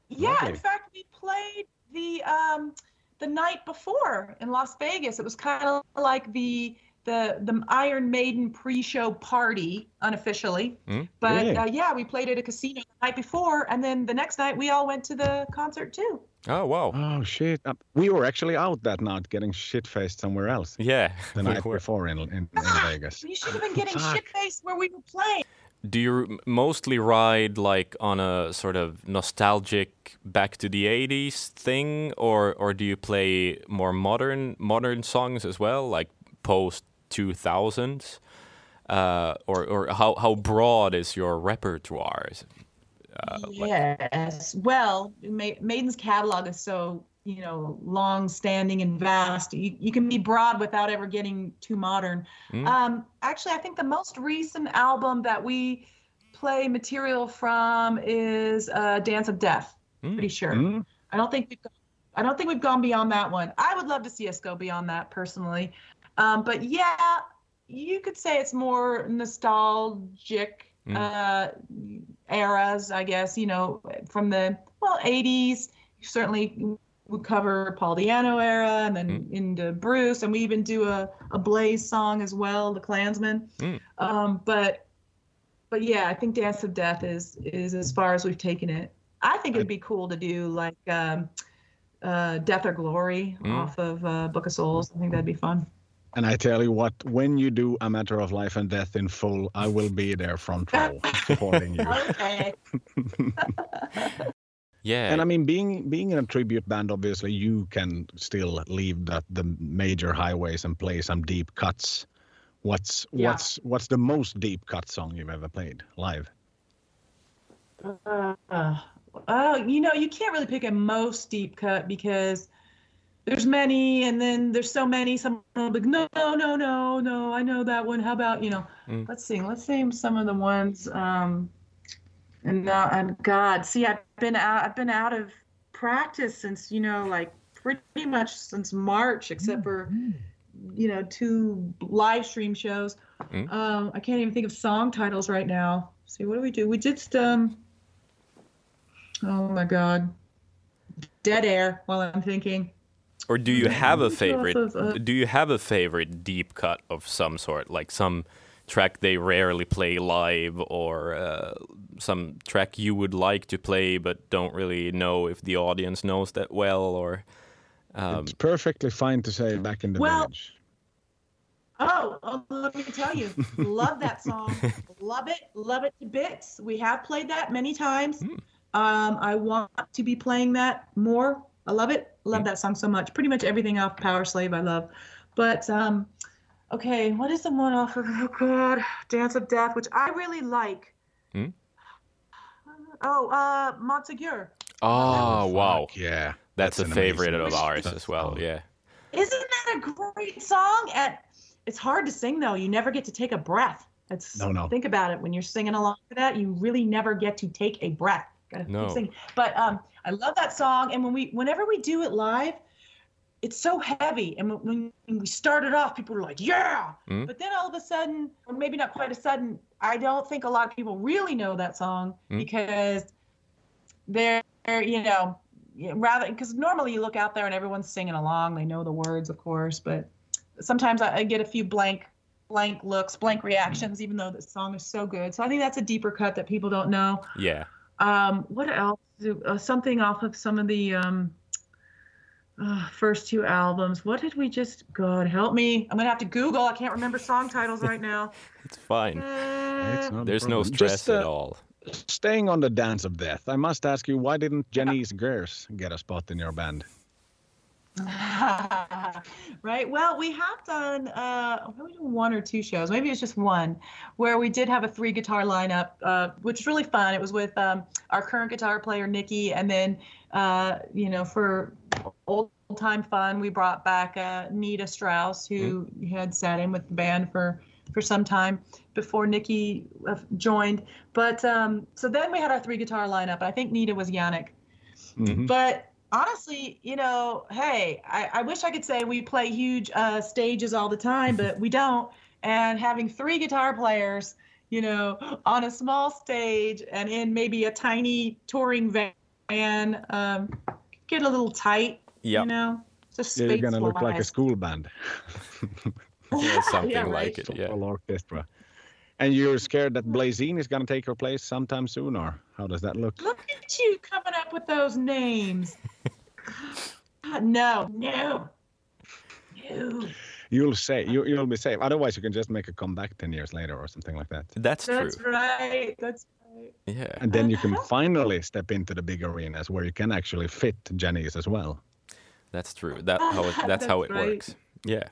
Yeah, Lovely. in fact, we played the um the night before in Las Vegas. It was kind of like the the the Iron Maiden pre-show party unofficially. Mm. But Really? uh, yeah, we played at a casino the night before, and then the next night we all went to the concert too. Oh wow. Oh shit! Uh, we were actually out that night getting shit faced somewhere else Yeah. *laughs* the night were. before in in, in Vegas. You should have been getting Fuck. shit faced where we were playing. Do you mostly ride like on a sort of nostalgic back to the 80s thing or or do you play more modern modern songs as well like post 2000s uh, or or how how broad is your repertoire uh, like- Well, Ma- Maiden's catalog is so you know long-standing and vast. You, you can be broad without ever getting too modern. Mm. Um, actually, I think the most recent album that we play material from is uh, Dance of Death. Mm. Pretty sure. Mm? I don't think we've. I don't think we've gone beyond that one. I would love to see us go beyond that personally. Um, but yeah, you could say it's more nostalgic Mm. uh, eras, I guess. You know, from the well 80s. Certainly, would cover Paul Diano era, and then into Bruce, and we even do a, a Blaze song as well, The Klansman. Mm. Um, but but yeah, I think Dance of Death is is as far as we've taken it. I think it'd be cool to do like um, uh, Death or Glory Mm. off of uh, Book of Souls. I think that'd be fun. And I tell you what, when you do a matter of life and death in full, I will be there front row supporting you. *laughs* Okay. yeah *laughs* And I mean, being being in a tribute band, obviously, you can still leave the, the major highways and play some deep cuts. What's Yeah. what's what's the most deep cut song you've ever played live? Uh, uh, oh, you know, you can't really pick a most deep cut because there's many, and then there's so many. Some will be no, no, no, no, no. I know that one. How about you know? Mm. Let's see. Let's name some of the ones. Um, and now, and God, see, I've been out. I've been out of practice since you know, like pretty much since March, except for you know two live stream shows. Mm. Um, I can't even think of song titles right now. See, what do we do? We just um. Oh my God. Dead air while I'm thinking. Or do you have a favorite do you have a favorite deep cut of some sort like some track they rarely play live or uh, some track you would like to play but don't really know if the audience knows that well or um, it's perfectly fine to say back in the Well, village. Oh, oh, let me tell you, love that *laughs* song. love it, love it to bits. We have played that many times. Hmm. Um, I want to be playing that more. I love it. Love that song so much. Pretty much everything off Power Slave I love. But um, okay, what is the one off of oh god, Dance of Death, which I really like. Hmm? Oh, uh, Montsegur. Oh, wow. Fuck yeah. That's, That's a favorite of ours as well. song. Yeah. Isn't that a great song? And it's hard to sing though. You never get to take a breath. It's No, no. think about it. When you're singing along to that, you really never get to take a breath. Gotta No. singing. But um, I love that song. And when we, whenever we do it live, it's so heavy. And when- when, we started off, people were like, "Yeah!" Mm. But then all of a sudden, or maybe not quite a sudden, I don't think a lot of people really know that song Mm. because they're, you know, rather because normally you look out there and everyone's singing along. They know the words, of course, but sometimes I, I get a few blank blank looks, blank reactions, even though the song is so good. So I think that's a deeper cut that people don't know. Yeah. Um, what else? Uh, something off of some of the um, uh, first two albums. What did we just? God help me! I'm gonna have to Google. I can't remember song titles right now. *laughs* It's fine. Uh, There's no stress Just, at uh, all. Staying on the dance of death, I must ask you, why didn't Janice Gers get a spot in your band? *laughs* right. Well, we have done uh, maybe one or two shows. Maybe it's just one, where we did have a three guitar lineup, uh, which was really fun. It was with um, our current guitar player Nikki, and then uh, you know for old time fun, we brought back uh, Nita Strauss, who had sat in with the band for for some time before Nikki uh, joined. But um, so then we had our three guitar lineup. I think Nita was Yannick. Mhm. But honestly, you know, hey, I, I wish I could say we play huge uh, stages all the time, *laughs* but we don't. And having three guitar players, you know, *gasps* on a small stage and in maybe a tiny touring van, um, get a little tight. Yeah. You know, just Yeah, you're gonna look like a school band. *laughs* *laughs* Yeah, something Yeah, like it. Yeah. Full orchestra. And you're scared that Blazine is gonna take her place sometime soon, or how does that look? Look at you coming up with those names. God, *laughs* uh, no, no, no. You'll say you, you'll be safe. Otherwise, you can just make a comeback ten years later or something like that, That's true. That's right. That's right. Yeah. and then you uh, can finally step into the big arenas where you can actually fit Janice as well. That's true. That how it, *laughs* that's, how it right. works. Yeah.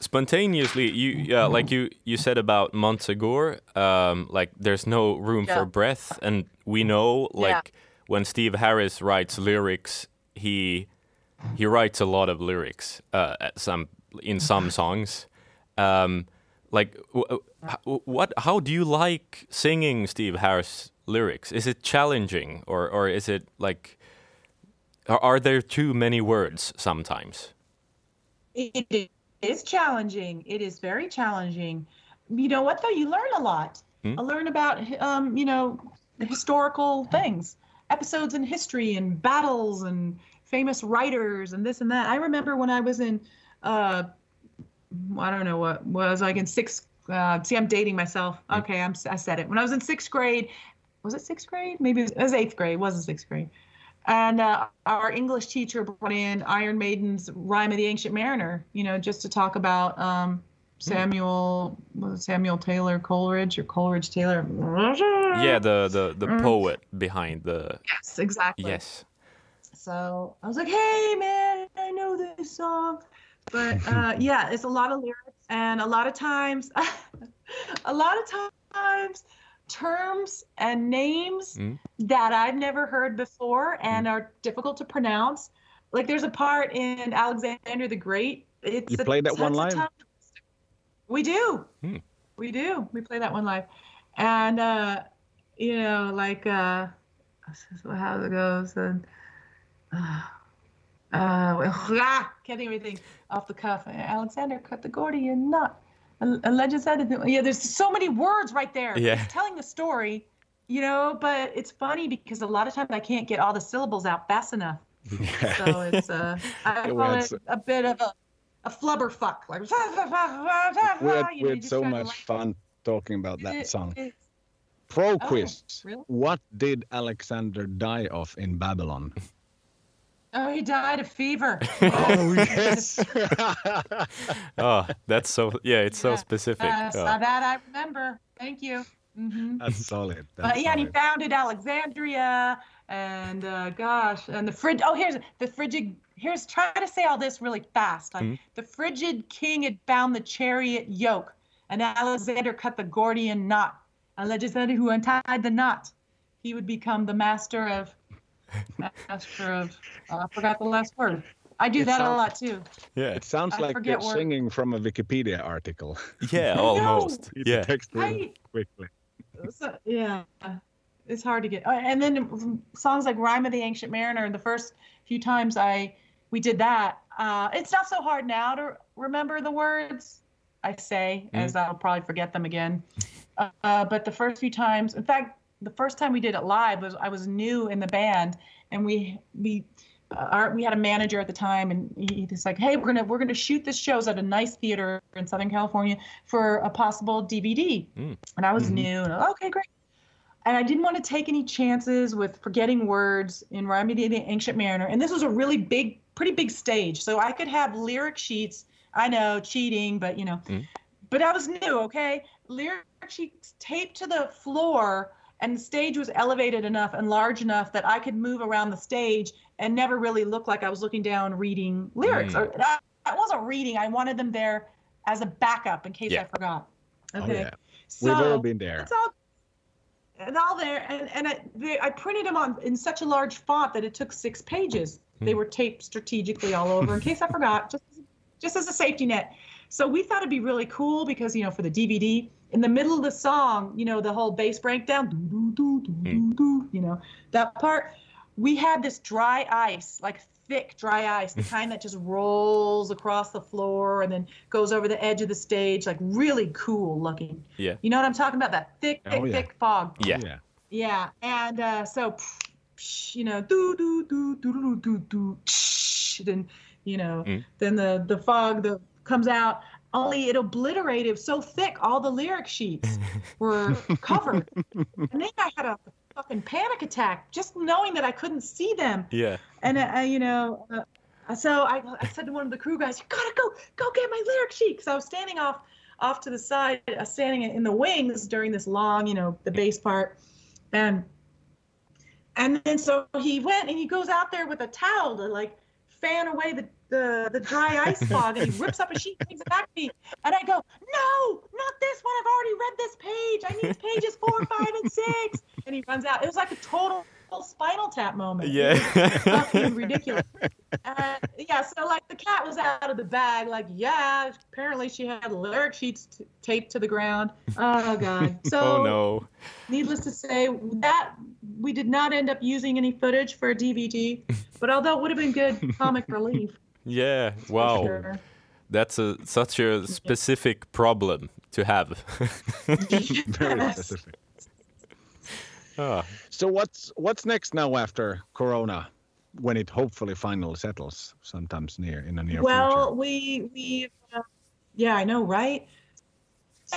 Spontaneously, you uh, like you you said about Montsegur, um, like there's no room Yeah. for breath, and we know like Yeah. when Steve Harris writes lyrics, he he writes a lot of lyrics uh, at some in some songs. Um, like what? How do you like singing Steve Harris lyrics? Is it challenging, or or is it like? Are, are there too many words sometimes? It is challenging. It is very challenging. You know what though? You learn a lot. Hmm? I learn about um, you know, historical things, episodes in history and battles and famous writers and this and that. I remember when I was in uh I don't know what was like in sixth uh see I'm dating myself. Okay, I'm I said it. When I was in sixth grade, was it sixth grade? Maybe it was, it was eighth grade, it wasn't sixth grade. And uh, our English teacher brought in Iron Maiden's Rhyme of the Ancient Mariner, you know, just to talk about um, Samuel Samuel Taylor Coleridge or Coleridge Taylor. Yeah, the the the Mm. poet behind the Yes, exactly. yes. So I was like, hey, man, I know this song. But *laughs* uh, yeah, it's a lot of lyrics. And a lot of times, *laughs* a lot of times, terms and names Mm. that I've never heard before and are difficult to pronounce. Like there's a part in Alexander the Great. It's You a- played that one live? We do. Hmm. We do. We play that one live. And, uh, you know, like, uh, how it goes. And, uh, uh, *sighs* ah, can't think of anything off the cuff. Alexander cut the Gordian knot. A, a legend said, yeah, there's so many words right there. Yeah. It's telling the story, you know, but it's funny because a lot of times I can't get all the syllables out fast enough. So it's, uh, I *laughs* Yeah, call it a bit of a, a flubber fuck. Like, *laughs* we had, we had so much like- fun talking about that it- song. Pro Oh, really? What did Alexander die of in Babylon? Oh, he died of fever. *laughs* *laughs* oh *laughs* yes. oh, that's so. Yeah, it's so Yeah. specific. Yes, Oh. uh, that I remember. Thank you. hmm That's solid. But yeah, and he founded Alexandria, and uh, gosh, and the frigid. Oh, here's the frigid. Here's try to say all this really fast. Like, Mhm. The frigid king had bound the chariot yoke, and Alexander cut the Gordian knot. Alexander who untied the knot, he would become the master of. Master of. Uh, I forgot the last word. I do It that a lot too. Yeah, It sounds I like you're word. singing from a Wikipedia article. *laughs* yeah, almost. Read Yeah, text real Right. quickly. So, yeah, it's hard to get. uh, And then songs like "Rhyme of the Ancient Mariner." The first few times I we did that, uh, it's not so hard now to remember the words. I say, as I'll probably forget them again. Uh, but the first few times, in fact, the first time we did it live was I was new in the band, and we we. Uh, our, we had a manager at the time, and he, he's like, "Hey, we're gonna we're gonna shoot this shows at a nice theater in Southern California for a possible DVD." Hmm. And I was mm-hmm. new, and okay, great. And I didn't want to take any chances with forgetting words in Rhyme of the Ancient Mariner. And this was a really big, pretty big stage. So I could have lyric sheets. I know, cheating, but you know, hmm. but I was new, okay? Lyric sheets taped to the floor, and the stage was elevated enough and large enough that I could move around the stage and never really look like I was looking down reading lyrics. Mm. Or I, I wasn't reading, I wanted them there as a backup in case Yeah. I forgot. Oh, Okay. yeah. We've all So- been there. it's all and all there and, and I, they, I printed them on in such a large font that it took six pages they were taped strategically all over in case i forgot *laughs* just just as a safety net so we thought it'd be really cool because you know for the dvd in the middle of the song you know the whole bass breakdown doo, doo, doo, doo, doo, doo, you know that part we had this dry ice like thick dry ice the kind that just rolls across the floor and then goes over the edge of the stage like really cool looking yeah, you know what I'm talking about? That thick, thick, Oh, yeah. thick fog. yeah. Yeah. Yeah. And uh, so, you know, do do do do do do do. Then, you know, Mm. then the the fog the comes out. Only it obliterated. So thick, all the lyric sheets *laughs* were covered. and then I had a fucking panic attack just knowing that I couldn't see them. Yeah. And uh, you know, uh, so I, I said to one of the crew guys, "You gotta go, go get my lyric sheet." Because I was standing off, off to the side, uh, standing in the wings during this long, you know, the bass part, and and then so he went and he goes out there with a towel to like fan away the the, the dry ice *laughs* fog, and he rips up a sheet, and brings it back to me, and I go, "No, not this one. I've already read this page. I need pages four, five, and six. And he runs out. It was like a total spinal tap moment. It was Yeah. fucking *laughs* ridiculous. And yeah, so like the cat was out of the bag. Like, yeah, apparently she had lyric sheets t- taped to the ground. Oh god. *laughs* So oh no. needless to say, that we did not end up using any footage for a DVD. *laughs* But although it would have been good comic relief. Yeah. Wow. sure. That's a such a specific problem to have. Very specific. Ah. So what's what's next now after Corona, when it hopefully finally settles, sometimes near in the near well, future? we we uh, yeah, I know, right?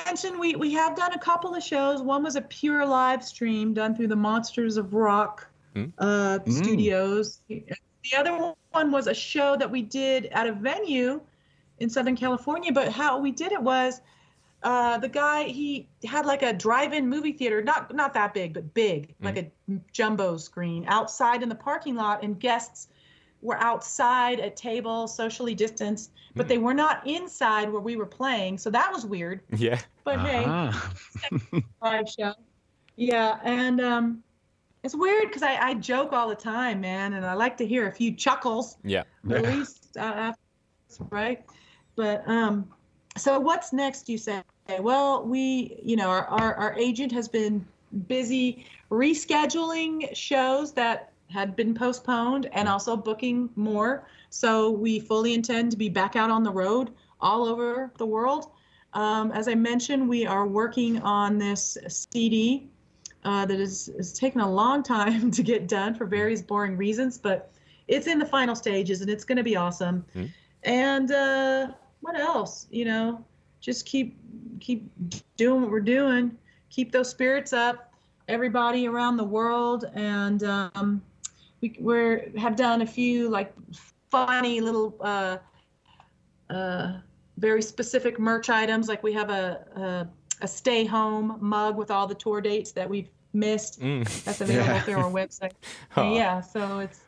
Mention we we have done a couple of shows. One was a pure live stream done through the Monsters of Rock Hmm. uh, Mm. studios. The other one was a show that we did at a venue in Southern California. But how we did it was uh, the guy he had like a drive-in movie theater, not not that big, but big, like a jumbo screen outside in the parking lot, and guests were outside at tables, socially distanced, but they were not inside where we were playing. So that was weird. Yeah. But hey, Ah. live show. Yeah, and um, it's weird because I, I joke all the time, man, and I like to hear a few chuckles Yeah. at least uh, after, right? But um, so what's next? You say? Well, we, you know, our, our our agent has been busy rescheduling shows that had been postponed and also booking more. So we fully intend to be back out on the road all over the world. Um, as I mentioned, we are working on this CD uh, that is, is taking a long time *laughs* to get done for various boring reasons, but it's in the final stages and it's going to be awesome. Mhm. And uh, what else? You know, just keep keep doing what we're doing. Keep those spirits up, everybody around the world, and um, we we're have done a few like funny little uh, uh, very specific merch items. Like we have a, a a stay home mug with all the tour dates that we've missed. Mm. That's available Yeah. through our website. Yeah, so it's.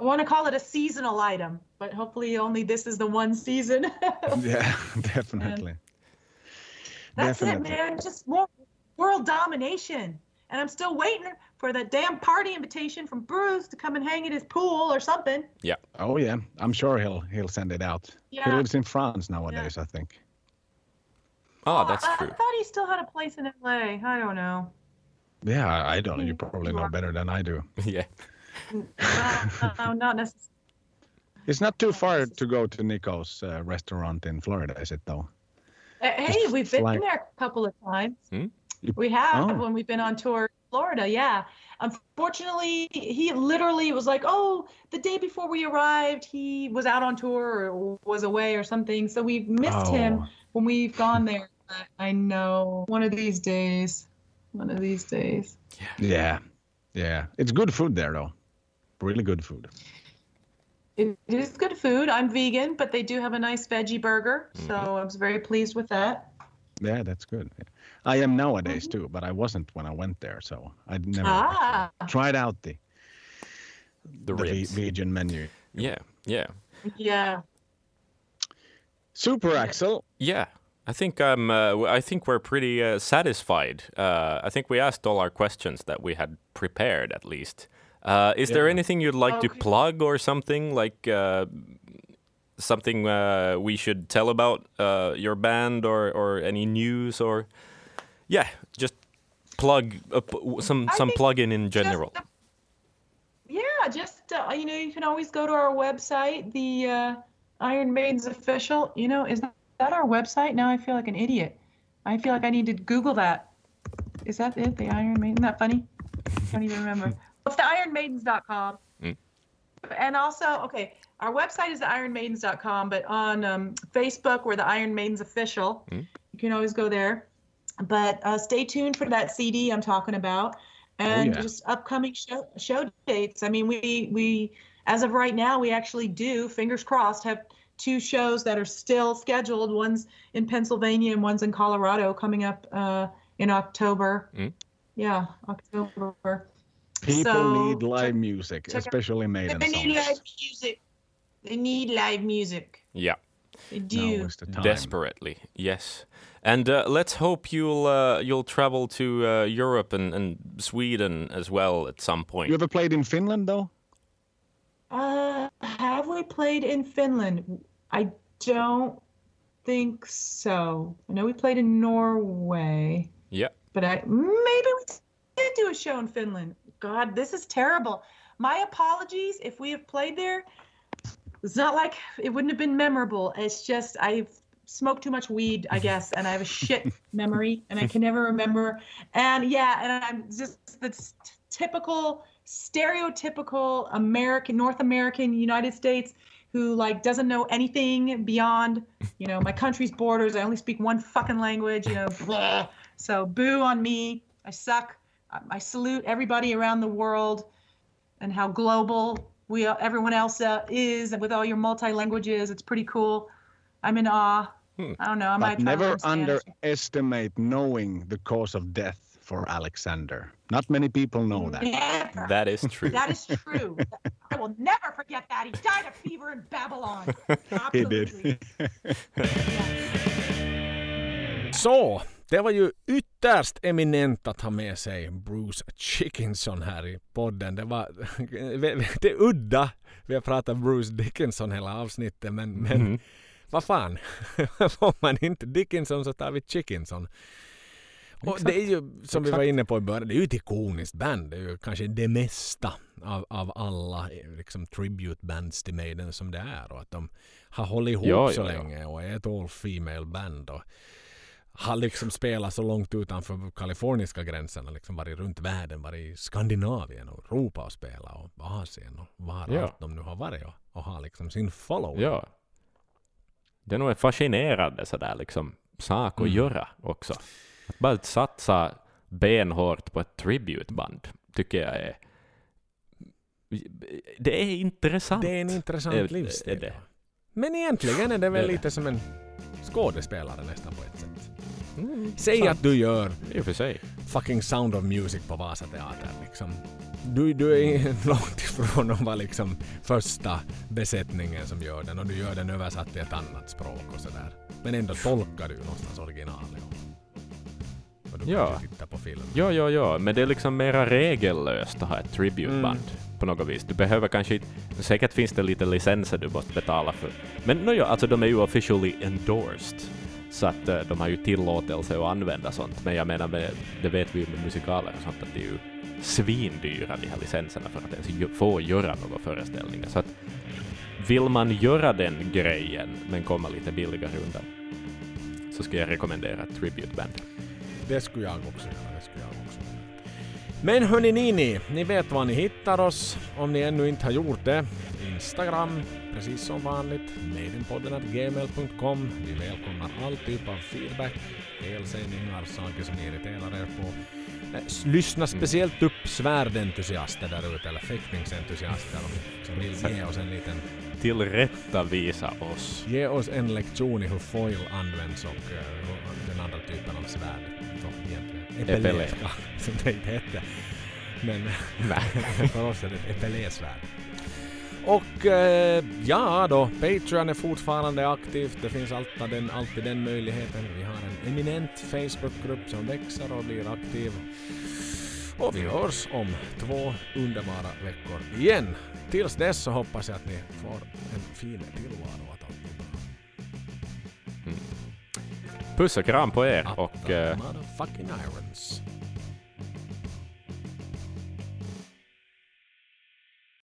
I want to call it a seasonal item, but hopefully only this is the one season. *laughs* Yeah, definitely. That's Definitely. it, man. Just more world domination. And I'm still waiting for that damn party invitation from Bruce to come and hang at his pool or something. Yeah. Oh yeah, I'm sure he'll he'll send it out. Yeah. He lives in France nowadays, I think. Oh, that's I, true. I thought he still had a place in LA. I don't know. Yeah, I I don't know. You Mm, probably know better than I do. *laughs* yeah. *laughs* no, not necessarily. It's not too far to go to Nico's uh, restaurant in Florida, is it though? Hey, Just we've been fly- there a couple of times. Hmm? We have Oh. when we've been on tour in Florida. Yeah. Unfortunately, he literally was like, "Oh, the day before we arrived, he was out on tour or was away or something." So we've missed him Oh. when we've gone there. But I know one of these days. One of these days. Yeah, yeah. It's good food there though. Really good food. It is good food. I'm vegan, but they do have a nice veggie burger, so I was very pleased with that. Yeah, that's good. I am nowadays too, but I wasn't when I went there, so I never Ah, tried out the The the vegan menu. Yeah, yeah. yeah. Super Axel. Yeah, I think I'm. Uh, w- I think we're pretty uh, satisfied. Uh, I think we asked all our questions that we had prepared, at least. Uh, is there anything you'd like to plug or something like uh, something uh, we should tell about uh, your band or or any news or yeah, just plug uh, p- w- some I some plug-in in Just, general. uh, yeah, just uh, you know, you can always go to our website, the uh, Iron Maiden's official. You know, is that our website? Now I feel like an idiot. I feel like I need to Google that. Is that it? The Iron Maiden? Isn't that funny? I don't even remember. It's the ironmaidens.com. Mm. And also, okay, our website is the ironmaidens.com, but on um, Facebook, we're the Iron Maidens official. Mm. You can always go there. But uh, stay tuned for that CD I'm talking about, and yeah. just upcoming show show dates. I mean, we we as of right now, we actually do. Fingers crossed, have two shows that are still scheduled. One's in Pennsylvania and one's in Colorado, coming up uh, in October. Mm. Yeah, October. People So, need live check- music, check out- especially Maiden They need live music. They need live music. Yeah. They Now do. is the time. Desperately, yes. And uh, let's hope you'll uh, you'll travel to uh, Europe and, and Sweden as well at some point. You ever played in Finland though? Uh, have we played in Finland? I don't think so. I know we played in Norway, Yeah. but I maybe we did do a show in Finland. God, this is terrible. My apologies if we have played there. It's not like it wouldn't have been memorable. It's just I've smoked too much weed, I guess, and I have a shit *laughs* memory and I can never remember. And yeah, and I'm just the typical stereotypical American, North American, United States who like doesn't know anything beyond, you know, my country's borders. I only speak one fucking language, you know. blah. *laughs* So boo on me. I suck. I- I salute everybody around the world and how global we everyone else uh, is, and with all your multi languages, it's pretty cool. I'm in awe. Hmm. I don't know. I might But try never underestimate knowing the cause of death for Alexander. Not many people know that. Never. That is true. That is true. *laughs* I will never forget that. He died of fever in Babylon. *laughs* He Absolutely. *laughs* did. Så, det var ju ytterst eminent att ha med sig Bruce Chickinson här i podden. Det var *laughs* det är udda. Vi har pratat Bruce Dickinson hela avsnittet men, men Mhm. vad fan. *laughs* Får man inte Dickinson så tar vi Chickinson. Och det är ju som vi var Exakt. inne på i början, det är ju ett ikoniskt band. Det är ju kanske det mesta av, av alla eh, liksom, tribute bands till Maiden som det är. Och att de har hållit ihop Ja, så ja. länge och är ett all female band. Och har liksom spelat så långt utanför kaliforniska gränserna. Liksom varit runt världen, varit i Skandinavien och Europa och spelat och Asien och var Ja. allt de nu har varit och, och har liksom sin follow. Ja. Det är nog en fascinerande sådär liksom sak att Mm. göra också. Att bara satsa benhårt på ett tributeband tycker jag är Det är intressant. Det är en intressant livsstil. Men egentligen är det väl lite som en skådespelare nästan på ett sätt. Mm, Säg sant. att du gör I och för sig. fucking Sound of Music på Vasateatern liksom. Du, du är *laughs* långt ifrån att vara liksom första besättningen som gör den och du gör den översatt till ett annat språk och sådär. Men ändå tolkar du någonstans originalet. Och, du Ja. kan titta på film. Ja, ja, ja, men det är liksom mera regellöst att ha ett tributeband på något vis. Du behöver kanske inte... Säkert finns det lite licenser du måste betala för. Men no, ja, alltså de är ju officially endorsed. Så att uh, de har ju tillåtelse att använda sånt. Men jag menar, med, det vet vi ju med musikaler och sånt, att det är ju svindyra de här licenserna för att ens få göra några föreställningar. Så att vill man göra den grejen, men komma lite billigare undan, så skulle jag rekommendera ett tributeband. Det skulle jag också göra. Men hörni ni, ni, ni vet var ni hittar oss om ni ännu inte har gjort det. Instagram, precis som vanligt, maidenpodden.gmail.com. Vi välkomnar all typ av feedback, felsägningar, saker som ni irriterar er på. Eh, Lyssna speciellt upp svärdentusiaster där ute, eller fäktningsentusiaster som vill ge oss en liten Tillrättavisa oss. Ge oss en lektion i hur foil används och hur den andra typen av svärd. Ska- *laughs* som det inte hette. Men *laughs* för oss är det ett epelé-svärd. Och eh, ja då, Patreon är fortfarande aktivt. Det finns alltid den, alltid den möjligheten. Vi har en eminent Facebookgrupp som växer och blir aktiv. Och vi hörs om två underbara veckor igen. Tills dess så hoppas jag att ni får en fin tillvaro. Puss och kram på er och eh,